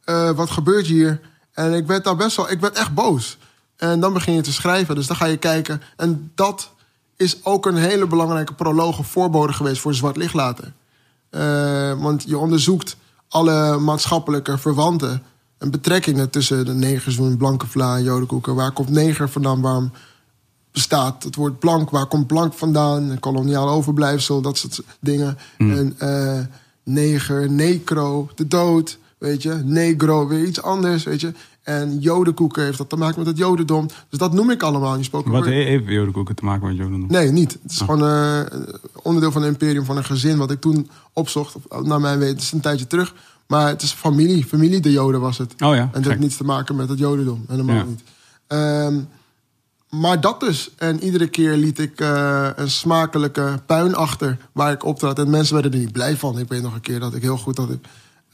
eh, wat gebeurt hier? En ik werd daar best wel, ik werd echt boos. En dan begin je te schrijven, dus dan ga je kijken. En dat is ook een hele belangrijke proloog of voorbode geweest voor Zwart Licht later. Eh, want je onderzoekt alle maatschappelijke verwanten en betrekkingen tussen de negers blanke vla en jodenkoeken. Waar komt neger vandaan? Waarom bestaat het woord blank? Waar komt blank vandaan? Een koloniaal overblijfsel, dat soort dingen. En eh, neger, necro, de dood, weet je. Negro, weer iets anders, weet je. En jodenkoeken heeft dat te maken met het jodendom. Dus dat noem ik allemaal in spoken Wat heeft jodenkoeken te maken met Joden? Nee, niet. Het is gewoon eh, onderdeel van een imperium van een gezin... wat ik toen opzocht, naar mijn weten. Het is een tijdje terug. Maar het is familie. Familie de Joden was het. Oh ja, En dat heeft niets te maken met het Jodendom. Helemaal Ja. niet. Ehm, maar dat dus. En iedere keer liet ik eh, een smakelijke puin achter waar ik optrad. En mensen werden er niet blij van. Ik weet nog een keer dat ik heel goed dat ik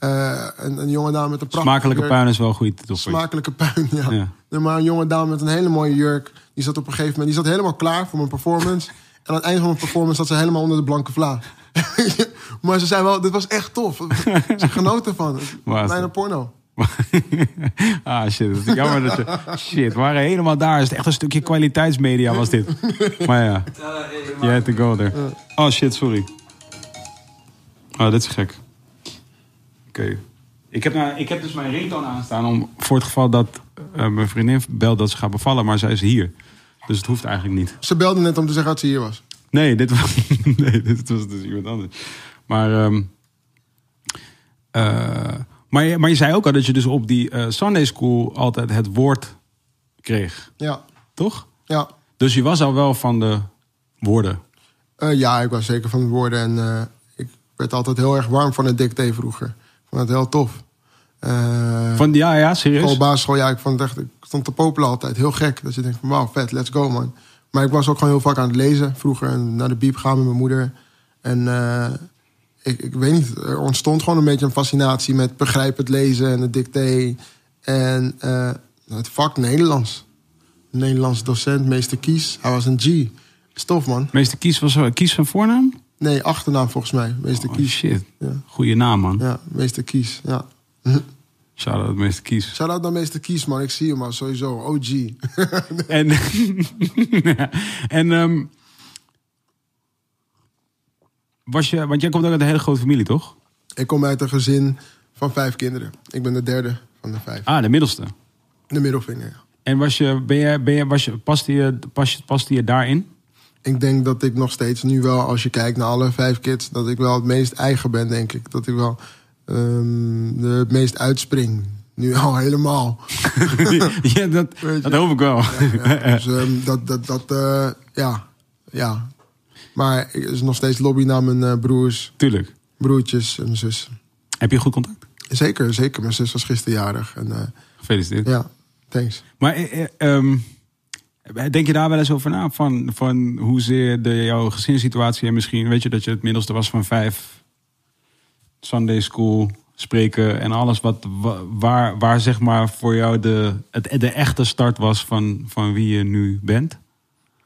eh, een, een jonge dame met een prachtige Smakelijke jurk- puin is wel een goede titel. voor je. Smakelijke puin, ja. Ja. Nee, Maar een jonge dame met een hele mooie jurk. Die zat op een gegeven moment die zat helemaal klaar voor mijn performance. En aan het einde van mijn performance zat ze helemaal onder de blanke vla. maar ze zei wel, dit was echt tof. Ze genoten van. Was Bijna het? porno. ah shit, dat is jammer dat je... Shit, we waren helemaal daar. Het is echt een stukje kwaliteitsmedia was dit. Maar ja, je had to go there. Oh shit, sorry. Oh, dit is gek. Oké. Ik, heb nou, ik heb dus mijn ringtoon aanstaan om, voor het geval dat eh, mijn vriendin belt dat ze gaat bevallen, maar zij is hier. Dus het hoeft eigenlijk niet. Ze belde net om te zeggen dat ze hier was. Nee, dit was, nee, dit was dus iemand anders. Maar, ehm, eh, maar, je, maar je zei ook al dat je dus op die eh, Sunday School altijd het woord kreeg, Ja, toch? ja. Dus je was al wel van de woorden. Eh, ja, ik was zeker van het woorden. En eh, ik werd altijd heel erg warm van het dicté vroeger. Vond het heel tof. Eh, Van, ja, ja, serieus? School, basisschool, ja, ik vond het echt, ik stond te popelen altijd. Heel gek. Dat je denkt van, wauw, vet, let's go, man. Maar ik was ook gewoon heel vaak aan het lezen vroeger. En naar de biep gaan met mijn moeder. En eh, ik, ik weet niet, er ontstond gewoon een beetje een fascinatie met begrijp het lezen en het dicté. En eh, het vak Nederlands. Nederlands docent, meester Kies. Hij was een G. Stof, man. Meester Kies was Kies van voornaam? Nee, achternaam volgens mij. Meester Oh, Kies. shit. Ja. Goeie naam, man. Ja, meester Kies. Ja. Shout-out Meester Kies. Shout-out naar meester Kies, man. Ik zie hem al sowieso. OG. En, en ehm, was je, want jij komt ook uit een hele grote familie, toch? Ik kom uit een gezin van vijf kinderen. Ik ben de derde van de vijf. Ah, de middelste. De middelvinger, ja. En was je, ben je, ben je, was je, paste, je, pas, je- paste je daarin? Ik denk dat ik nog steeds nu wel, als je kijkt naar alle vijf kids... dat ik wel het meest eigen ben, denk ik. Dat ik wel ehm, het meest uitspring. Nu al helemaal. ja, dat, dat hoop ik wel. Ja, dus ehm, dat, dat, dat eh, ja, ja. Maar er is nog steeds lobby naar mijn eh, broers, Tuurlijk. broertjes en mijn zus. Heb je goed contact? Zeker, zeker. Mijn zus was gisteren jarig. En, eh, Gefeliciteerd. ja, thanks. Maar eh, eh, ehm, denk je daar wel eens over na? Van, van hoezeer de, jouw gezinssituatie en misschien, weet je, dat je het middelste was van vijf. Sunday school, spreken en alles wat, wa- waar, waar zeg maar voor jou de, het, de echte start was van, van wie je nu bent?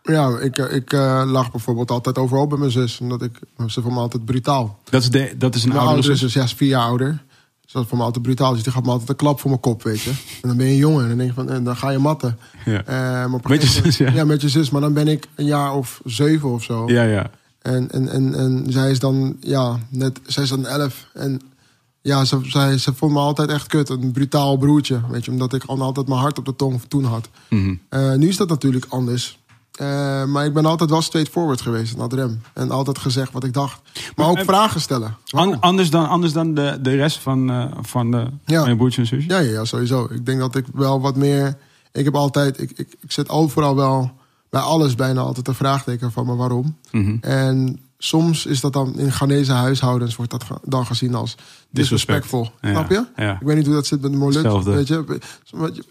Ja, ik, ik eh, lag bijvoorbeeld altijd overal bij mijn zus. Omdat ik, ze vond me altijd brutaal. Dat is, de, dat is een Mijn oudere oudere zus. zus, ja, is vier jaar ouder. Dat vond me altijd brutaal. Dus die gaf me altijd een klap voor mijn kop, weet je. En dan ben je een jongen. En dan denk je van, en dan ga je matten. Ja. Eh, maar Met je zus, ja? met je zus. Maar dan ben ik een jaar of zeven of zo. Ja, ja. En, en, en, en zij is dan, ja, net, zij is dan elf. En ja, ze, zij, ze vond me altijd echt kut. Een brutaal broertje, weet je. Omdat ik al- altijd mijn hart op de tong toen had. Mhm. Eh, nu is dat natuurlijk anders. Eh, maar ik ben altijd wel straightforward geweest, naar rem. En altijd gezegd wat ik dacht. Maar ook vragen stellen. An- anders dan, anders dan de, de rest van, eh, van, de, Ja. van je broertje en zusje? Ja, ja, ja, sowieso. Ik denk dat ik wel wat meer... Ik heb altijd... Ik, ik, ik zet overal wel... Bij alles bijna altijd een vraagteken van, maar waarom? Mhm. En soms is dat dan... In Ghanese huishoudens wordt dat dan gezien als disrespectvol. Ja, Snap je? ja. Ik weet niet hoe dat zit met de. Hetzelfde. Weet je?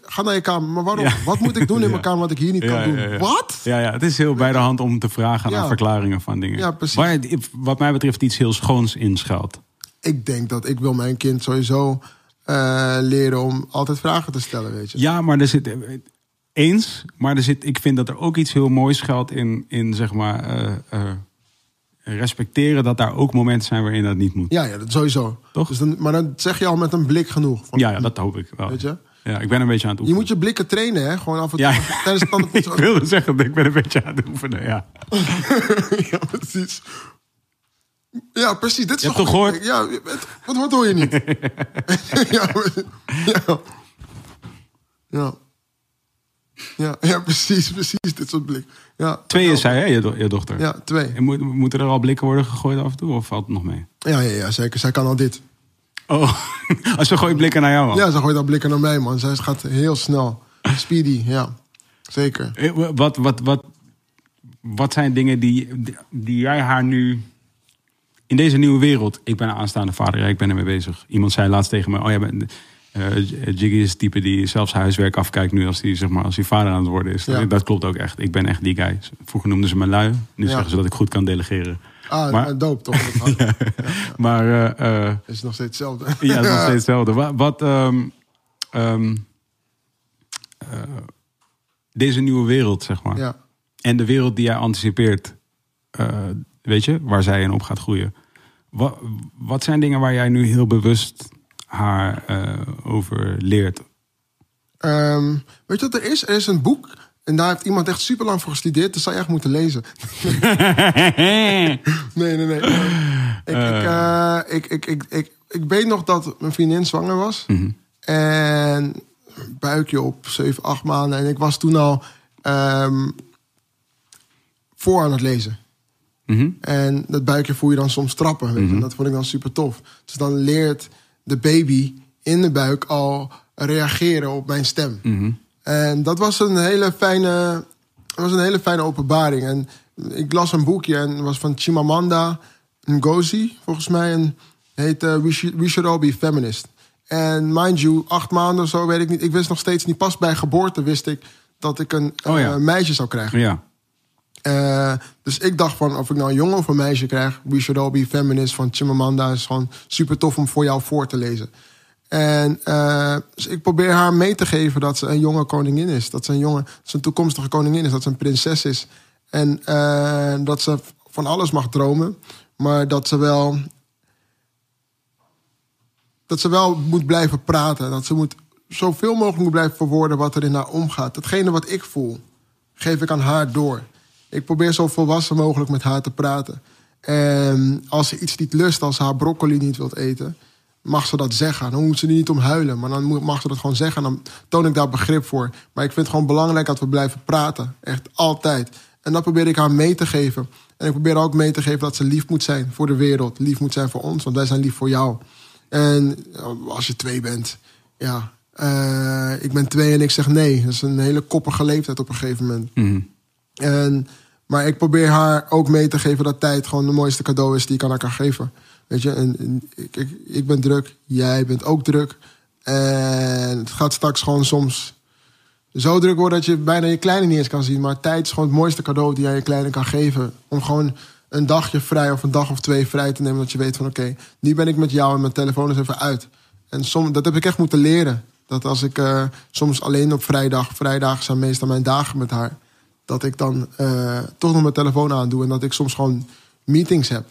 Ga naar je kamer. Maar waarom? Ja. Wat moet ik doen in mijn kamer wat ik hier niet kan doen? Wat? Ja, ja, het is heel bij de hand om te vragen naar verklaringen van dingen. Ja, precies. Waar wat mij betreft iets heel schoons inschuilt. Ik denk dat ik wil mijn kind sowieso eh, leren om altijd vragen te stellen, weet je. Ja, maar er zit... Eens, maar er zit, ik vind dat er ook iets heel moois geldt in, in zeg maar... eh, eh, respecteren dat daar ook momenten zijn waarin dat niet moet. Ja, ja, dat sowieso. Toch? Dus dan, maar dan zeg je al met een blik genoeg. Van, Ja, ja dat hoop ik wel. Weet je? Ja, ik ben een beetje aan het Je oefenen. moet je blikken trainen, hè? Gewoon af en toe. Ja. Tijdens het ik wilde zeggen, dat ik ben een beetje aan het oefenen, ja. ja, precies. Ja, precies. Dit is Je toch goeie- Ja, het- wat, wat hoor je niet? ja, ja. Ja. Ja, ja, precies, precies. Dit soort blik. Ja, Twee is zij, hè, je, do- je dochter? Ja, twee. En moet, moeten er al blikken worden gegooid af en toe? Of valt het nog mee? Ja, ja, ja, zeker. Zij kan al dit. Oh, als we gooien blikken naar jou al. Ja, ze gooit al blikken naar mij, man. Zij gaat heel snel. Speedy, ja. Zeker. Eh, Wat, wat, wat, wat zijn dingen die, die jij haar nu... In deze nieuwe wereld... Ik ben een aanstaande vader, ja, ik ben ermee bezig. Iemand zei laatst tegen me... Oh, jij bent... eh, Jiggy is het type die zelfs huiswerk afkijkt nu als hij zeg maar, als hij vader aan het worden is. Ja. Dat klopt ook echt. Ik ben echt die guy. Vroeger noemden ze me lui. Nu Ja. zeggen ze dat ik goed kan delegeren. Ah, Maar- doop toch? Ja. Maar eh, is nog steeds hetzelfde. ja, is nog steeds hetzelfde. Wat, wat ehm, ehm, eh, deze nieuwe wereld, zeg maar. Ja. En de wereld die jij anticipeert, weet je, waar zij in op gaat groeien. Wat, wat zijn dingen waar jij nu heel bewust haar eh, over leert? Ehm, weet je wat er is? Er is een boek. En daar heeft iemand echt super lang voor gestudeerd. Dat zou je echt moeten lezen. Nee, nee, nee. Ik, ik, eh, ik, ik, ik, ik, ik weet nog dat mijn vriendin zwanger was. En buikje op 7, 8 maanden. En ik was toen al ehm, voor aan het lezen. Mhm. En dat buikje voel je dan soms trappen. Weet je? En dat vond ik dan super tof. Dus dan leert de baby in de buik al reageren op mijn stem. Mhm. En dat was een hele fijne, was een hele fijne openbaring. En ik las een boekje en het was van Chimamanda Ngozi, volgens mij. En heet eh, We, Should, We Should All Be Feminist. En mind you, acht maanden of zo, weet ik niet. Ik wist nog steeds niet. Pas bij geboorte wist ik dat ik een Oh ja. eh, meisje zou krijgen. Ja. Eh, dus ik dacht van of ik nou een jongen of een meisje krijg. We Should All Be Feminist van Chimamanda is gewoon super tof om voor jou voor te lezen. En eh, dus ik probeer haar mee te geven dat ze een jonge koningin is. Dat ze een jonge, ze een toekomstige koningin is. Dat ze een prinses is. En eh, dat ze van alles mag dromen. Maar dat ze wel. Dat ze wel moet blijven praten. Dat ze moet zoveel mogelijk moet blijven verwoorden wat er in haar omgaat. Datgene wat ik voel, geef ik aan haar door. Ik probeer zo volwassen mogelijk met haar te praten. En als ze iets niet lust, als ze haar broccoli niet wilt eten, mag ze dat zeggen. Dan moet ze er niet om huilen, maar dan mag ze dat gewoon zeggen. En dan toon ik daar begrip voor. Maar ik vind het gewoon belangrijk dat we blijven praten. Echt altijd. En dat probeer ik haar mee te geven. En ik probeer ook mee te geven dat ze lief moet zijn voor de wereld. Lief moet zijn voor ons, want wij zijn lief voor jou. En ja, als je twee bent, ja. eh, ik ben twee en ik zeg nee. Dat is een hele koppige leeftijd op een gegeven moment. Mhm. En, maar ik probeer haar ook mee te geven dat tijd gewoon de mooiste cadeau is die ik aan haar kan geven. Weet je, en, ik, ik, ik ben druk, jij bent ook druk. En het gaat straks gewoon soms zo druk worden dat je bijna je kleine niet eens kan zien. Maar tijd is gewoon het mooiste cadeau die jij je kleine kan geven. Om gewoon een dagje vrij of een dag of twee vrij te nemen. Dat je weet van oké, nu ben ik met jou en mijn telefoon is even uit. En som, dat heb ik echt moeten leren. Dat als ik eh, soms alleen op vrijdag, vrijdagen zijn meestal mijn dagen met haar. Dat ik dan eh, toch nog mijn telefoon aandoe. En dat ik soms gewoon meetings heb.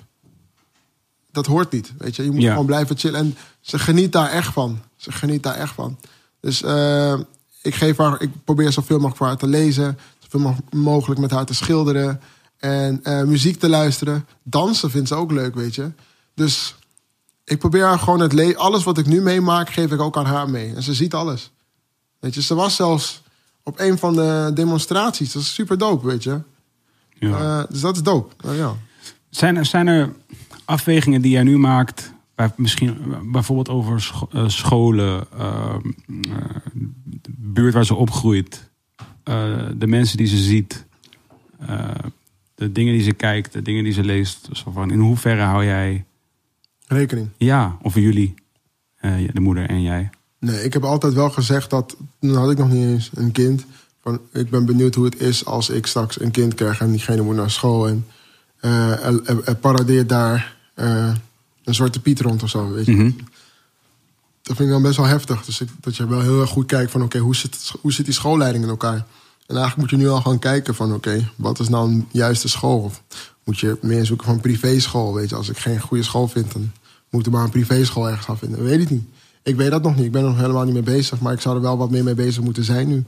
Dat hoort niet, weet je. Je moet Ja. gewoon blijven chillen. En ze geniet daar echt van. Ze geniet daar echt van. Dus eh, ik, geef haar, ik probeer zoveel mogelijk voor haar te lezen. Zoveel mo- mogelijk met haar te schilderen. En eh, muziek te luisteren. Dansen vindt ze ook leuk, weet je. Dus ik probeer haar gewoon het le- alles wat ik nu meemaak, geef ik ook aan haar mee. En ze ziet alles. Weet je, ze was zelfs op een van de demonstraties. Dat is super dope, weet je. Ja. Eh, dus dat is dope. Ja. Zijn, er, zijn er afwegingen die jij nu maakt, bij, misschien bijvoorbeeld over scho- eh, scholen, eh, eh, de buurt waar ze opgroeit, de mensen die ze ziet, de dingen die ze kijkt, de dingen die ze leest. Van, in hoeverre hou jij, Rekening. ja, of jullie, de moeder en jij? Nee, ik heb altijd wel gezegd dat, toen had ik nog niet eens een kind. Van, ik ben benieuwd hoe het is als ik straks een kind krijg en diegene moet naar school. En eh, er, er- er paradeert daar eh, een zwarte piet rond of zo, weet je. Mhm. Dat vind ik dan best wel heftig. Dus ik, dat je wel heel erg goed kijkt van, oké, hoe, zit hoe zit die schoolleiding in elkaar? En eigenlijk moet je nu al gaan kijken van, oké, wat is nou een juiste school? Of moet je meer zoeken van privéschool, weet je. Als ik geen goede school vind, dan moet ik maar een privéschool ergens gaan vinden. Weet ik niet. Ik weet dat nog niet. Ik ben er nog helemaal niet mee bezig. Maar ik zou er wel wat meer mee bezig moeten zijn nu.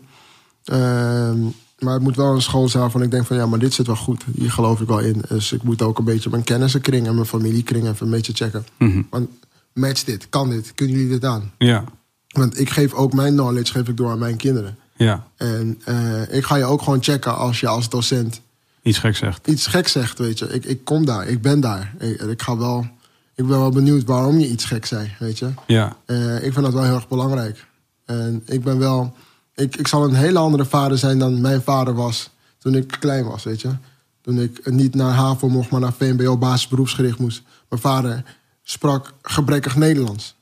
Ehm, maar het moet wel een school zijn waarvan ik denk van ja, maar dit zit wel goed. Hier geloof ik wel in. Dus ik moet ook een beetje mijn kennissenkring en mijn familiekring even een beetje checken. Mhm. Want match dit, kan dit, kunnen jullie dit aan? Ja, Want ik geef ook mijn knowledge geef ik door aan mijn kinderen. ja. En eh, ik ga je ook gewoon checken als je als docent Iets gek zegt. iets gek zegt, weet je. Ik, ik kom daar, ik ben daar. Ik, ik ga wel, ik ben wel benieuwd waarom je iets gek zei, weet je. Ja, Eh, ik vind dat wel heel erg belangrijk. En ik ben wel, ik, ik zal een hele andere vader zijn dan mijn vader was toen ik klein was, weet je. Toen ik niet naar HAVO mocht, maar naar VMBO basisberoepsgericht moest. Mijn vader sprak gebrekkig Nederlands.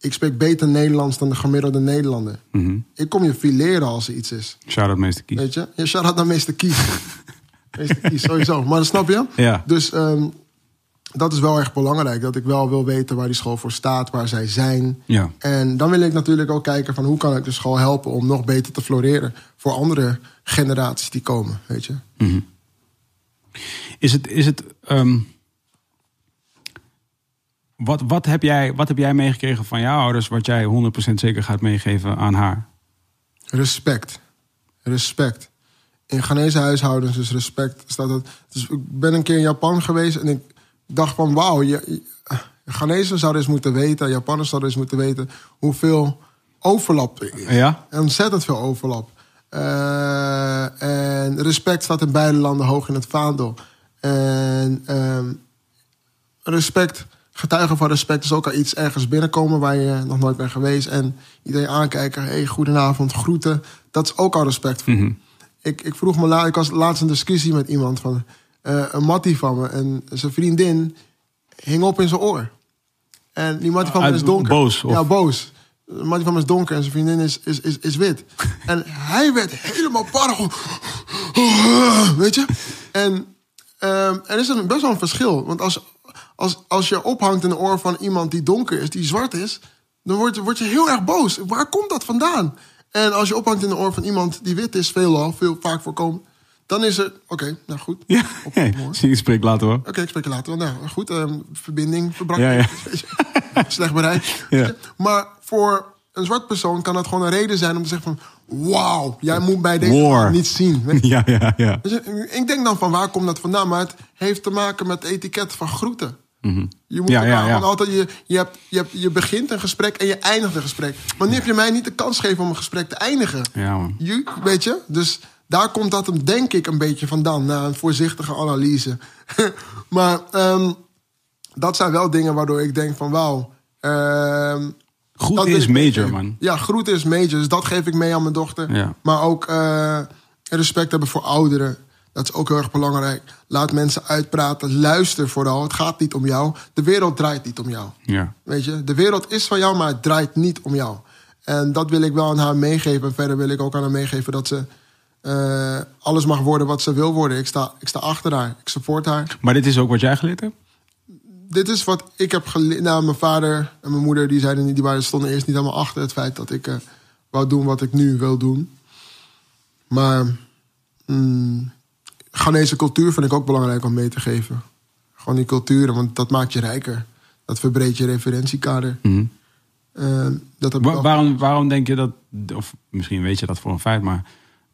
Ik spreek beter Nederlands dan de gemiddelde Nederlander. Mhm. Ik kom je fileren als er iets is. shout-out meester Kies. Weet je? Ja, shout-out naar meester Kies. meester Kies, sowieso. Maar dat snap je? Ja. Dus ehm, dat is wel erg belangrijk. Dat ik wel wil weten waar die school voor staat, waar zij zijn. Ja. En dan wil ik natuurlijk ook kijken van hoe kan ik de school helpen om nog beter te floreren voor andere generaties die komen, weet je. Is het, is het ehm, wat, wat, heb jij, wat heb jij meegekregen van jouw ouders, wat jij 100% zeker gaat meegeven aan haar? Respect. Respect. In Ghanese huishoudens is respect staat het. Dus ik ben een keer in Japan geweest en ik dacht van wauw, je, Ghanese zouden eens moeten weten, Japanners zouden eens moeten weten hoeveel overlap er is. Ja? Ontzettend veel overlap. Eh, en respect staat in beide landen hoog in het vaandel. En ehm, respect, getuigen van respect is ook al iets ergens binnenkomen waar je nog nooit bent geweest. En iedereen aankijken, hey, goedenavond, groeten. Dat is ook al respect voor. ik, ik vroeg me, la- ik was laatst een discussie met iemand van eh, een mattie van me. En zijn vriendin hing op in zijn oor. En die mattie van me Uit- is donker. boos, of? Ja, boos. De mattie van me is donker en zijn vriendin is, is, is, is wit. en hij werd helemaal parro. Weet je? En ehm, er is een, best wel een verschil. Want als, als, als je ophangt in de oor van iemand die donker is, die zwart is, dan word je, word je heel erg boos. Waar komt dat vandaan? En als je ophangt in de oor van iemand die wit is, veelal, veel vaak voorkomt, dan is er. Oké, nou goed. Ja, Op- hey, hoor. zie je spreek later hoor. Oké, ik spreek later. Nou, goed, ehm, verbinding verbrak. Ja, ja. Slecht bereik. Ja. Maar voor een zwart persoon kan dat gewoon een reden zijn om te zeggen van... Wauw, jij moet bij deze War. niet zien. Ja, ja, ja. Dus ik denk dan van waar komt dat vandaan? Maar het heeft te maken met het etiket van groeten. Je, moet Ja, ja, altijd, je, je, hebt, je, hebt, je begint een gesprek en je eindigt een gesprek. Maar nu heb je mij niet de kans gegeven om een gesprek te eindigen. Ja, man. Je, weet je? Dus daar komt dat hem denk ik een beetje vandaan. Na een voorzichtige analyse. maar ehm, dat zijn wel dingen waardoor ik denk van wauw. Goed dat wil is major, man. Ja, groet is major. Dus dat geef ik mee aan mijn dochter. Ja. Maar ook eh, respect hebben voor ouderen. Dat is ook heel erg belangrijk. Laat mensen uitpraten. Luister vooral. Het gaat niet om jou. De wereld draait niet om jou. Ja. Weet je, de wereld is van jou, maar het draait niet om jou. En dat wil ik wel aan haar meegeven. En verder wil ik ook aan haar meegeven dat ze eh, alles mag worden wat ze wil worden. Ik sta, ik sta achter haar. Ik support haar. Maar dit is ook wat jij geleerd hebt? Dit is wat ik heb geleerd. Nou, mijn vader en mijn moeder die zeiden die waren, stonden eerst niet helemaal achter het feit dat ik eh, wou doen wat ik nu wil doen. Maar mm, Ghanese cultuur vind ik ook belangrijk om mee te geven. Gewoon die culturen, want dat maakt je rijker. Dat verbreedt je referentiekader. Eh, dat Wa- waarom, waarom denk je dat, of misschien weet je dat voor een feit, maar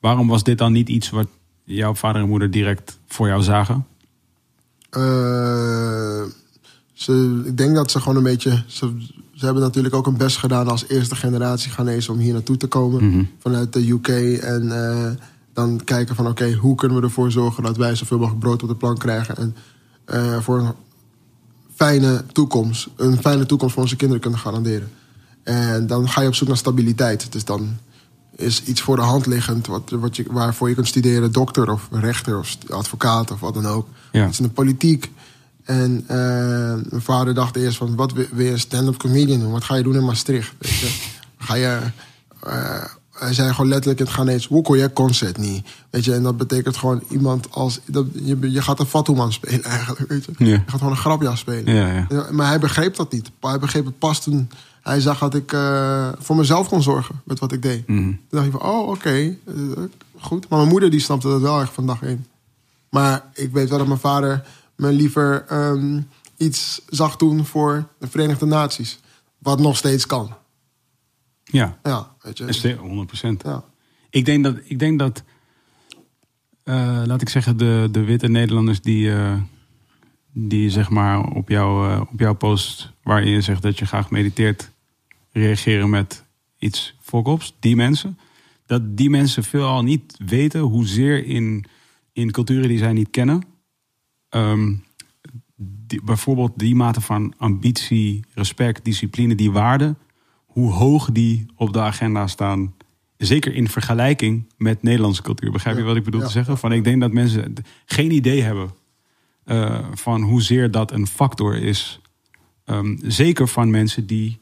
waarom was dit dan niet iets wat jouw vader en moeder direct voor jou zagen? Eh, ze, ik denk dat ze gewoon een beetje. Ze, ze hebben natuurlijk ook een best gedaan als eerste generatie Ghanese om hier naartoe te komen. Vanuit de UK. En eh, dan kijken van oké, hoe kunnen we ervoor zorgen dat wij zoveel mogelijk brood op de plank krijgen. En eh, voor een fijne toekomst. Een fijne toekomst voor onze kinderen kunnen garanderen. En dan ga je op zoek naar stabiliteit. Dus dan is iets voor de hand liggend wat, wat je, waarvoor je kunt studeren, dokter of rechter of advocaat of wat dan ook. Ja. Iets in de politiek. En eh, mijn vader dacht eerst van, wat wil je een stand-up comedian doen? Wat ga je doen in Maastricht? Weet je? Ga je... eh, hij zei gewoon letterlijk in het Ghanese, hoe kon je concert niet? Weet je, en dat betekent gewoon iemand als... Dat, je, je gaat een Fatoeman spelen eigenlijk, weet je. Ja. Je gaat gewoon een grapjas spelen. Ja, maar hij begreep dat niet. Hij begreep het pas toen hij zag dat ik eh, voor mezelf kon zorgen met wat ik deed. Mhm. Toen dacht ik van, oh, oké, eh, goed. Maar mijn moeder die snapte dat wel echt van dag één. Maar ik weet wel dat mijn vader me liever ehm, iets zag doen voor de Verenigde Naties. Wat nog steeds kan. Ja, Ja, weet je. is 100 procent. Ja. Ik denk dat, ik denk dat eh, laat ik zeggen, de, de witte Nederlanders die, die zeg maar op, jou, op jouw post waarin je zegt dat je graag mediteert, reageren met iets volkops, die mensen, dat die mensen veelal niet weten hoezeer in, in culturen die zij niet kennen, ehm, die, bijvoorbeeld die mate van ambitie, respect, discipline, die waarden, hoe hoog die op de agenda staan. Zeker in vergelijking met Nederlandse cultuur. Begrijp je Ja, wat ik bedoel ja. te zeggen? Van, ik denk dat mensen geen idee hebben eh, van hoezeer dat een factor is. Ehm, zeker van mensen die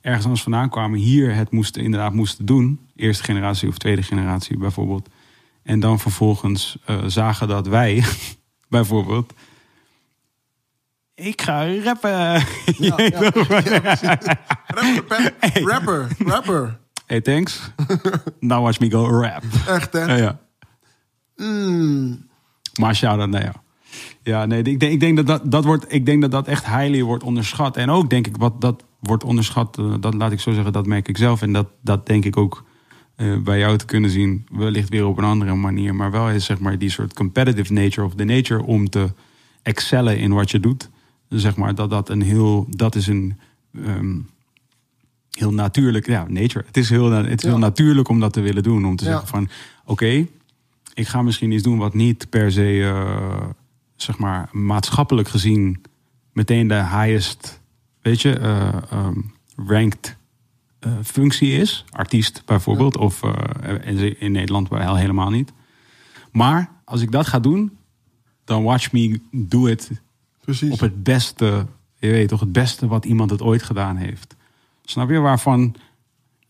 ergens anders vandaan kwamen, hier het moesten, inderdaad moesten doen. Eerste generatie of tweede generatie bijvoorbeeld. En dan vervolgens eh, zagen dat wij, bijvoorbeeld. Ik ga rappen. Ja, ja, ja, precies. rapper, rapper, rapper. Hey, thanks. Now watch me go rap. Echt, hè? Ja, ja. Mm. Maar shout-out naar jou. Ja, nee, ik denk, ik denk, dat, dat, dat wordt, ik denk dat dat echt highly wordt onderschat. En ook denk ik, wat dat wordt onderschat, eh, dat laat ik zo zeggen, dat merk ik zelf. En dat, dat denk ik ook eh, bij jou te kunnen zien. Wellicht weer op een andere manier. Maar wel is zeg maar die soort competitive nature of the nature om te excellen in wat je doet. Zeg maar dat dat een heel, dat is een ehm, heel natuurlijk, ja, nature. Het is heel, het is heel natuurlijk om dat te willen doen. Om te Ja. zeggen van, oké, ik ga misschien iets doen wat niet per se, eh, zeg maar, maatschappelijk gezien meteen de highest, weet je, eh, ehm, ranked eh, functie is. Artiest bijvoorbeeld, of eh, in, in Nederland wel helemaal niet. Maar als ik dat ga doen, dan watch me do it Precies. op het beste, je weet toch, het beste wat iemand het ooit gedaan heeft. Snap je waarvan,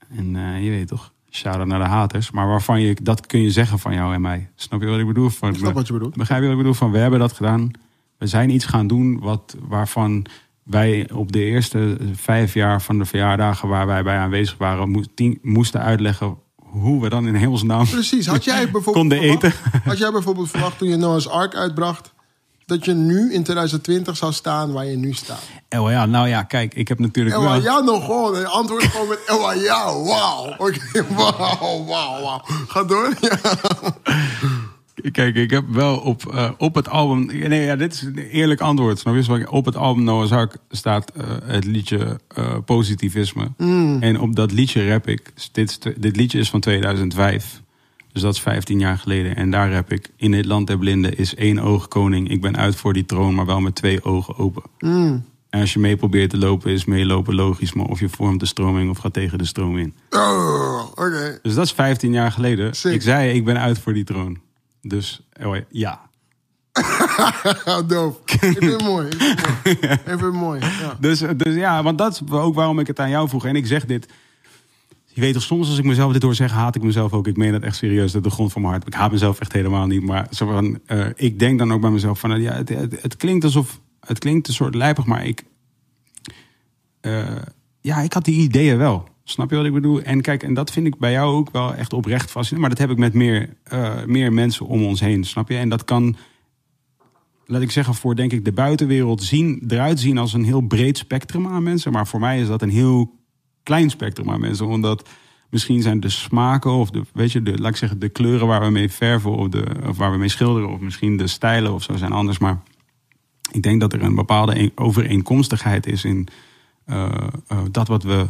en je weet toch, shout-out naar de haters, maar waarvan je, dat kun je zeggen van jou en mij. Snap je wat ik bedoel? Van, Ik snap wat je bedoelt. Begrijp je wat ik bedoel? Van we hebben dat gedaan. We zijn iets gaan doen wat, waarvan wij op de eerste vijf jaar van de verjaardagen waar wij bij aanwezig waren, moesten uitleggen hoe we dan in hemelsnaam Precies. Had jij bijvoorbeeld konden verwacht- eten. Had jij bijvoorbeeld verwacht toen je Noah's Ark uitbracht... dat je nu in 2020 zou staan waar je nu staat? Oh ja, nou ja, kijk, ik heb natuurlijk wel... ja, nog gewoon. Je antwoord gewoon met ja, wauw. Oké, wauw, wauw, wauw. Ga door. Ja. Kijk, ik heb wel op, eh, op het album. Nee, ja, dit is een eerlijk antwoord. Snap je? Op het album Noah's Ark staat eh, het liedje eh, Positivisme. En op dat liedje rap ik. Dit, dit liedje is van 2005. Dus dat is 15 jaar geleden. En daar rap ik. In dit land der blinden is één oog koning. Ik ben uit voor die troon, maar wel met twee ogen open. En als je mee probeert te lopen, is meelopen logisch. Maar of je vormt de stroming of gaat tegen de stroom in. Oh, Oké. Dus dat is 15 jaar geleden. Sick. Ik zei, ik ben uit voor die troon. Dus oh, ja. Ja, doof. Ik vind het mooi. Ik vind het mooi. Ik vind het mooi. Ja. Dus, dus ja, want dat is ook waarom ik het aan jou vroeg. En ik zeg dit. Je weet toch, soms als ik mezelf dit hoor zeggen, haat ik mezelf ook. Ik meen dat echt serieus, uit de grond van mijn hart. Ik haat mezelf echt helemaal niet. Maar zo van, eh, ik denk dan ook bij mezelf van, ja, het, het, het klinkt alsof, het klinkt een soort lijpig, maar ik, eh, ja, ik had die ideeën wel. Snap je wat ik bedoel? En kijk, en dat vind ik bij jou ook wel echt oprecht fascinerend. Maar dat heb ik met meer, eh, meer mensen om ons heen, snap je? En dat kan, laat ik zeggen, voor denk ik de buitenwereld zien, eruit zien als een heel breed spectrum aan mensen. Maar voor mij is dat een heel klein spectrum aan mensen. Omdat misschien zijn de smaken of de, weet je, de, laat ik zeggen, de kleuren waar we mee verven of, de, of waar we mee schilderen. Of misschien de stijlen of zo zijn anders. Maar ik denk dat er een bepaalde een- overeenkomstigheid is in eh, eh, dat wat we,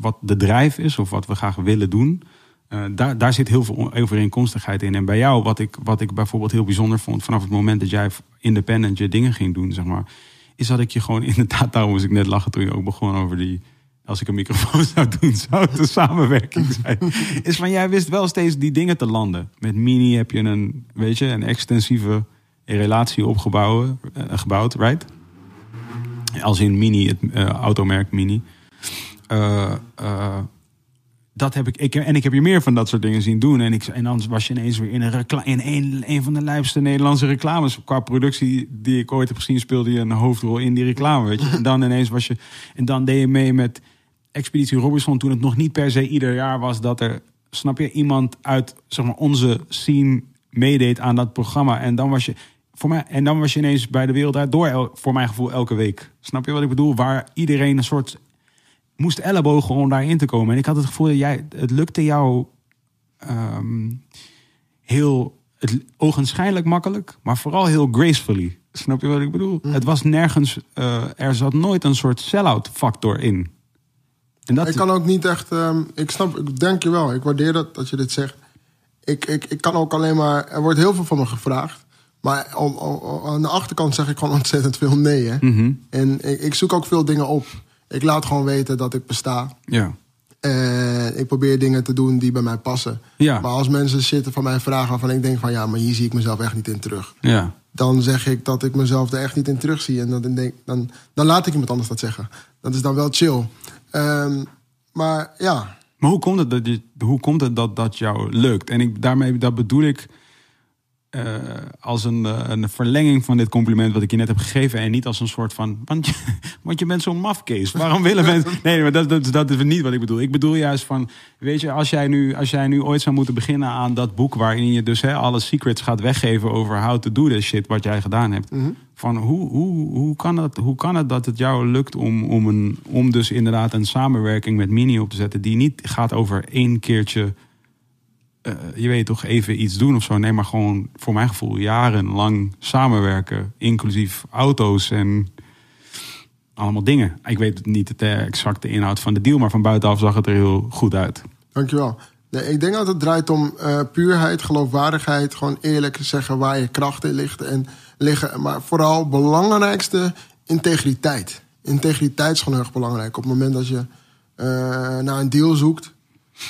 wat de drijf is of wat we graag willen doen. Eh, daar, daar zit heel veel overeenkomstigheid in. En bij jou, wat ik, wat ik bijvoorbeeld heel bijzonder vond vanaf het moment dat jij independent je dingen ging doen, zeg maar, is dat ik je gewoon inderdaad, daarom moest ik net lachen toen je ook begon over die. Als ik een microfoon zou doen, zou het een samenwerking zijn. Is van jij wist wel steeds die dingen te landen. Met Mini heb je een, weet je, een extensieve relatie opgebouwd, eh, gebouwd, right? Als in Mini, het eh, automerk Mini. Eh, eh, dat heb ik, ik. En ik heb je meer van dat soort dingen zien doen. En, ik, en dan was je ineens weer in een, in een, van de lijpste Nederlandse reclames. Qua productie die ik ooit heb gezien, speelde je een hoofdrol in die reclame. Weet je? En dan ineens was je. En dan deed je mee met Expeditie Robinson. Toen het nog niet per se ieder jaar was dat er. Snap je, iemand uit zeg maar, onze scene meedeed aan dat programma. En dan was je. Voor mij, en dan was je ineens bij de wereld uit door, voor mijn gevoel, elke week. Snap je wat ik bedoel? Waar iedereen een soort moest ellebogen om daarin te komen. En ik had het gevoel dat jij, het lukte jou ehm, heel het, ogenschijnlijk makkelijk, maar vooral heel gracefully. Snap je wat ik bedoel? Het was nergens, eh, er zat nooit een soort sell-out factor in. En dat, Ik kan ook niet echt. ehm, ik snap, ik denk je wel. Ik waardeer dat, dat je dit zegt. Ik, ik, ik kan ook alleen maar. Er wordt heel veel van me gevraagd. Maar aan de achterkant zeg ik gewoon ontzettend veel nee. Hè? Mhm. En ik, ik zoek ook veel dingen op. Ik laat gewoon weten dat ik besta. ja. En ik probeer dingen te doen die bij mij passen. Ja. Maar als mensen zitten van mij vragen waarvan ik denk van ja, maar hier zie ik mezelf echt niet in terug. ja. Dan zeg ik dat ik mezelf er echt niet in terugzie. En dan, denk, dan, dan laat ik iemand anders dat zeggen. Dat is dan wel chill. Ehm, maar ja, Maar hoe komt het dat, je, hoe komt het dat dat jou lukt? En ik, daarmee dat bedoel ik eh, als een, eh, een verlenging van dit compliment wat ik je net heb gegeven. En niet als een soort van. Want je, want je bent zo'n mafkees. Waarom willen mensen. Nee, maar dat, dat, dat is niet wat ik bedoel. Ik bedoel juist van. Weet je, als jij nu, als jij nu ooit zou moeten beginnen aan dat boek. waarin je dus hè, alle secrets gaat weggeven over how to do this shit. wat jij gedaan hebt. Van hoe, hoe, hoe, kan het, hoe kan het dat het jou lukt om, om, een, om dus inderdaad een samenwerking met Mini op te zetten. die niet gaat over één keertje eh, je weet toch, even iets doen of zo. Nee, maar gewoon voor mijn gevoel jarenlang samenwerken. Inclusief auto's en allemaal dingen. Ik weet niet de exacte inhoud van de deal, maar van buitenaf zag het er heel goed uit. dankjewel. Nee, ik denk dat het draait om eh, puurheid, geloofwaardigheid. Gewoon eerlijk zeggen waar je krachten ligt en liggen. Maar vooral belangrijkste, integriteit. Integriteit is gewoon heel erg belangrijk. Op het moment dat je eh, naar een deal zoekt,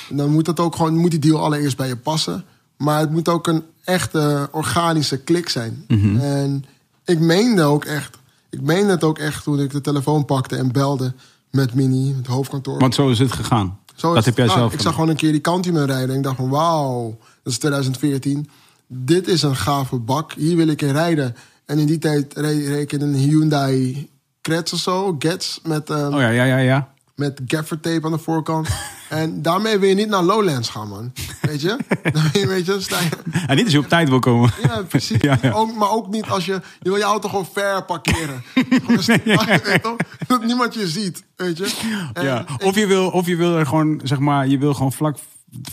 dan moet dat ook gewoon, moet die deal allereerst bij je passen. Maar het moet ook een echte organische klik zijn. En ik meende ook echt, ik meende het ook echt toen ik de telefoon pakte en belde met Mini, het hoofdkantoor. Want zo is het gegaan. Zo is dat heb jij zelf Ik gedaan. zag gewoon een keer die Candyman rijden. En ik dacht van wauw, dat is 2014. Dit is een gave bak. Hier wil ik in rijden. En in die tijd reed, reed ik in een Hyundai Kretz of zo. Gets met, ehm, Oh ja, ja, ja, ja. Met gaffer tape aan de voorkant. en daarmee wil je niet naar Lowlands gaan, man. Weet je? Dan wil je, weet je, sta je... En niet als je op tijd wil komen. Ja, precies. Ja, ja. Ook, maar ook niet als je... Je wil je auto gewoon ver parkeren. Gewoon? Dat niemand je ziet, weet je? En Ja. Of je wil, of je wil er gewoon, zeg maar, je wil gewoon vlak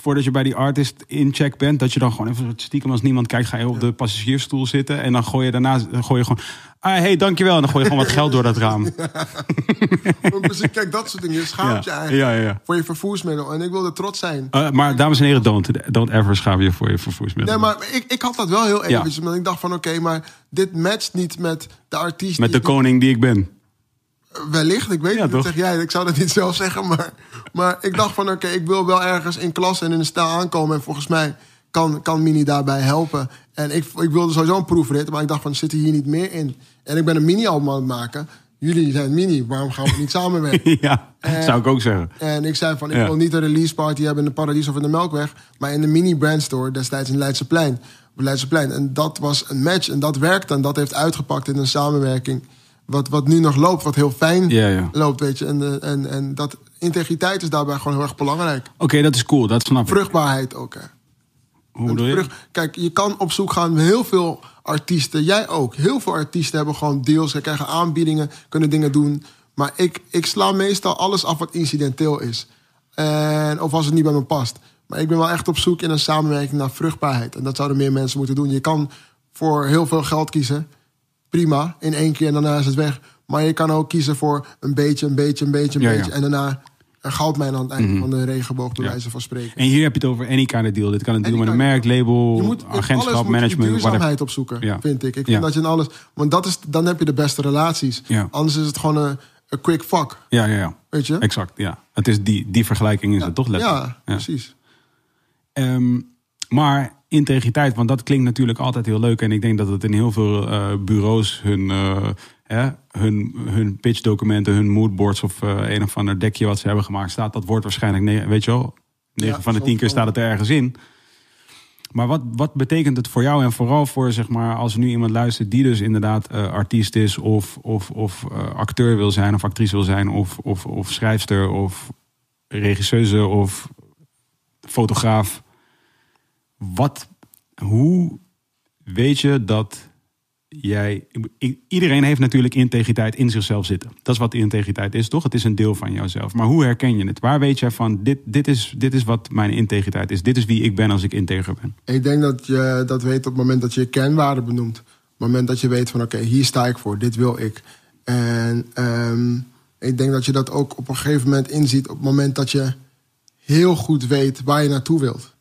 voordat je bij die artist in check bent, dat je dan gewoon even stiekem als niemand kijkt, ga je op de passagiersstoel zitten en dan gooi je daarna, dan gooi je gewoon, ah, hey, dankjewel, en dan gooi je gewoon wat geld door dat raam. Kijk, dat soort dingen. Je schaamt je Ja, eigenlijk ja, ja, ja. voor je vervoersmiddel. En ik wilde trots zijn. Eh, maar dames en heren, don't, don't ever schaam je voor je vervoersmiddel. Nee, maar ik, ik had dat wel heel eventjes. Want ik dacht van, oké, maar dit matcht niet met de artiest. Met de koning die ik ben. Wellicht, ik weet Ja, niet. Dat zeg jij. Ik zou dat niet zelf zeggen. Maar, maar ik dacht van, oké, ik wil wel ergens in klas en in de stijl aankomen. En volgens mij kan, kan Mini daarbij helpen. En ik, ik wilde sowieso een proefrit. Maar ik dacht van, zit er hier niet meer in? En ik ben een mini-album aan het maken. Jullie zijn mini, waarom gaan we niet samenwerken? ja, zou ik ook zeggen. En ik zei van, ik Ja. wil niet een release party hebben in de Paradies of in de Melkweg. Maar in de mini brandstore destijds in Leidseplein. Leidseplein. En dat was een match en dat werkte. En dat heeft uitgepakt in een samenwerking. Wat, wat nu nog loopt, wat heel fijn Ja, ja. loopt, weet je. En, eh, en, en dat integriteit is daarbij gewoon heel erg belangrijk. Oké, dat is cool, dat snap ik. Vruchtbaarheid ook, hè. Hoe bedoel je? Vrucht- Kijk, je kan op zoek gaan met heel veel artiesten. Jij ook. Heel veel artiesten hebben gewoon deals. Ze krijgen aanbiedingen, kunnen dingen doen. Maar ik, ik sla meestal alles af wat incidenteel is. En, of als het niet bij me past. Maar ik ben wel echt op zoek in een samenwerking naar vruchtbaarheid. En dat zouden meer mensen moeten doen. Je kan voor heel veel geld kiezen. Prima, in één keer en daarna is het weg. Maar je kan ook kiezen voor een beetje, een beetje, een beetje, een Ja, ja. beetje. En daarna een goudmijn aan het einde van de regenboog, bij Ja. wijze van spreken. En hier heb je het over any kind of deal. Dit kan een deal Any met een merk, label, Je moet in alles agentschap, moet je management, whatever. duurzaamheid opzoeken, Ja. vind ik. Ik vind Ja. dat je in alles... Want dat is, dan heb je de beste relaties. Anders is het gewoon een, een quick fuck, Ja, ja, ja. weet je? Exact, ja. Het is die, die vergelijking is het toch letterlijk. Ja, precies. Ehm, maar integriteit, want dat klinkt natuurlijk altijd heel leuk. En ik denk dat het in heel veel eh, bureaus hun, eh, hè, hun, hun pitchdocumenten, hun moodboards of eh, een of ander dekje wat ze hebben gemaakt staat. Dat wordt waarschijnlijk, weet je wel, 9 Ja, van de 10 keer staat het er ergens in. Maar wat, wat betekent het voor jou en vooral voor, zeg maar, als er nu iemand luistert die dus inderdaad artiest is of, of, of acteur wil zijn of actrice wil zijn of, of, of schrijfster of regisseuse of fotograaf. Wat, hoe weet je dat jij, iedereen heeft natuurlijk integriteit in zichzelf zitten. Dat is wat integriteit is, toch? Het is een deel van jouzelf. Maar hoe herken je het? Waar weet jij van, dit, dit, is, dit is wat mijn integriteit is. Dit is wie ik ben als ik integer ben. Ik denk dat je dat weet op het moment dat je je kernwaarden benoemt. Op het moment dat je weet van oké, hier sta ik voor, dit wil ik. En ehm, ik denk dat je dat ook op een gegeven moment inziet op het moment dat je heel goed weet waar je naartoe wilt.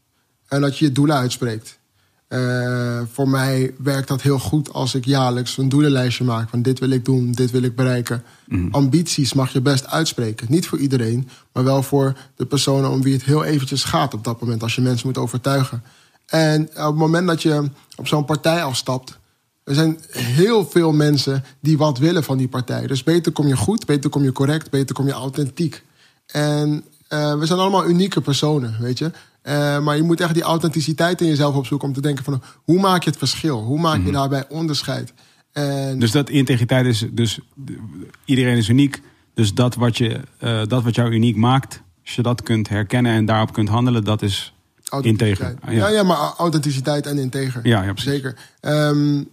En dat je je doelen uitspreekt. Eh, voor mij werkt dat heel goed als ik jaarlijks een doelenlijstje maak. Van dit wil ik doen, dit wil ik bereiken. Ambities mag je best uitspreken. Niet voor iedereen, maar wel voor de personen om wie het heel eventjes gaat op dat moment. Als je mensen moet overtuigen. En op het moment dat je op zo'n partij afstapt. Er zijn heel veel mensen die wat willen van die partij. Dus beter kom je goed, beter kom je correct, beter kom je authentiek. En eh, we zijn allemaal unieke personen, weet je. Eh, maar je moet echt die authenticiteit in jezelf opzoeken om te denken van hoe maak je het verschil? Hoe maak je daarbij onderscheid? En Dus dat integriteit is, dus iedereen is uniek. Dus dat wat, je, eh, dat wat jou uniek maakt, als je dat kunt herkennen en daarop kunt handelen, dat is integer. authenticiteit. Ja. ja, maar authenticiteit en integer. Ja, ja, precies. Zeker. Ehm,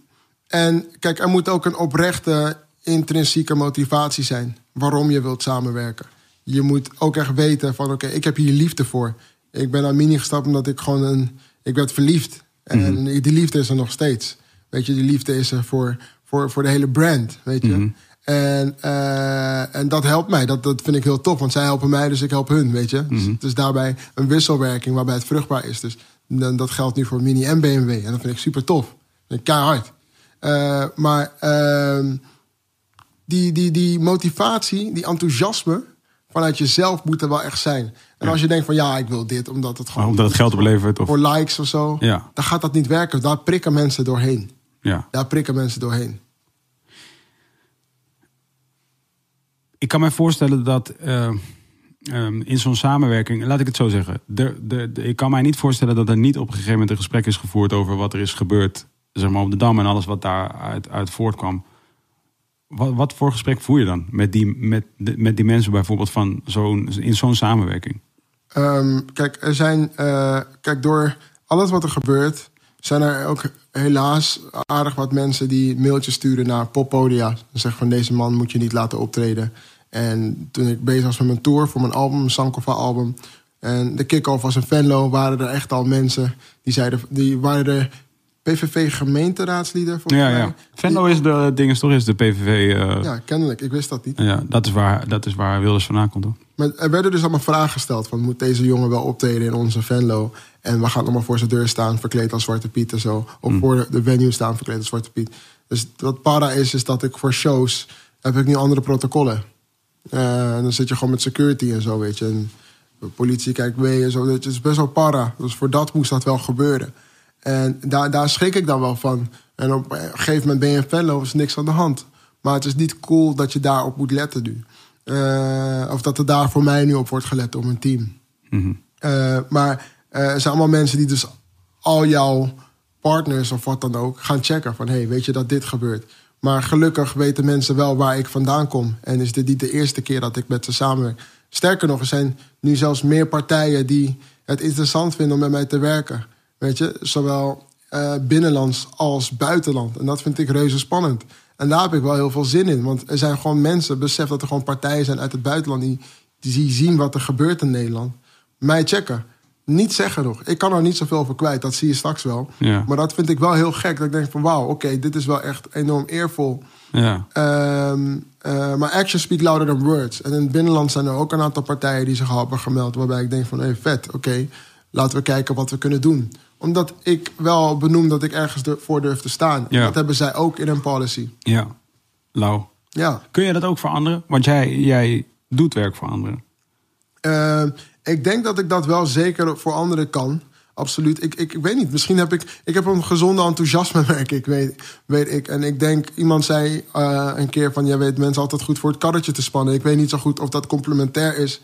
en kijk, er moet ook een oprechte intrinsieke motivatie zijn waarom je wilt samenwerken. Je moet ook echt weten van oké, ik heb hier liefde voor. Ik ben naar Mini gestapt omdat ik gewoon een... Ik werd verliefd. En Mhm. die liefde is er nog steeds. Weet je, die liefde is er voor, voor, voor de hele brand, weet je. Mhm. En, eh, en dat helpt mij. Dat, dat vind ik heel tof. Want zij helpen mij, dus ik help hun, weet je. Dus het is daarbij een wisselwerking waarbij het vruchtbaar is. Dus dan, dat geldt nu voor Mini en BMW. En dat vind ik super tof. Vind ik keihard. Eh, maar ehm, die, die, die motivatie, die enthousiasme vanuit jezelf moet er wel echt zijn. En als je denkt van ja, ik wil dit omdat het gewoon... omdat het geld oplevert. Of, Voor likes of zo. Ja. Dan gaat dat niet werken. Daar prikken mensen doorheen. ja. Daar prikken mensen doorheen. Ik kan me voorstellen dat eh, ehm, in zo'n samenwerking, laat ik het zo zeggen. De, de, de- ik kan mij niet voorstellen dat er niet op een gegeven moment een gesprek is gevoerd over wat er is gebeurd zeg maar, op de dam en alles wat daaruit uit voortkwam. Wat, wat voor gesprek voer je dan met die, met, met die mensen bijvoorbeeld van zo'n, in zo'n samenwerking? Ehm, kijk, er zijn, eh, kijk, door alles wat er gebeurt, zijn er ook helaas aardig wat mensen die mailtjes sturen naar poppodia. En zeggen van deze man moet je niet laten optreden. En toen ik bezig was met mijn tour voor mijn album, mijn Sankofa album. En de kick-off was in Venlo, waren er echt al mensen die zeiden, die waren er PVV gemeenteraadsleden volgens Ja, mij. ja. Venlo is de ding is toch is de PVV. eh, ja. Ja, kennelijk, ik wist dat niet. dat, is waar, dat is waar Wilders vandaan komt, toch? Maar er werden dus allemaal vragen gesteld van... moet deze jongen wel optreden in onze Venlo? En we gaan allemaal voor zijn deur staan verkleed als Zwarte Piet en zo. Of voor de venue staan verkleed als Zwarte Piet. Dus wat para is, is dat ik voor shows... heb ik nu andere protocollen. Eh, en dan zit je gewoon met security en zo, weet je. En de politie kijkt mee en zo. Het is best wel para. Dus voor dat moest dat wel gebeuren. En daar, daar schrik ik dan wel van. En op een gegeven moment ben je in Venlo, is niks aan de hand. Maar het is niet cool dat je daarop moet letten nu. Eh, of dat er daar voor mij nu op wordt gelet door mijn team. Eh, maar er zijn allemaal mensen die dus al jouw partners of wat dan ook gaan checken. Van hey, weet je dat dit gebeurt? Maar gelukkig weten mensen wel waar ik vandaan kom. En is dit niet de eerste keer dat ik met ze samenwerk. Sterker nog, er zijn nu zelfs meer partijen die het interessant vinden om met mij te werken. Weet je, zowel eh, binnenlands als buitenland. En dat vind ik reuze spannend. En daar heb ik wel heel veel zin in. Want er zijn gewoon mensen, besef dat er gewoon partijen zijn uit het buitenland die, die zien wat er gebeurt in Nederland. Mij checken. Niet zeggen nog. Ik kan er niet zoveel over kwijt, dat zie je straks wel. Ja. Maar dat vind ik wel heel gek. Dat ik denk van wauw, oké, dit is wel echt enorm eervol. Ja. Ehm, eh, maar actions speak louder than words. En in het binnenland zijn er ook een aantal partijen die zich al hebben gemeld. Waarbij ik denk van, hé, vet, oké, laten we kijken wat we kunnen doen. Omdat ik wel benoem dat ik ergens voor durf te staan. Ja. Dat hebben zij ook in hun policy. Ja. Lau. Ja. Kun je dat ook voor anderen? Want jij, jij doet werk voor anderen. Ehm, ik denk dat ik dat wel zeker voor anderen kan. Absoluut. Ik, ik, ik weet niet. Misschien heb ik... Ik heb een gezonde enthousiasme, merk ik. Weet, weet ik. En ik denk... Iemand zei eh, een keer van... Jij weet mensen altijd goed voor het karretje te spannen. Ik weet niet zo goed of dat complementair is.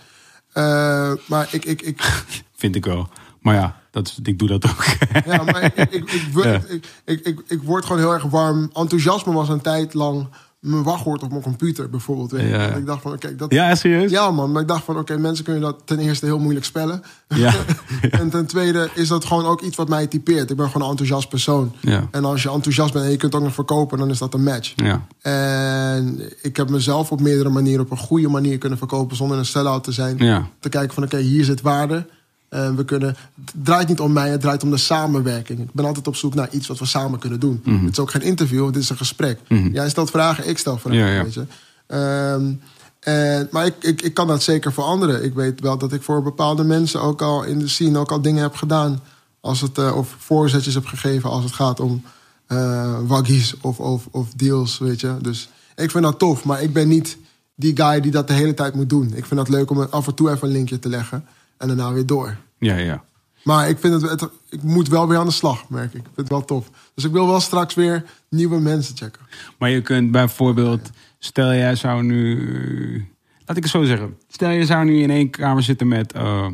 Eh, maar ik... ik, ik Vind ik wel. Maar ja, dat ik doe dat ook. ja, maar ik, ik, ik, ik, word- ik, ik, gewoon heel erg warm. Enthousiasme was een tijd lang mijn wachtwoord op mijn computer bijvoorbeeld. Weet. Ja. Ik dacht van, oké, dat... Ja, serieus? Ja, man. Maar ik dacht van, oké, mensen kunnen dat ten eerste heel moeilijk spellen. Ja. En ten tweede is dat gewoon ook iets wat mij typeert. Ik ben gewoon een enthousiast persoon. Ja. En als je enthousiast bent en je kunt ook nog verkopen, dan is dat een match. Ja. En ik heb mezelf op meerdere manieren, op een goede manier kunnen verkopen zonder een sell-out te zijn. Ja. Te kijken van, oké, hier zit waarde. En we kunnen, het draait niet om mij, het draait om de samenwerking. Ik ben altijd op zoek naar iets wat we samen kunnen doen. Mhm. Het is ook geen interview, dit is een gesprek. Jij stelt vragen, ik stel vragen, Ja, ja. weet je. Ehm, en, maar ik, ik, ik kan dat zeker veranderen. Ik weet wel dat ik voor bepaalde mensen ook al in de scene ook al dingen heb gedaan. Als het, eh, of voorzetjes heb gegeven als het gaat om eh waggies of, of, of deals, weet je. Dus ik vind dat tof, maar ik ben niet die guy die dat de hele tijd moet doen. Ik vind dat leuk om af en toe even een linkje te leggen en daarna weer door. Ja, ja. Maar ik, vind het, het- ik moet wel weer aan de slag, merk ik. Ik vind het wel tof. Dus ik wil wel straks weer nieuwe mensen checken. Maar je kunt bijvoorbeeld, stel jij zou nu, laat ik het zo zeggen, stel je zou nu in één kamer zitten met, eh,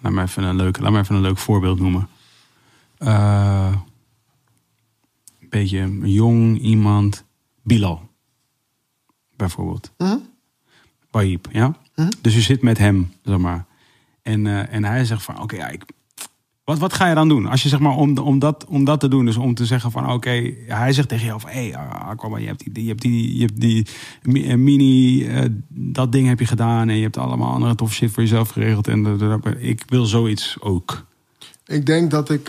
laat me even een leuk, laat me even een leuk voorbeeld noemen. Eh, een beetje een jong iemand, Bilal, bijvoorbeeld. Mhm. Wahib, ja? Dus je zit met hem, zeg maar. En, eh, en hij zegt van, oké, ja, ik, wat, wat ga je dan doen? Als je zeg maar om, om, dat, om dat te doen, dus om te zeggen van oké, hij zegt tegen jou van hé, hey, Aquaman, je hebt die, je hebt die, je hebt die eh, mini, eh, dat ding heb je gedaan en je hebt allemaal andere tof shit voor jezelf geregeld en ik wil zoiets ook. Ik denk dat ik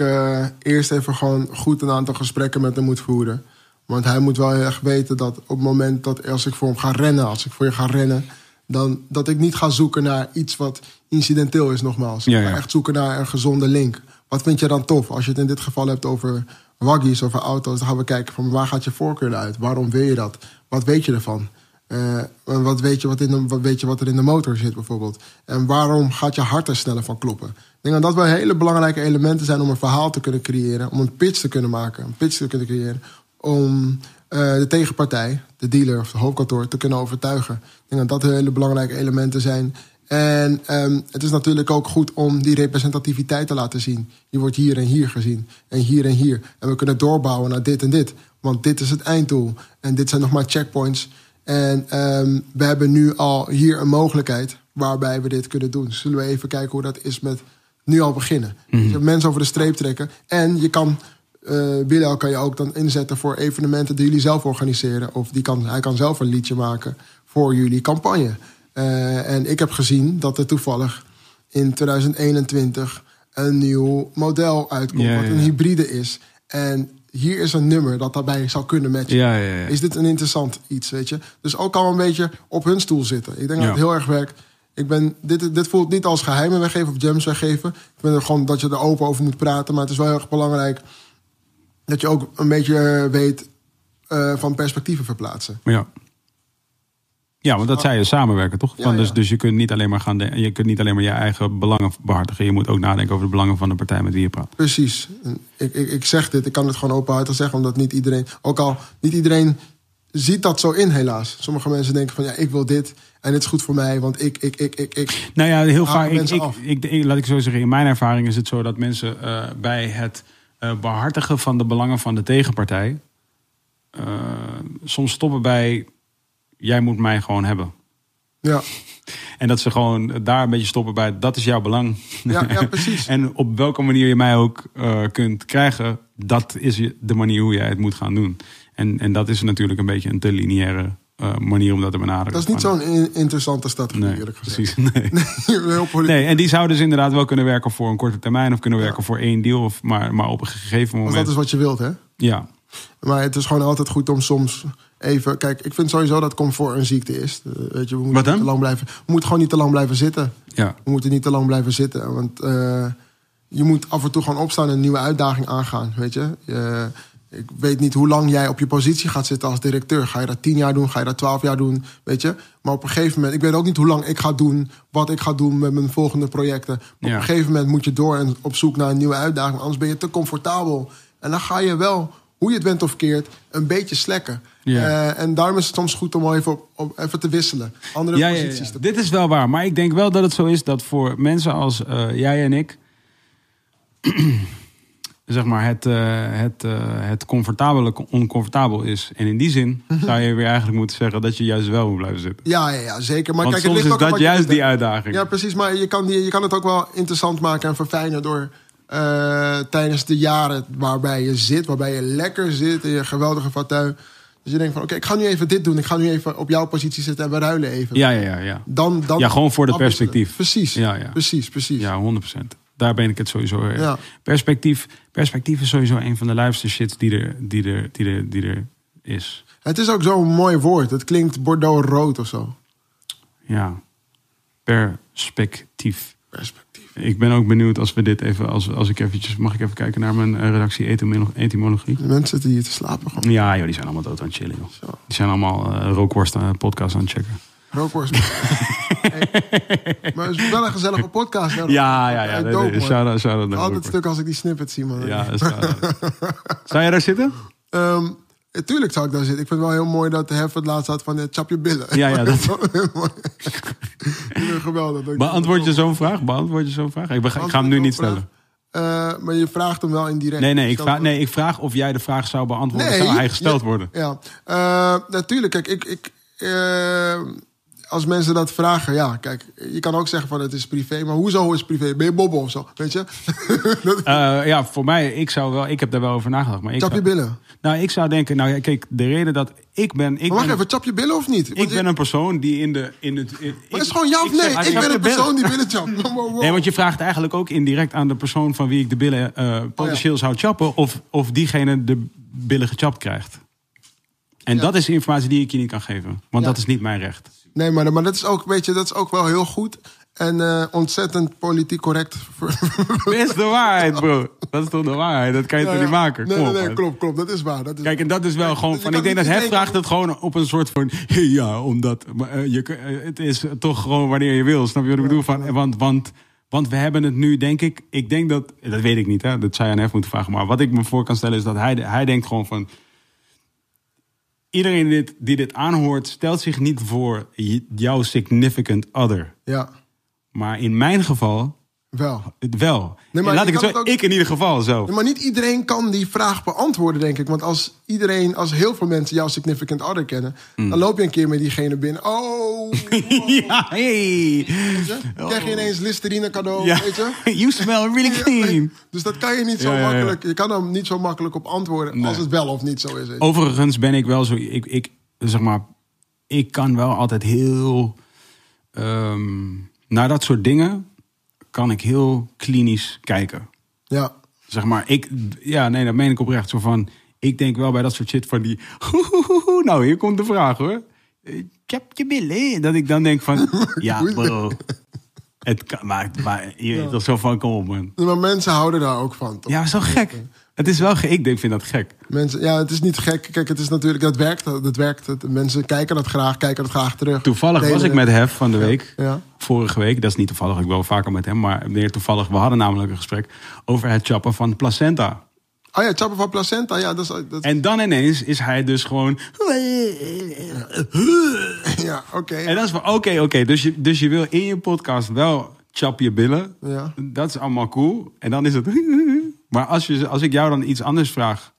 eerst even gewoon goed een aantal gesprekken met hem moet voeren. Want hij moet wel heel erg weten dat op het moment dat als ik voor hem ga rennen, als ik voor je ga rennen, dan dat ik niet ga zoeken naar iets wat incidenteel is, nogmaals. Ja, Ik ja. ga echt zoeken naar een gezonde link. Wat vind je dan tof? Als je het in dit geval hebt over waggies, over auto's, dan gaan we kijken van waar gaat je voorkeur uit? Waarom wil je dat? Wat weet je ervan? Eh, wat, weet je wat, in de, wat weet je wat er in de motor zit bijvoorbeeld? En waarom gaat je hart er sneller van kloppen? Ik denk dat dat wel hele belangrijke elementen zijn om een verhaal te kunnen creëren. Om een pitch te kunnen maken. Een pitch te kunnen creëren. Om eh, de tegenpartij, de dealer of het hoofdkantoor, te kunnen overtuigen. Ik denk dat dat hele belangrijke elementen zijn. En ehm, het is natuurlijk ook goed om die representativiteit te laten zien. Je wordt hier en hier gezien. En hier en hier. En we kunnen doorbouwen naar dit en dit. Want dit is het einddoel. En dit zijn nog maar checkpoints. En ehm, we hebben nu al hier een mogelijkheid waarbij we dit kunnen doen. Zullen we even kijken hoe dat is met nu al beginnen. Je hebt mensen over de streep trekken. En je kan, eh Bilal kan je ook dan inzetten voor evenementen die jullie zelf organiseren. Of die kan, hij kan zelf een liedje maken voor jullie campagne. Eh, en ik heb gezien dat er toevallig in 2021 een nieuw model uitkomt. Ja, wat ja, een hybride is. En hier is een nummer dat daarbij zou kunnen matchen. Ja, ja, ja. Is dit een interessant iets, weet je? Dus ook al een beetje op hun stoel zitten. Ik denk dat het heel erg werkt. Ik ben, dit, dit voelt niet als geheimen weggeven of gems weggeven. Ik vind er gewoon dat je er open over moet praten. Maar het is wel heel erg belangrijk dat je ook een beetje eh, weet eh, van perspectieven verplaatsen. Ja. Ja, want dat zei je, samenwerken toch? Ja, Van, dus, ja. dus je kunt niet alleen maar gaan je kunt niet alleen maar je eigen belangen behartigen. Je moet ook nadenken over de belangen van de partij met wie je praat. Precies. Ik, ik, ik zeg dit, ik kan het gewoon openhartig zeggen, omdat niet iedereen, ook al niet iedereen ziet dat zo in, helaas. Sommige mensen denken van ja, ik wil dit en dit is goed voor mij, want ik, ik, ik, ik, ik. Nou ja, heel vaak. Ik, ik, ik, laat ik zo zeggen, in mijn ervaring is het zo dat mensen eh, bij het behartigen van de belangen van de tegenpartij. eh, soms stoppen bij. Jij moet mij gewoon hebben. Ja, En dat ze gewoon daar een beetje stoppen bij. Dat is jouw belang. ja, ja precies. en op welke manier je mij ook eh, kunt krijgen. Dat is je- de manier hoe jij het moet gaan doen. En, en dat is natuurlijk een beetje een te lineaire eh, manier om dat te benaderen. Dat is niet zo'n in- interessante strategie, Nee, eerlijk gezegd. precies. Nee. Heel politiek. Nee, en die zouden dus inderdaad wel kunnen werken voor een korte termijn of kunnen werken voor één deal. Of, maar, maar op een gegeven moment. dat is wat je wilt, hè? Ja, Maar het is gewoon altijd goed om soms even... Kijk, ik vind sowieso dat comfort een ziekte is. Eh, weet je, we moeten Wat dan? niet te lang blijven. We moeten gewoon niet te lang blijven zitten. ja. We moeten niet te lang blijven zitten. Want eh, je moet af en toe gewoon opstaan en een nieuwe uitdaging aangaan. Weet je? Je- ik weet niet hoe lang jij op je positie gaat zitten als directeur. Ga je dat tien jaar doen? Ga je dat twaalf jaar doen? Weet je? Maar op een gegeven moment... Ik weet ook niet hoe lang ik ga doen... wat ik ga doen met mijn volgende projecten. Maar Ja. op een gegeven moment moet je door en op zoek naar een nieuwe uitdaging. Anders ben je te comfortabel. En dan ga je wel, hoe je het bent of keert... een beetje slekken. Ja. Eh, en daarom is het soms goed om even, op, op- even te wisselen. Andere Ja, posities ja. te Dit is wel waar. Maar ik denk wel dat het zo is dat voor mensen als eh, jij en ik. Zeg maar, het, eh, het, eh, het comfortabele oncomfortabel is. En in die zin zou je weer eigenlijk moeten zeggen dat je juist wel moet blijven zitten. Ja, ja, ja zeker. Maar Want kijk, het soms ligt is ook dat juist die uitdaging. Ja, precies. Maar je kan, die, je kan het ook wel interessant maken en verfijnen door eh, tijdens de jaren waarbij je zit, waarbij je lekker zit in je geweldige fauteuil. Dus je denkt van, oké, ik ga nu even dit doen. Ik ga nu even op jouw positie zitten en we ruilen even. Ja, ja, ja. ja. Dan, dan Ja, gewoon voor de perspectief. Precies, Ja, ja. precies, precies. Ja, 100%. Daar ben ik het sowieso. eh, Ja. Perspectief, perspectief is sowieso een van de luisterste shits die er, die er, die er, die er is. Het is ook zo'n mooi woord. Het klinkt Bordeaux-rood of zo. Ja. Perspectief. Perspectief. Ik ben ook benieuwd als we dit even, als, als ik eventjes, mag ik even kijken naar mijn eh, redactie etymolo- etymologie? De mensen zitten hier te slapen gewoon. Ja, joh, die zijn allemaal dood aan het chillen, joh. Die zijn allemaal rookworst eh, podcast aan het checken. Rookworst. Hey. Maar het is wel een gezellige podcast. Hè? Ja, ja, ja. Dope, nee, shout-out, shout-out Altijd stuk als ik die snippet zie, man. Ja. Zou jij daar zitten? Ehm, eh, tuurlijk zou ik daar zitten. Ik vind het wel heel mooi dat de hef het laatst had van... eh, chap je billen. Ja, ja, dat- Ik vind geweldig. Dat ik- Beantwoord je zo'n vraag? Beantwoord je zo'n vraag? Ik, bega- ik ga hem nu niet stellen. Eh, maar je vraagt hem wel indirect. Nee, nee ik, vraag, nee, ik vraag of jij de vraag zou beantwoorden. Nee, zou hij gesteld worden? Ja, Eh, natuurlijk. Kijk, ik, ik, als mensen dat vragen, ja, kijk, je kan ook zeggen van het is privé, maar hoezo is het privé? Ben je bobbel of zo? Weet je? Eh, ja, voor mij, ik zou wel, ik heb daar wel over nagedacht. Maar ik chap je zou, billen. nou, ik zou denken, nou ja, kijk, de reden dat ik ben, ik Maar wacht ben, even, chap je billen of niet? Want ik ben een persoon die in de, in het, in, maar is gewoon ja of ik zeg, nee? Ik ben een billen. persoon die billen chapt. Nee, want je vraagt eigenlijk ook indirect aan de persoon van wie ik de billen eh, potentieel zou chappen, of, of diegene de billen gechapt krijgt. En Ja. dat is informatie die ik je niet kan geven, want Ja. dat is niet mijn recht. Nee, maar, maar dat, is ook, weet je, dat is ook wel heel goed. En eh, ontzettend politiek correct. Dat is de waarheid, bro. Dat is toch de waarheid? Dat kan je Ja, toch niet maken? Nee, Kom nee, nee, klopt, klopt. Dat is waar. Dat is Kijk, en dat is wel gewoon van. Ik denk dat hij vraagt het gewoon op een soort van. Ja, omdat. Maar, eh, je, eh, het is toch gewoon wanneer je wil. Snap je wat ik bedoel? Van, want, want, want we hebben het nu, denk ik. Ik denk dat. Dat weet ik niet, hè? Dat zou je aan Hef moeten vragen. Maar wat ik me voor kan stellen is dat hij, hij denkt gewoon van. Iedereen die dit, die dit aanhoort, stelt zich niet voor jouw significant other. Ja, Maar in mijn geval, wel. wel. Nee, maar laat ik het zo, het ook- ik in ieder geval. Ja, Maar niet iedereen kan die vraag beantwoorden, denk ik. Want als iedereen, als heel veel mensen jouw significant other kennen, Hmm. dan loop je een keer met diegene binnen. Oh, ja, hey. dan krijg je ineens Listerine cadeau, Ja. weet je? You smell really clean. Dus dat kan je niet zo Ja, ja, ja. makkelijk. Je kan er niet zo makkelijk op antwoorden als het wel of niet zo is. Overigens ben ik wel zo. Ik, ik zeg maar. Ik kan wel altijd heel. ehm, naar dat soort dingen. Kan ik heel klinisch kijken. Ja, Zeg maar. Ik, ja, nee, dat meen ik oprecht. Zo van. Ik denk wel bij dat soort shit van die. Nou, hier komt de vraag hoor. Eh, Chap je billen. Dat ik dan denk van. Ja, bro. Het kan, maar, maar je weet toch zo van. Kom op, man. maar mensen houden daar ook van. Toch? Ja, zo gek. Het is wel gek. Ik denk, vind dat gek. Mensen, ja, het is niet gek. Kijk, het is natuurlijk, dat werkt. Dat werkt. Mensen kijken dat graag, kijken dat graag terug. Toevallig Delen was ik met Hef van de week. Ja. Vorige week. Dat is niet toevallig. Ik ben wel vaker met hem. Maar meer toevallig. We hadden namelijk een gesprek over het chappen van placenta. Oh ja, chappen van placenta. Ja, dat is, dat, En dan ineens is hij dus gewoon... ja oké. En dat is van, oké, oké. Dus, je, dus je wil in je podcast wel chap je billen. Ja. Dat is allemaal cool. En dan is het... Maar als, je, als ik jou dan iets anders vraag...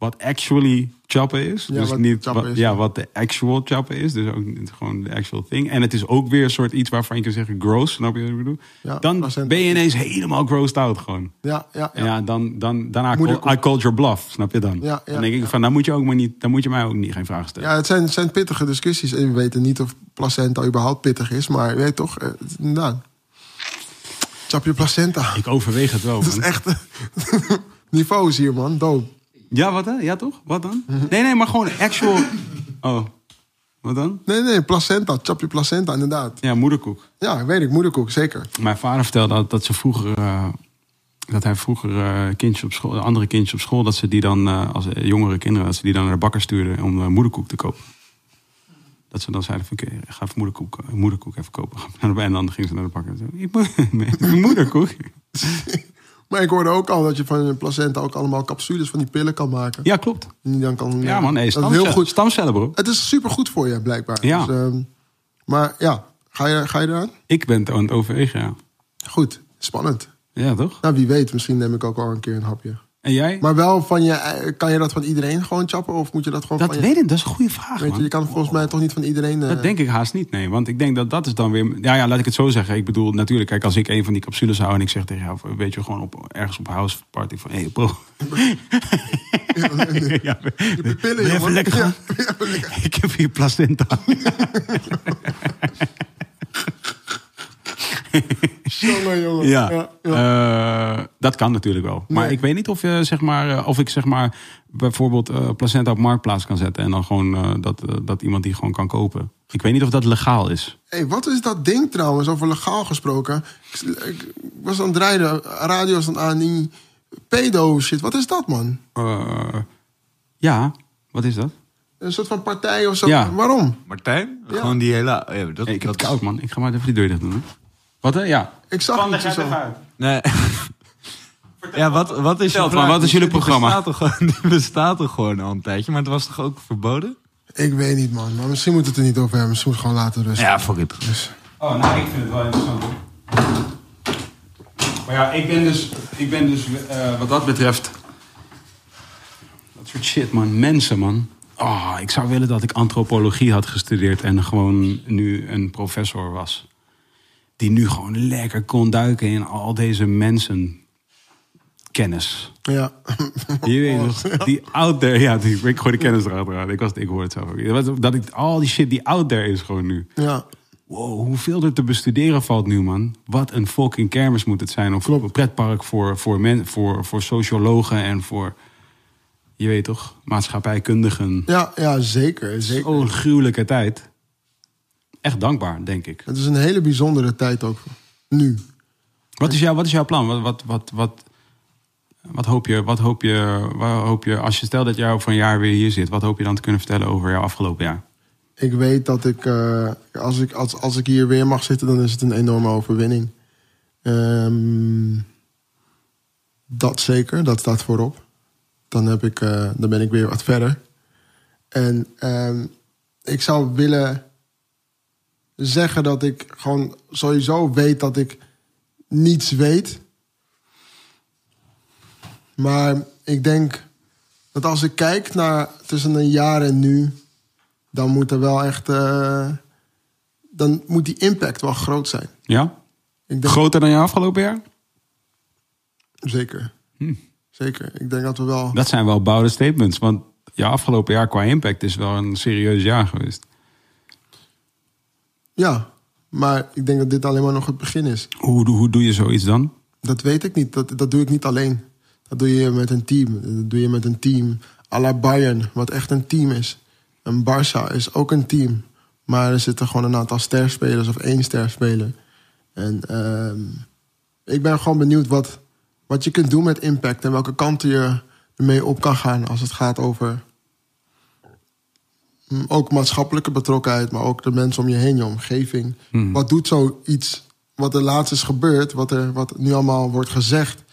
Wat actually chappen is. Ja, dus wat niet wat, is, ja, wat de actual chappen is. Dus ook gewoon de actual thing. En het is ook weer een soort iets waarvan je kan zeggen gross. Snap je wat ik bedoel? Ja, dan ben je ineens helemaal grossed out gewoon. Ja, ja, Ja, ja. dan, dan, Moederkoek. call, I called your bluff, snap je dan? Ja, dan denk ik van, dan moet je ook maar niet, dan moet je mij ook niet geen vragen stellen. Ja, het zijn, het zijn pittige discussies. En we weten niet of placenta überhaupt pittig is. Maar je weet toch, eh, het- inderdaad. Chap je placenta. Ik overweeg het wel. Dat is echt... Niveaus hier, man. Doop. Ja, wat dan? Ja, toch? Wat dan? Nee, nee, maar gewoon actual. Oh, wat dan? Nee, nee, placenta. Chap je placenta, inderdaad. Ja, moederkoek. Ja, weet ik. Moederkoek, zeker. Mijn vader vertelde dat, dat ze vroeger. eh, dat hij vroeger eh, kindjes op school, andere kindjes op school, dat ze die dan, eh, als jongere kinderen, dat ze die dan naar de bakker stuurden om eh, moederkoek te kopen. Dat ze dan zeiden van, oké, ga even moederkoek, moederkoek even kopen. En dan gingen ze naar de bakker. Zo, Ik moet- moederkoek? Maar ik hoorde ook al dat je van je placenta ook allemaal capsules van die pillen kan maken. Ja, klopt. En die dan kan, Ja man, nee, stamcellen, heel goed. stamcellen bro. Het is super goed voor je, blijkbaar. Ja. Dus, ehm, maar ja, ga je, ga je eraan? Ik ben het aan het overwegen, ja. Goed, spannend. Ja, toch? Nou, wie weet, misschien neem ik ook al een keer een hapje. En jij? Maar wel van je, eh, kan je dat van iedereen gewoon chappen? Of moet je dat gewoon dat van je... weet ik, dat is een goede vraag, Weet je, man. je kan volgens mij toch niet van iedereen... eh, Dat denk ik haast niet, nee. Want ik denk dat dat is dan weer... Ja, ja, laat ik het zo zeggen. Ik bedoel, natuurlijk, kijk, als ik een van die capsules hou... en ik zeg tegen jou, weet je, gewoon op, ergens op house party van... Hé, hey, bro. ja, Je pillen, wil je even jongen. lekker gaan? Ja, wil je even lekker- Ik heb hier placenta. Jongen, jongen. Ja, ja, ja. eh, dat kan natuurlijk wel. Maar Nee. ik weet niet of, je, zeg maar, eh, of ik zeg maar, bijvoorbeeld eh, placenta op marktplaats kan zetten... en dan gewoon eh, dat, dat iemand die gewoon kan kopen. Ik weet niet of dat legaal is. Hey, wat is dat ding trouwens, over legaal gesproken? Ik, ik was aan het rijden, radio was aan die pedo shit. Wat is dat, man? Eh, ja, wat is dat? Een soort van partij of zo? Ja. Waarom? Martijn? Ja. Gewoon die hele... Ja, dat, Hey, ik heb dat het koud, man. Ik ga maar even die deur dicht doen. Hè. Wat, hè? Ja. Ik zag Van, niet zo. het. Nee. Ja, wat, wat is het maar, wat is jullie Die programma? Bestaat toch, gewoon- die bestaat toch gewoon al een tijdje, maar het was toch ook verboden? Ik weet niet, man. Maar misschien moet het er niet over hebben. Misschien moet het gewoon laten rusten. Ja, fuck it. Dus, Oh, nou, ik vind het wel interessant. Maar ja, ik ben dus, ik ben dus eh, wat dat betreft... Dat soort shit, man. Mensen, man. Oh, ik zou willen dat ik antropologie had gestudeerd... en gewoon nu een professor was. Die nu gewoon lekker kon duiken in al deze mensen... Kennis. ja. Je weet nog, die out there, ja, die, ik gooi de kennis erachteraan. Ik, was, ik hoor het zelf ook. Dat, ik, al die shit die out there is gewoon nu. ja. Wow, hoeveel er te bestuderen valt nu, man. Wat een fucking kermis moet het zijn. Of een pretpark voor, voor, men, voor, voor sociologen en voor, je weet toch, maatschappijkundigen. Ja, ja, zeker. zeker. Zo'n gruwelijke tijd. Echt dankbaar, denk ik. Het is een hele bijzondere tijd ook. Nu. Wat is, jouw, wat is jouw plan? Wat, wat, wat, wat, wat, hoop je, wat, hoop je, hoop je, als je stelt dat jij over een jaar weer hier zit, wat hoop je dan te kunnen vertellen over jouw afgelopen jaar? Ik weet dat ik, eh, als ik, als, als ik hier weer mag zitten, dan is het een enorme overwinning. Ehm, dat zeker, dat staat voorop. Dan, heb ik, eh, dan ben ik weer wat verder. En ehm, ik zou willen zeggen dat ik gewoon sowieso weet dat ik niets weet. Maar ik denk dat als ik kijk naar tussen een jaar en nu, dan moet er wel echt. eh, dan moet die impact wel groot zijn. Ja? Ik denk, Groter dan je afgelopen jaar? Zeker. Zeker. Ik denk dat we wel. Dat zijn wel bouwde statements. Want je afgelopen jaar qua impact is wel een serieus jaar geweest. Ja, maar ik denk dat dit alleen maar nog het begin is. Hoe, doe- hoe doe je zoiets dan? Dat weet ik niet. Dat, dat doe ik niet alleen. Dat doe je met een team. Dat doe je met een team à la Bayern, wat echt een team is. En Barça is ook een team. Maar er zitten gewoon een aantal sterspelers of één sterspeler. En ehm, ik ben gewoon benieuwd wat, wat je kunt doen met impact... en welke kanten je ermee op kan gaan als het gaat over... mm, ook maatschappelijke betrokkenheid, maar ook de mensen om je heen, je omgeving. Wat doet zoiets wat er laatst is gebeurd, wat, er, wat nu allemaal wordt gezegd,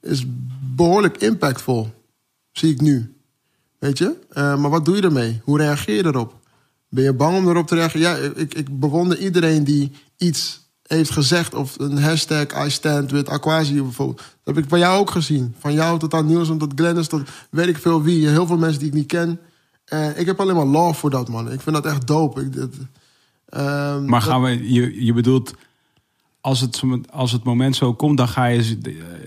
is behoorlijk impactvol. Zie ik nu. Weet je? Eh, maar wat doe je ermee? Hoe reageer je erop? Ben je bang om erop te reageren? Ja, ik, ik bewonder iedereen die iets heeft gezegd. Of een hashtag I stand with Aquasi bijvoorbeeld. Dat heb ik van jou ook gezien. Van jou tot aan Niels, tot Glennis, tot weet ik veel wie. Heel veel mensen die ik niet ken. Eh, ik heb alleen maar love voor dat, man. Ik vind dat echt dope. Ik, dat, ehm, Maar gaan we, je, je bedoelt, als het, als het moment zo komt, dan ga je,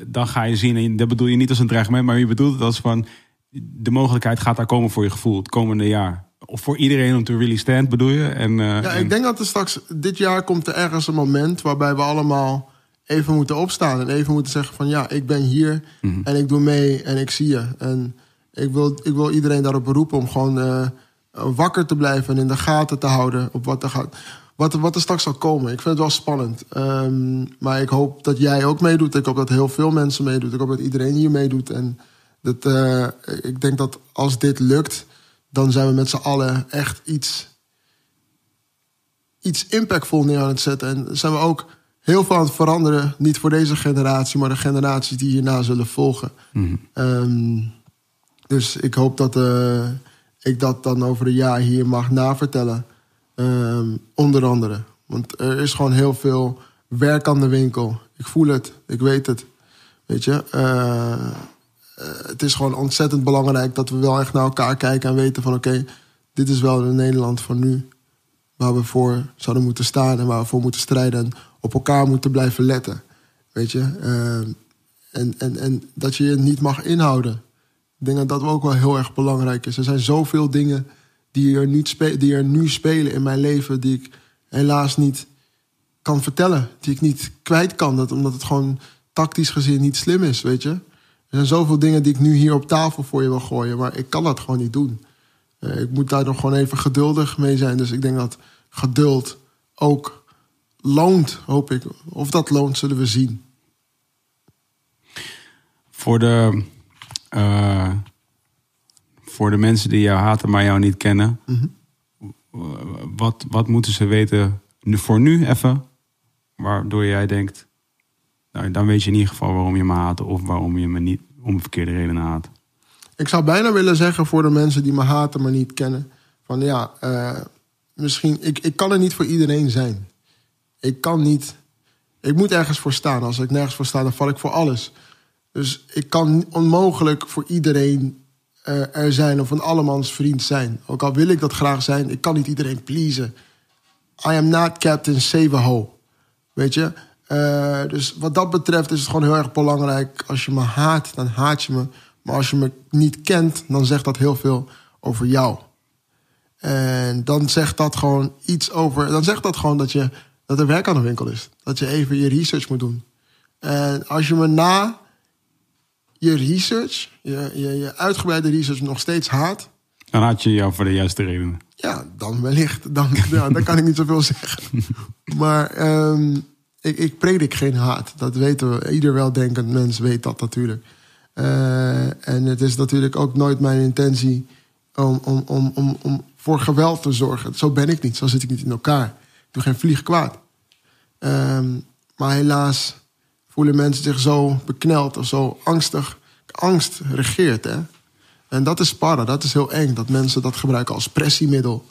dan ga je zien. En dat bedoel je niet als een dreigement, maar je bedoelt het als van de mogelijkheid gaat daar komen voor je gevoel het komende jaar. Of voor iedereen om te really stand, bedoel je? En, eh, Ja, en- ik denk dat er straks dit jaar komt er ergens een moment waarbij we allemaal even moeten opstaan en even moeten zeggen van ja, ik ben hier en ik doe mee en ik zie je. En ik wil, ik wil iedereen daarop beroepen om gewoon eh, wakker te blijven en in de gaten te houden op wat er gaat. Wat, er- wat er straks zal komen. Ik vind het wel spannend. Ehm, maar ik hoop dat jij ook meedoet. Ik hoop dat heel veel mensen meedoet. Ik hoop dat iedereen hier meedoet. En dat, eh, ik denk dat als dit lukt, dan zijn we met z'n allen echt iets iets impactvol neer aan het zetten. En zijn we ook heel veel aan het veranderen. Niet voor deze generatie, maar de generaties die hierna zullen volgen. Ehm, dus ik hoop dat eh, ik dat dan over een jaar hier mag navertellen. Ehm, onder andere. Want er is gewoon heel veel werk aan de winkel. Ik voel het, ik weet het. Weet je, eh, eh, het is gewoon ontzettend belangrijk dat we wel echt naar elkaar kijken en weten van oké, dit is wel de Nederland van nu. Waar we voor zouden moeten staan en waar we voor moeten strijden en op elkaar moeten blijven letten. Weet je, Eh, en, en, en dat je je niet mag inhouden. Ik denk dat dat ook wel heel erg belangrijk is. Er zijn zoveel dingen die er, niet die er nu spelen in mijn leven, die ik helaas niet kan vertellen. Die ik niet kwijt kan, dat, omdat het gewoon tactisch gezien niet slim is, weet je. Er zijn zoveel dingen die ik nu hier op tafel voor je wil gooien, maar ik kan dat gewoon niet doen. Eh, ik moet daar nog gewoon even geduldig mee zijn. Dus ik denk dat geduld ook loont, hoop ik. Of dat loont, zullen we zien. Voor de, eh, voor de mensen die jou haten, maar jou niet kennen. w- Wat, wat moeten ze weten nu, voor nu even? Waardoor jij denkt, nou, dan weet je in ieder geval waarom je me haat. Of waarom je me niet om verkeerde redenen haat. Ik zou bijna willen zeggen voor de mensen die me haten, maar niet kennen. Van ja, eh, misschien, ik, ik kan er niet voor iedereen zijn. Ik kan niet, ik moet ergens voor staan. Als ik nergens voor sta, dan val ik voor alles. Dus ik kan onmogelijk voor iedereen eh, er zijn of een allemans vriend zijn. Ook al wil ik dat graag zijn, ik kan niet iedereen pleasen. I am not Captain Save Weet je? Eh, dus wat dat betreft is het gewoon heel erg belangrijk. Als je me haat, dan haat je me. Maar als je me niet kent, dan zegt dat heel veel over jou. En dan zegt dat gewoon iets over. Dan zegt dat gewoon dat, je, dat er werk aan de winkel is. Dat je even je research moet doen. En als je me na je research, je, je, je uitgebreide research, nog steeds haat. Dan haat je jou voor de juiste redenen. Ja, dan wellicht. Dan, ja, dan kan ik niet zoveel zeggen. Maar ehm, ik, ik predik geen haat. Dat weten we. Ieder weldenkend mens weet dat natuurlijk. Eh, en het is natuurlijk ook nooit mijn intentie om, om, om, om, om voor geweld te zorgen. Zo ben ik niet. Zo zit ik niet in elkaar. Ik doe geen vlieg kwaad. Ehm, maar helaas voelen mensen zich zo bekneld of zo angstig. Angst regeert, hè. En dat is sparren, dat is heel eng. Dat mensen dat gebruiken als pressiemiddel.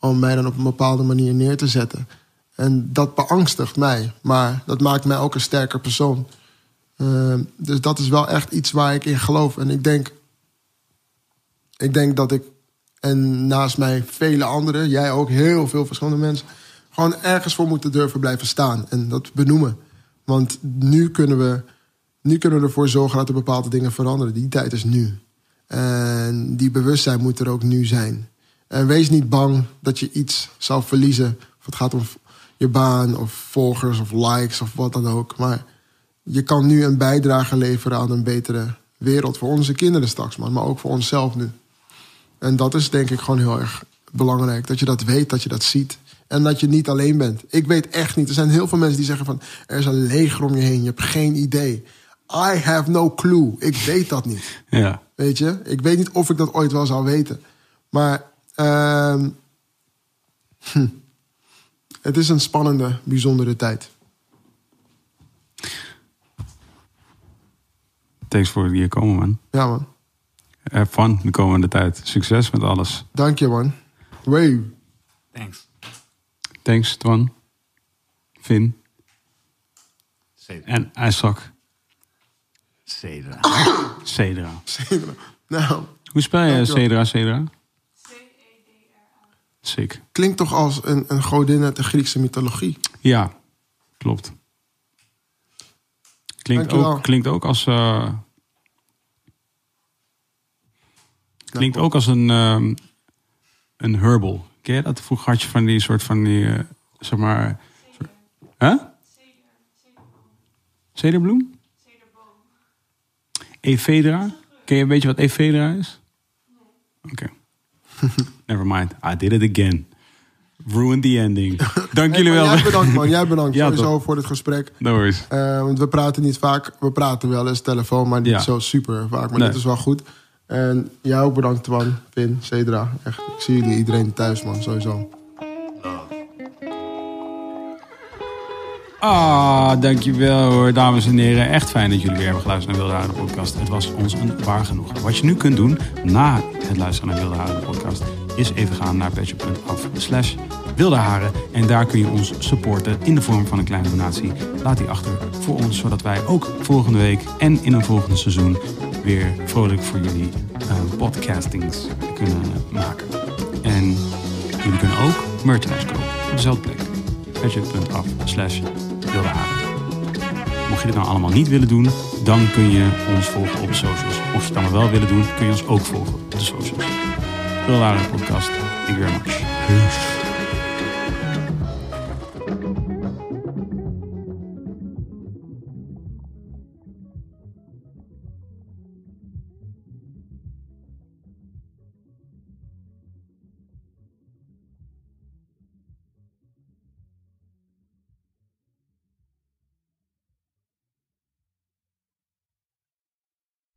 Om mij dan op een bepaalde manier neer te zetten. En dat beangstigt mij. Maar dat maakt mij ook een sterker persoon. Ehm, dus dat is wel echt iets waar ik in geloof. En ik denk... Ik denk dat ik... En naast mij vele anderen, jij ook, heel veel verschillende mensen... gewoon ergens voor moeten durven blijven staan. En dat benoemen. Want nu kunnen we, nu kunnen we ervoor zorgen dat er bepaalde dingen veranderen. Die tijd is nu. En die bewustzijn moet er ook nu zijn. En wees niet bang dat je iets zal verliezen. Of het gaat om je baan of volgers of likes of wat dan ook. Maar je kan nu een bijdrage leveren aan een betere wereld voor onze kinderen straks, man. Maar ook voor onszelf nu. En dat is denk ik gewoon heel erg belangrijk. Dat je dat weet, dat je dat ziet. En dat je niet alleen bent. Ik weet echt niet. Er zijn heel veel mensen die zeggen van... er is een leger om je heen, je hebt geen idee. I have no clue. Ik weet dat niet. Ja. Weet je? Ik weet niet of ik dat ooit wel zou weten. Maar ehm, hm, het is een spannende, bijzondere tijd. Thanks voor hier komen, man. Ja, man. Have fun de komende tijd. Succes met alles. Dank je, man. Wee. Thanks. Thanks, Twan. Finn. Cedra. En Isaac. Cedra. Cedra. Nou, Hoe spel je. Cedra, Cedra? Sick. klinkt toch als een, een godin uit de Griekse mythologie. Ja, klopt. Klinkt, Dankjewel. ook, klinkt ook als... eh, klinkt ook als een, ehm, een herbal. Ken je dat? Vroeger had je van die soort van die... eh, zeg maar... Huh? Cederbloem? Ephedra? Ken je een beetje wat ephedra is? Oké. Never mind. I did it again. Ruined the ending. Dank jullie Hey, wel. Jij bedankt, man. Jij bedankt Ja, sowieso toch. voor dit gesprek. No worries. Eh, want we praten niet vaak. We praten wel eens telefoon, maar niet Ja. zo super vaak. Maar Nee. dit is wel goed. En jij ook bedankt, Twan, Pin, Cedra. Echt, ik zie jullie iedereen thuis, man. Sowieso. Ah, dankjewel hoor, dames en heren. Echt fijn dat jullie weer hebben geluisterd naar Wilde podcast. Het was ons een waar genoeg. Wat je nu kunt doen, na het luisteren naar Wilde podcast... is even gaan naar petje.af slash wilde haren. En daar kun je ons supporten in de vorm van een kleine donatie. Laat die achter voor ons, zodat wij ook volgende week en in een volgende seizoen weer vrolijk voor jullie uh, podcastings kunnen maken. En jullie kunnen ook merchandise kopen op dezelfde plek. Petje.af slash wilde haren. Mocht je dit nou allemaal niet willen doen, dan kun je ons volgen op de socials. Mocht je het allemaal wel willen doen, kun je ons ook volgen op de socials. Haren podcast. Thank you very much.